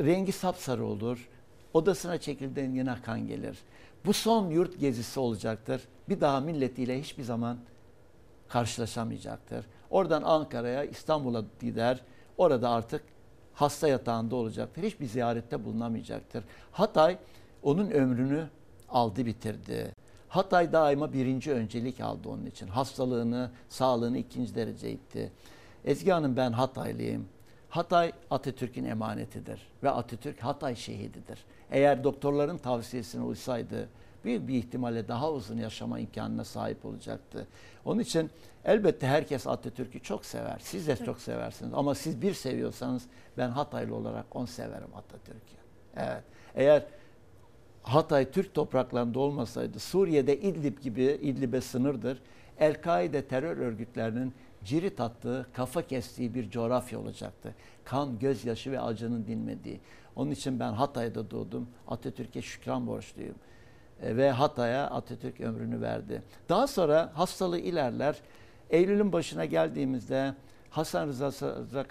Rengi sapsarı olur. Odasına çekildiğinde yine kan gelir. Bu son yurt gezisi olacaktır. Bir daha milletiyle hiçbir zaman karşılaşamayacaktır. Oradan Ankara'ya, İstanbul'a gider. Orada artık hasta yatağında olacaktır. Hiçbir ziyarette bulunamayacaktır. Hatay onun ömrünü aldı bitirdi. Hatay daima birinci öncelik aldı onun için. Hastalığını, sağlığını ikinci derece itti. Ezgi Hanım ben Hataylıyım. Hatay Atatürk'ün emanetidir ve Atatürk Hatay şehididir. Eğer doktorların tavsiyesine uysaydı büyük bir ihtimalle daha uzun yaşama imkanına sahip olacaktı. Onun için elbette herkes Atatürk'ü çok sever. Siz de çok seversiniz ama siz bir seviyorsanız ben Hataylı olarak on severim Atatürk'ü. Evet. Eğer Hatay Türk topraklarında olmasaydı Suriye'de İdlib gibi İdlib'e sınırdır. El-Kaide terör örgütlerinin cirit attığı, kafa kestiği bir coğrafya olacaktı. Kan, gözyaşı ve acının dinmediği. Onun için ben Hatay'da doğdum. Atatürk'e şükran borçluyum. E, ve Hatay'a Atatürk ömrünü verdi. Daha sonra hastalığı ilerler. Eylül'ün başına geldiğimizde Hasan Rıza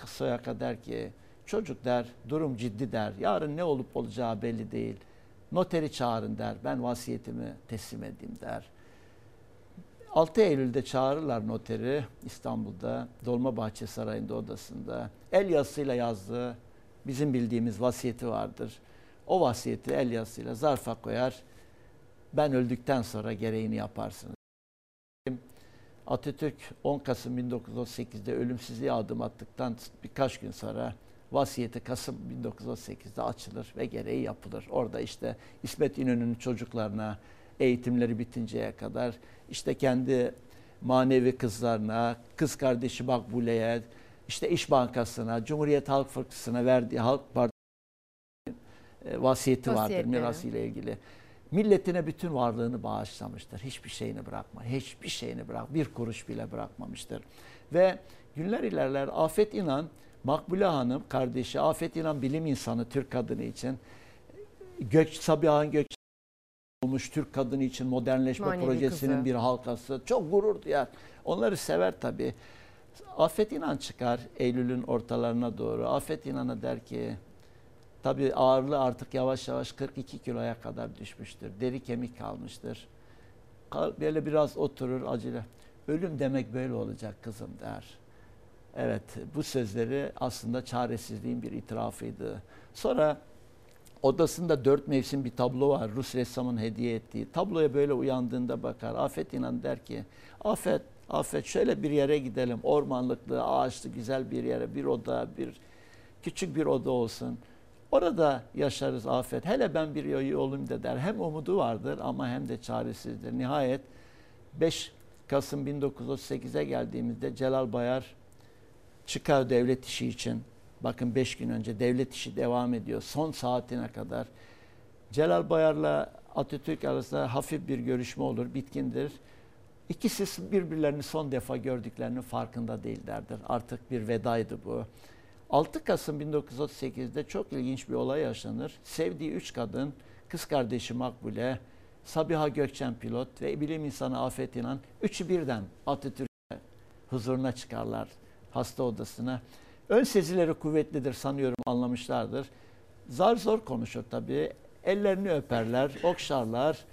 Soyak'a der ki çocuk der durum ciddi der. Yarın ne olup olacağı belli değil. Noteri çağırın der. Ben vasiyetimi teslim edeyim der. 6 Eylül'de çağırırlar noteri İstanbul'da Dolmabahçe Sarayı'nda odasında. El yazısıyla yazdığı bizim bildiğimiz vasiyeti vardır. O vasiyeti el yazısıyla zarfa koyar. Ben öldükten sonra gereğini yaparsınız. Atatürk 10 Kasım 1938'de ölümsüzlüğe adım attıktan birkaç gün sonra vasiyeti Kasım 1938'de açılır ve gereği yapılır. Orada işte İsmet İnönü'nün çocuklarına eğitimleri bitinceye kadar işte kendi manevi kızlarına, kız kardeşi Makbule'ye, işte İş Bankası'na, Cumhuriyet Halk Fırkası'na verdiği Halk Partisi vasiyeti vardır Vasiyetleri. mirasıyla ilgili. Milletine bütün varlığını bağışlamıştır. Hiçbir şeyini bırakma. Hiçbir şeyini bırak. Bir kuruş bile bırakmamıştır. Ve günler ilerler Afet İnan, Makbule Hanım kardeşi Afet İnan bilim insanı Türk kadını için Gök Sabiha Gök olmuş Türk kadını için modernleşme Manevi projesinin kızı. bir halkası. Çok gurur duyar. Onları sever tabii. Afet İnan çıkar Eylül'ün ortalarına doğru. Afet İnan'a der ki tabii ağırlığı artık yavaş yavaş 42 kiloya kadar düşmüştür. Deri kemik kalmıştır. Kal- Böyle biraz oturur acele. Ölüm demek böyle olacak kızım der. Evet bu sözleri aslında çaresizliğin bir itirafıydı. Sonra odasında dört mevsim bir tablo var. Rus ressamın hediye ettiği. Tabloya böyle uyandığında bakar. Afet inan der ki Afet, Afet şöyle bir yere gidelim. Ormanlıklı, ağaçlı güzel bir yere. Bir oda, bir küçük bir oda olsun. Orada yaşarız Afet. Hele ben bir yolu olayım da der. Hem umudu vardır ama hem de çaresizdir. Nihayet 5 Kasım 1938'e geldiğimizde Celal Bayar çıkar devlet işi için. Bakın 5 gün önce devlet işi devam ediyor. Son saatine kadar. Celal Bayar'la Atatürk arasında hafif bir görüşme olur, bitkindir. İkisi birbirlerini son defa gördüklerinin farkında değillerdir. Artık bir vedaydı bu. 6 Kasım 1938'de çok ilginç bir olay yaşanır. Sevdiği üç kadın, kız kardeşi Makbule, Sabiha Gökçen pilot ve bilim insanı Afet İnan, üçü birden Atatürk'e huzuruna çıkarlar hasta odasına. Ön sezileri kuvvetlidir sanıyorum anlamışlardır. Zar zor konuşur tabii. Ellerini öperler, okşarlar.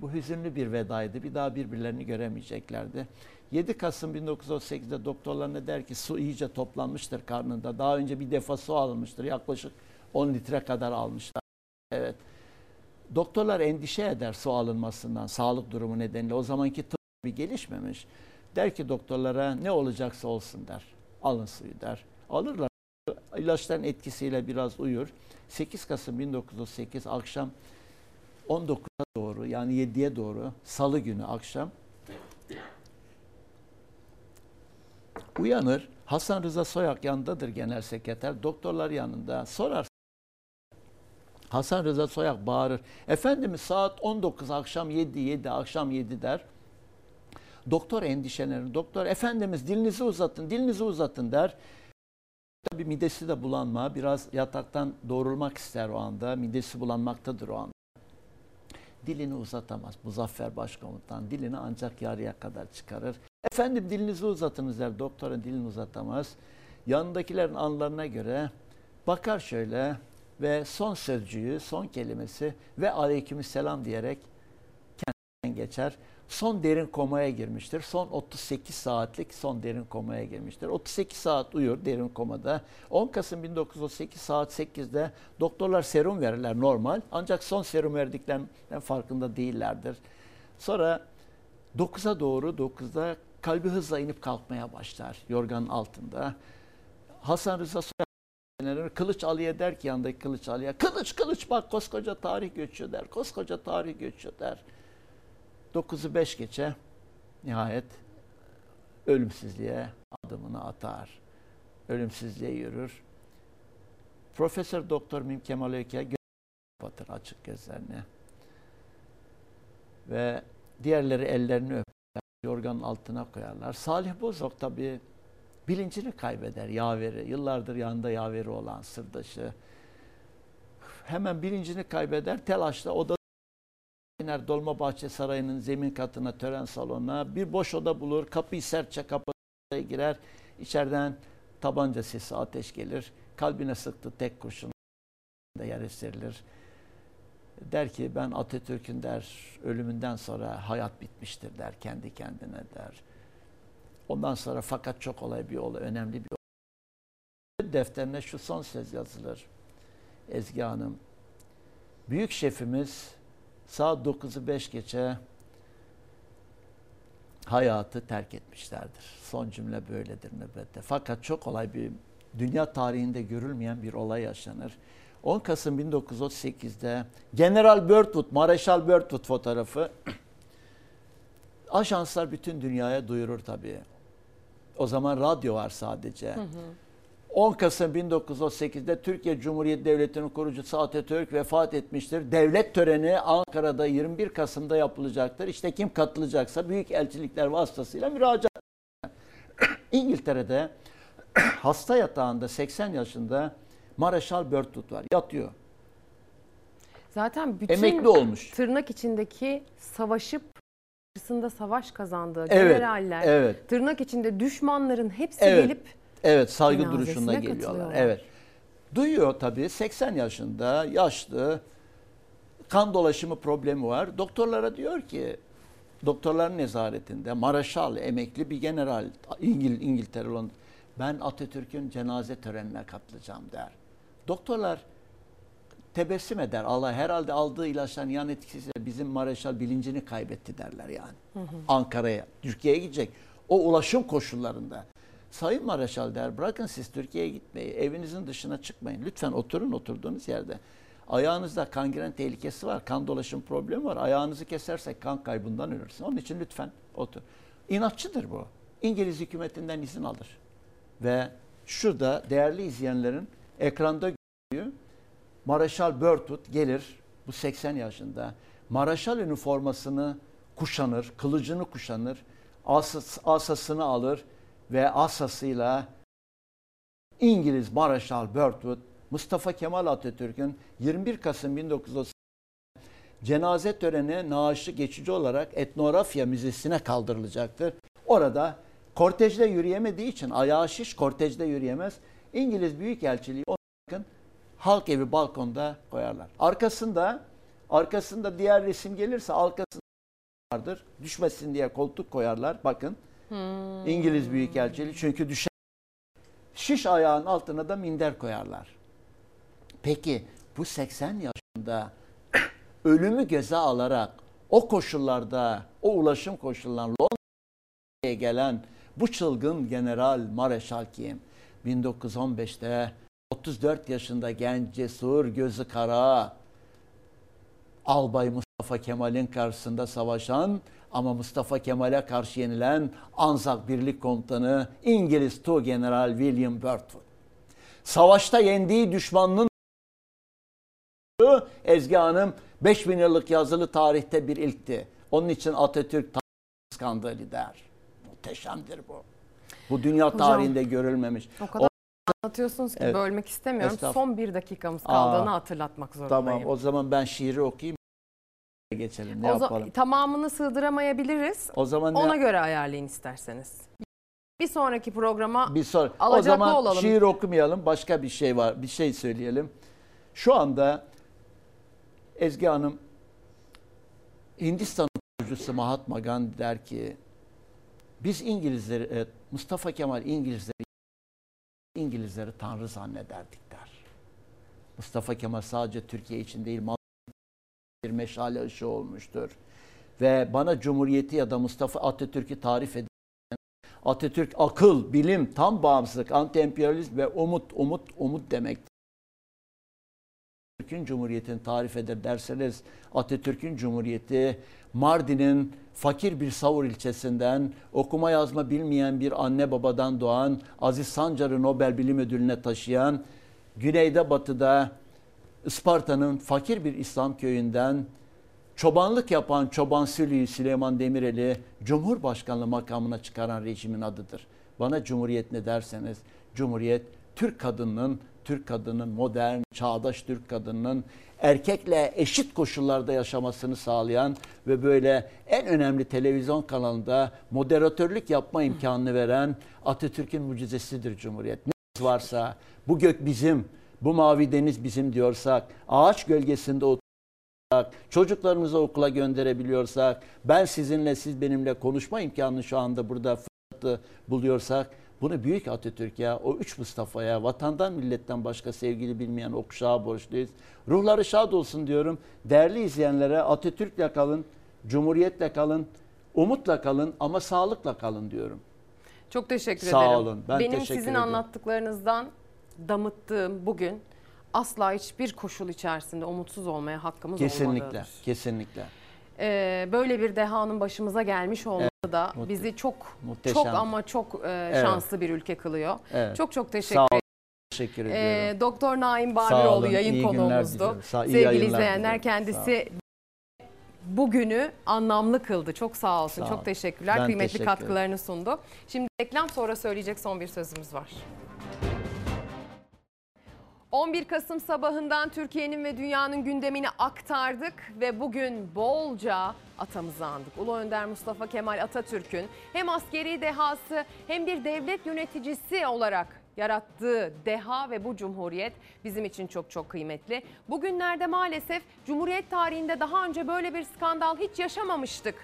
Bu hüzünlü bir vedaydı. Bir daha birbirlerini göremeyeceklerdi. 7 Kasım 1938'de doktorlarına der ki su iyice toplanmıştır karnında. Daha önce bir defa su alınmıştır. Yaklaşık 10 litre kadar almışlar. Evet. Doktorlar endişe eder su alınmasından, sağlık durumu nedeniyle. O zamanki tıp bir gelişmemiş. Der ki doktorlara ne olacaksa olsun der. Alın suyu der. Alırlar. İlaçların etkisiyle biraz uyur. 8 Kasım 1938 akşam 19'a doğru yani 7'ye doğru salı günü akşam uyanır. Hasan Rıza Soyak yanındadır genel sekreter. Doktorlar yanında. Sorar. Hasan Rıza Soyak bağırır. Efendimiz saat 19 akşam 7 7 akşam 7 der. Doktor endişelenir. Doktor efendimiz dilinizi uzatın, dilinizi uzatın der. Tabii midesi de bulanma, biraz yataktan doğrulmak ister o anda. Midesi bulanmaktadır o anda. Dilini uzatamaz. Muzaffer Başkomutan dilini ancak yarıya kadar çıkarır. Efendim dilinizi uzatınız der. Doktorun dilini uzatamaz. Yanındakilerin anlarına göre bakar şöyle ve son sözcüğü, son kelimesi ve aleykümselam diyerek geçer. Son derin komaya girmiştir. Son 38 saatlik son derin komaya girmiştir. 38 saat uyur derin komada. 10 Kasım 1938 saat 8'de doktorlar serum verirler normal. Ancak son serum verdiklerinden farkında değillerdir. Sonra 9'a doğru 9'da kalbi hızla inip kalkmaya başlar yorganın altında. Hasan Rıza Soyer Kılıç Ali'ye der ki yanındaki Kılıç Ali'ye Kılıç Kılıç bak koskoca tarih göçüyor der. Koskoca tarih göçüyor der. 9'u 5 geçe nihayet ölümsüzlüğe adımını atar. Ölümsüzlüğe yürür. Profesör Doktor Mim Kemal Öykü kapatır açık gözlerini. Ve diğerleri ellerini öper, yorganın altına koyarlar. Salih Bozok tabii bilincini kaybeder yaveri. Yıllardır yanında yaveri olan sırdaşı. Hemen bilincini kaybeder. Telaşla oda iner Dolmabahçe Sarayı'nın zemin katına, tören salonuna. Bir boş oda bulur. Kapıyı sertçe kapatır, girer. İçeriden tabanca sesi, ateş gelir. Kalbine sıktı tek kurşun da yer serilir. Der ki ben Atatürk'ün der ölümünden sonra hayat bitmiştir der kendi kendine der. Ondan sonra fakat çok olay bir olay, önemli bir olay. Defterine şu son söz yazılır. Ezgi Hanım. Büyük şefimiz saat 9'u 5 geçe hayatı terk etmişlerdir. Son cümle böyledir nöbette. Fakat çok olay bir dünya tarihinde görülmeyen bir olay yaşanır. 10 Kasım 1938'de General Birdwood, Mareşal Birdwood fotoğrafı (clears throat) ajanslar bütün dünyaya duyurur tabii. O zaman radyo var sadece. Hı hı. 10 Kasım 1938'de Türkiye Cumhuriyeti Devleti'nin kurucusu Atatürk vefat etmiştir. Devlet töreni Ankara'da 21 Kasım'da yapılacaktır. İşte kim katılacaksa büyük elçilikler vasıtasıyla müracaat. (coughs) İngiltere'de (coughs) hasta yatağında 80 yaşında Mareşal Birdwood var. Yatıyor. Zaten bütün Emekli olmuş. tırnak içindeki savaşıp karşısında savaş kazandığı Evet, generaller, evet. tırnak içinde düşmanların hepsi Evet. gelip Evet saygı duruşunda geliyorlar. Evet. Duyuyor tabii 80 yaşında yaşlı kan dolaşımı problemi var. Doktorlara diyor ki doktorların nezaretinde Maraşal emekli bir general İngil İngiltere olan ben Atatürk'ün cenaze törenine katılacağım der. Doktorlar tebessüm eder. Allah herhalde aldığı ilaçların yan etkisiyle bizim Maraşal bilincini kaybetti derler yani. Ankara'ya, Türkiye'ye gidecek. O ulaşım koşullarında. Sayın Maraşal der bırakın siz Türkiye'ye gitmeyi, evinizin dışına çıkmayın. Lütfen oturun oturduğunuz yerde. Ayağınızda kangren tehlikesi var, kan dolaşım problemi var. Ayağınızı kesersek kan kaybından ölürsün. Onun için lütfen otur. İnatçıdır bu. İngiliz hükümetinden izin alır. Ve şurada değerli izleyenlerin ekranda görüyor. Maraşal Birdwood gelir bu 80 yaşında. Maraşal üniformasını kuşanır, kılıcını kuşanır, asas, asasını alır ve asasıyla İngiliz Maraşal Birdwood Mustafa Kemal Atatürk'ün 21 Kasım 1930 cenaze töreni naaşı geçici olarak etnografya müzesine kaldırılacaktır. Orada kortejde yürüyemediği için ayağı şiş kortejde yürüyemez. İngiliz Büyükelçiliği onu bakın halk evi balkonda koyarlar. Arkasında arkasında diğer resim gelirse arkasında vardır. Düşmesin diye koltuk koyarlar. Bakın. Hmm. İngiliz Büyükelçiliği çünkü düşer. Şiş ayağın altına da minder koyarlar. Peki bu 80 yaşında (clears throat) ölümü göze alarak o koşullarda, o ulaşım koşullarında Londra'ya gelen bu çılgın general Mareşal kim? 1915'te 34 yaşında genç, cesur, gözü kara, Albay Mustafa Kemal'in karşısında savaşan ama Mustafa Kemal'e karşı yenilen Anzak Birlik Komutanı İngiliz Tu General William Birdwood. Savaşta yendiği düşmanının Ezgi Hanım 5000 yıllık yazılı tarihte bir ilkti. Onun için Atatürk kıskandığı lider. Muhteşemdir bu. Bu dünya Hocam, tarihinde görülmemiş. O kadar anlatıyorsunuz ki Evet. bölmek istemiyorum. Son bir dakikamız kaldığını Aa, hatırlatmak zorundayım. Tamam o zaman ben şiiri okuyayım. Geçelim ne O yapalım? tamamını sığdıramayabiliriz. O zaman ne- Ona göre ayarlayın isterseniz. Bir sonraki programa Bir sor. O alacaklı zaman olalım. şiir okumayalım. Başka bir şey var. Bir şey söyleyelim. Şu anda Ezgi Hanım Hindistan kurucusu Mahatma Gandhi der ki biz İngilizleri evet, Mustafa Kemal İngilizleri İngilizleri tanrı zannederdik der. Mustafa Kemal sadece Türkiye için değil bir meşale ışığı olmuştur. Ve bana Cumhuriyeti ya da Mustafa Atatürk'ü tarif eden Atatürk akıl, bilim, tam bağımsızlık, anti-emperyalizm ve umut, umut, umut demektir. Atatürk'ün Cumhuriyeti'ni tarif eder derseniz Atatürk'ün Cumhuriyeti Mardin'in fakir bir Savur ilçesinden okuma yazma bilmeyen bir anne babadan doğan Aziz Sancar'ı Nobel Bilim Ödülü'ne taşıyan güneyde batıda Isparta'nın fakir bir İslam köyünden çobanlık yapan Çoban Sülüğü Süleyman Demirel'i Cumhurbaşkanlığı makamına çıkaran rejimin adıdır. Bana Cumhuriyet ne derseniz Cumhuriyet Türk kadınının Türk kadının modern, çağdaş Türk kadınının erkekle eşit koşullarda yaşamasını sağlayan ve böyle en önemli televizyon kanalında moderatörlük yapma imkanını veren Atatürk'ün mucizesidir Cumhuriyet. Ne varsa bu gök bizim, bu mavi deniz bizim diyorsak, ağaç gölgesinde oturuyorsak, çocuklarımızı okula gönderebiliyorsak, ben sizinle siz benimle konuşma imkanını şu anda burada fırsatı buluyorsak bunu büyük Atatürk'e, o üç Mustafa'ya, vatandan milletten başka sevgili bilmeyen o kuşağa borçluyuz. Ruhları şad olsun diyorum. Değerli izleyenlere Atatürk'le kalın, Cumhuriyet'le kalın, umutla kalın ama sağlıkla kalın diyorum. Çok teşekkür Sağ ederim. olun, ben Benim teşekkür sizin ederim. anlattıklarınızdan damıttığım bugün asla hiçbir koşul içerisinde umutsuz olmaya hakkımız Kesinlikle, olmalıdır. kesinlikle. Ee, böyle bir dehanın başımıza gelmiş olması da muhte- bizi çok muhteşem. çok ama çok e, Evet. şanslı bir ülke kılıyor. Evet. Çok çok teşekkür olun, ederim. Teşekkür Ee, ediyorum. Doktor Naim olun, yayın iyi konuğumuzdu. Sağ- Sevgili izleyenler diliyorum. kendisi bugünü anlamlı kıldı. Çok sağ olsun. Sağ çok ol. teşekkürler. Ben Kıymetli teşekkür katkılarını sundu. Şimdi reklam sonra söyleyecek son bir sözümüz var. 11 Kasım sabahından Türkiye'nin ve dünyanın gündemini aktardık ve bugün bolca atamızı andık. Ulu Önder Mustafa Kemal Atatürk'ün hem askeri dehası hem bir devlet yöneticisi olarak yarattığı deha ve bu cumhuriyet bizim için çok çok kıymetli. Bugünlerde maalesef cumhuriyet tarihinde daha önce böyle bir skandal hiç yaşamamıştık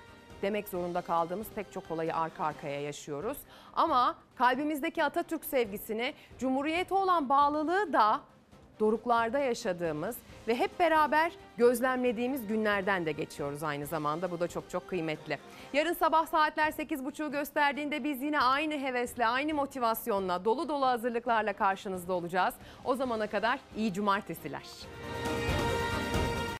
demek zorunda kaldığımız pek çok olayı arka arkaya yaşıyoruz. Ama kalbimizdeki Atatürk sevgisini, cumhuriyete olan bağlılığı da doruklarda yaşadığımız ve hep beraber gözlemlediğimiz günlerden de geçiyoruz aynı zamanda. Bu da çok çok kıymetli. Yarın sabah saatler 8.30'u gösterdiğinde biz yine aynı hevesle, aynı motivasyonla, dolu dolu hazırlıklarla karşınızda olacağız. O zamana kadar iyi cumartesiler.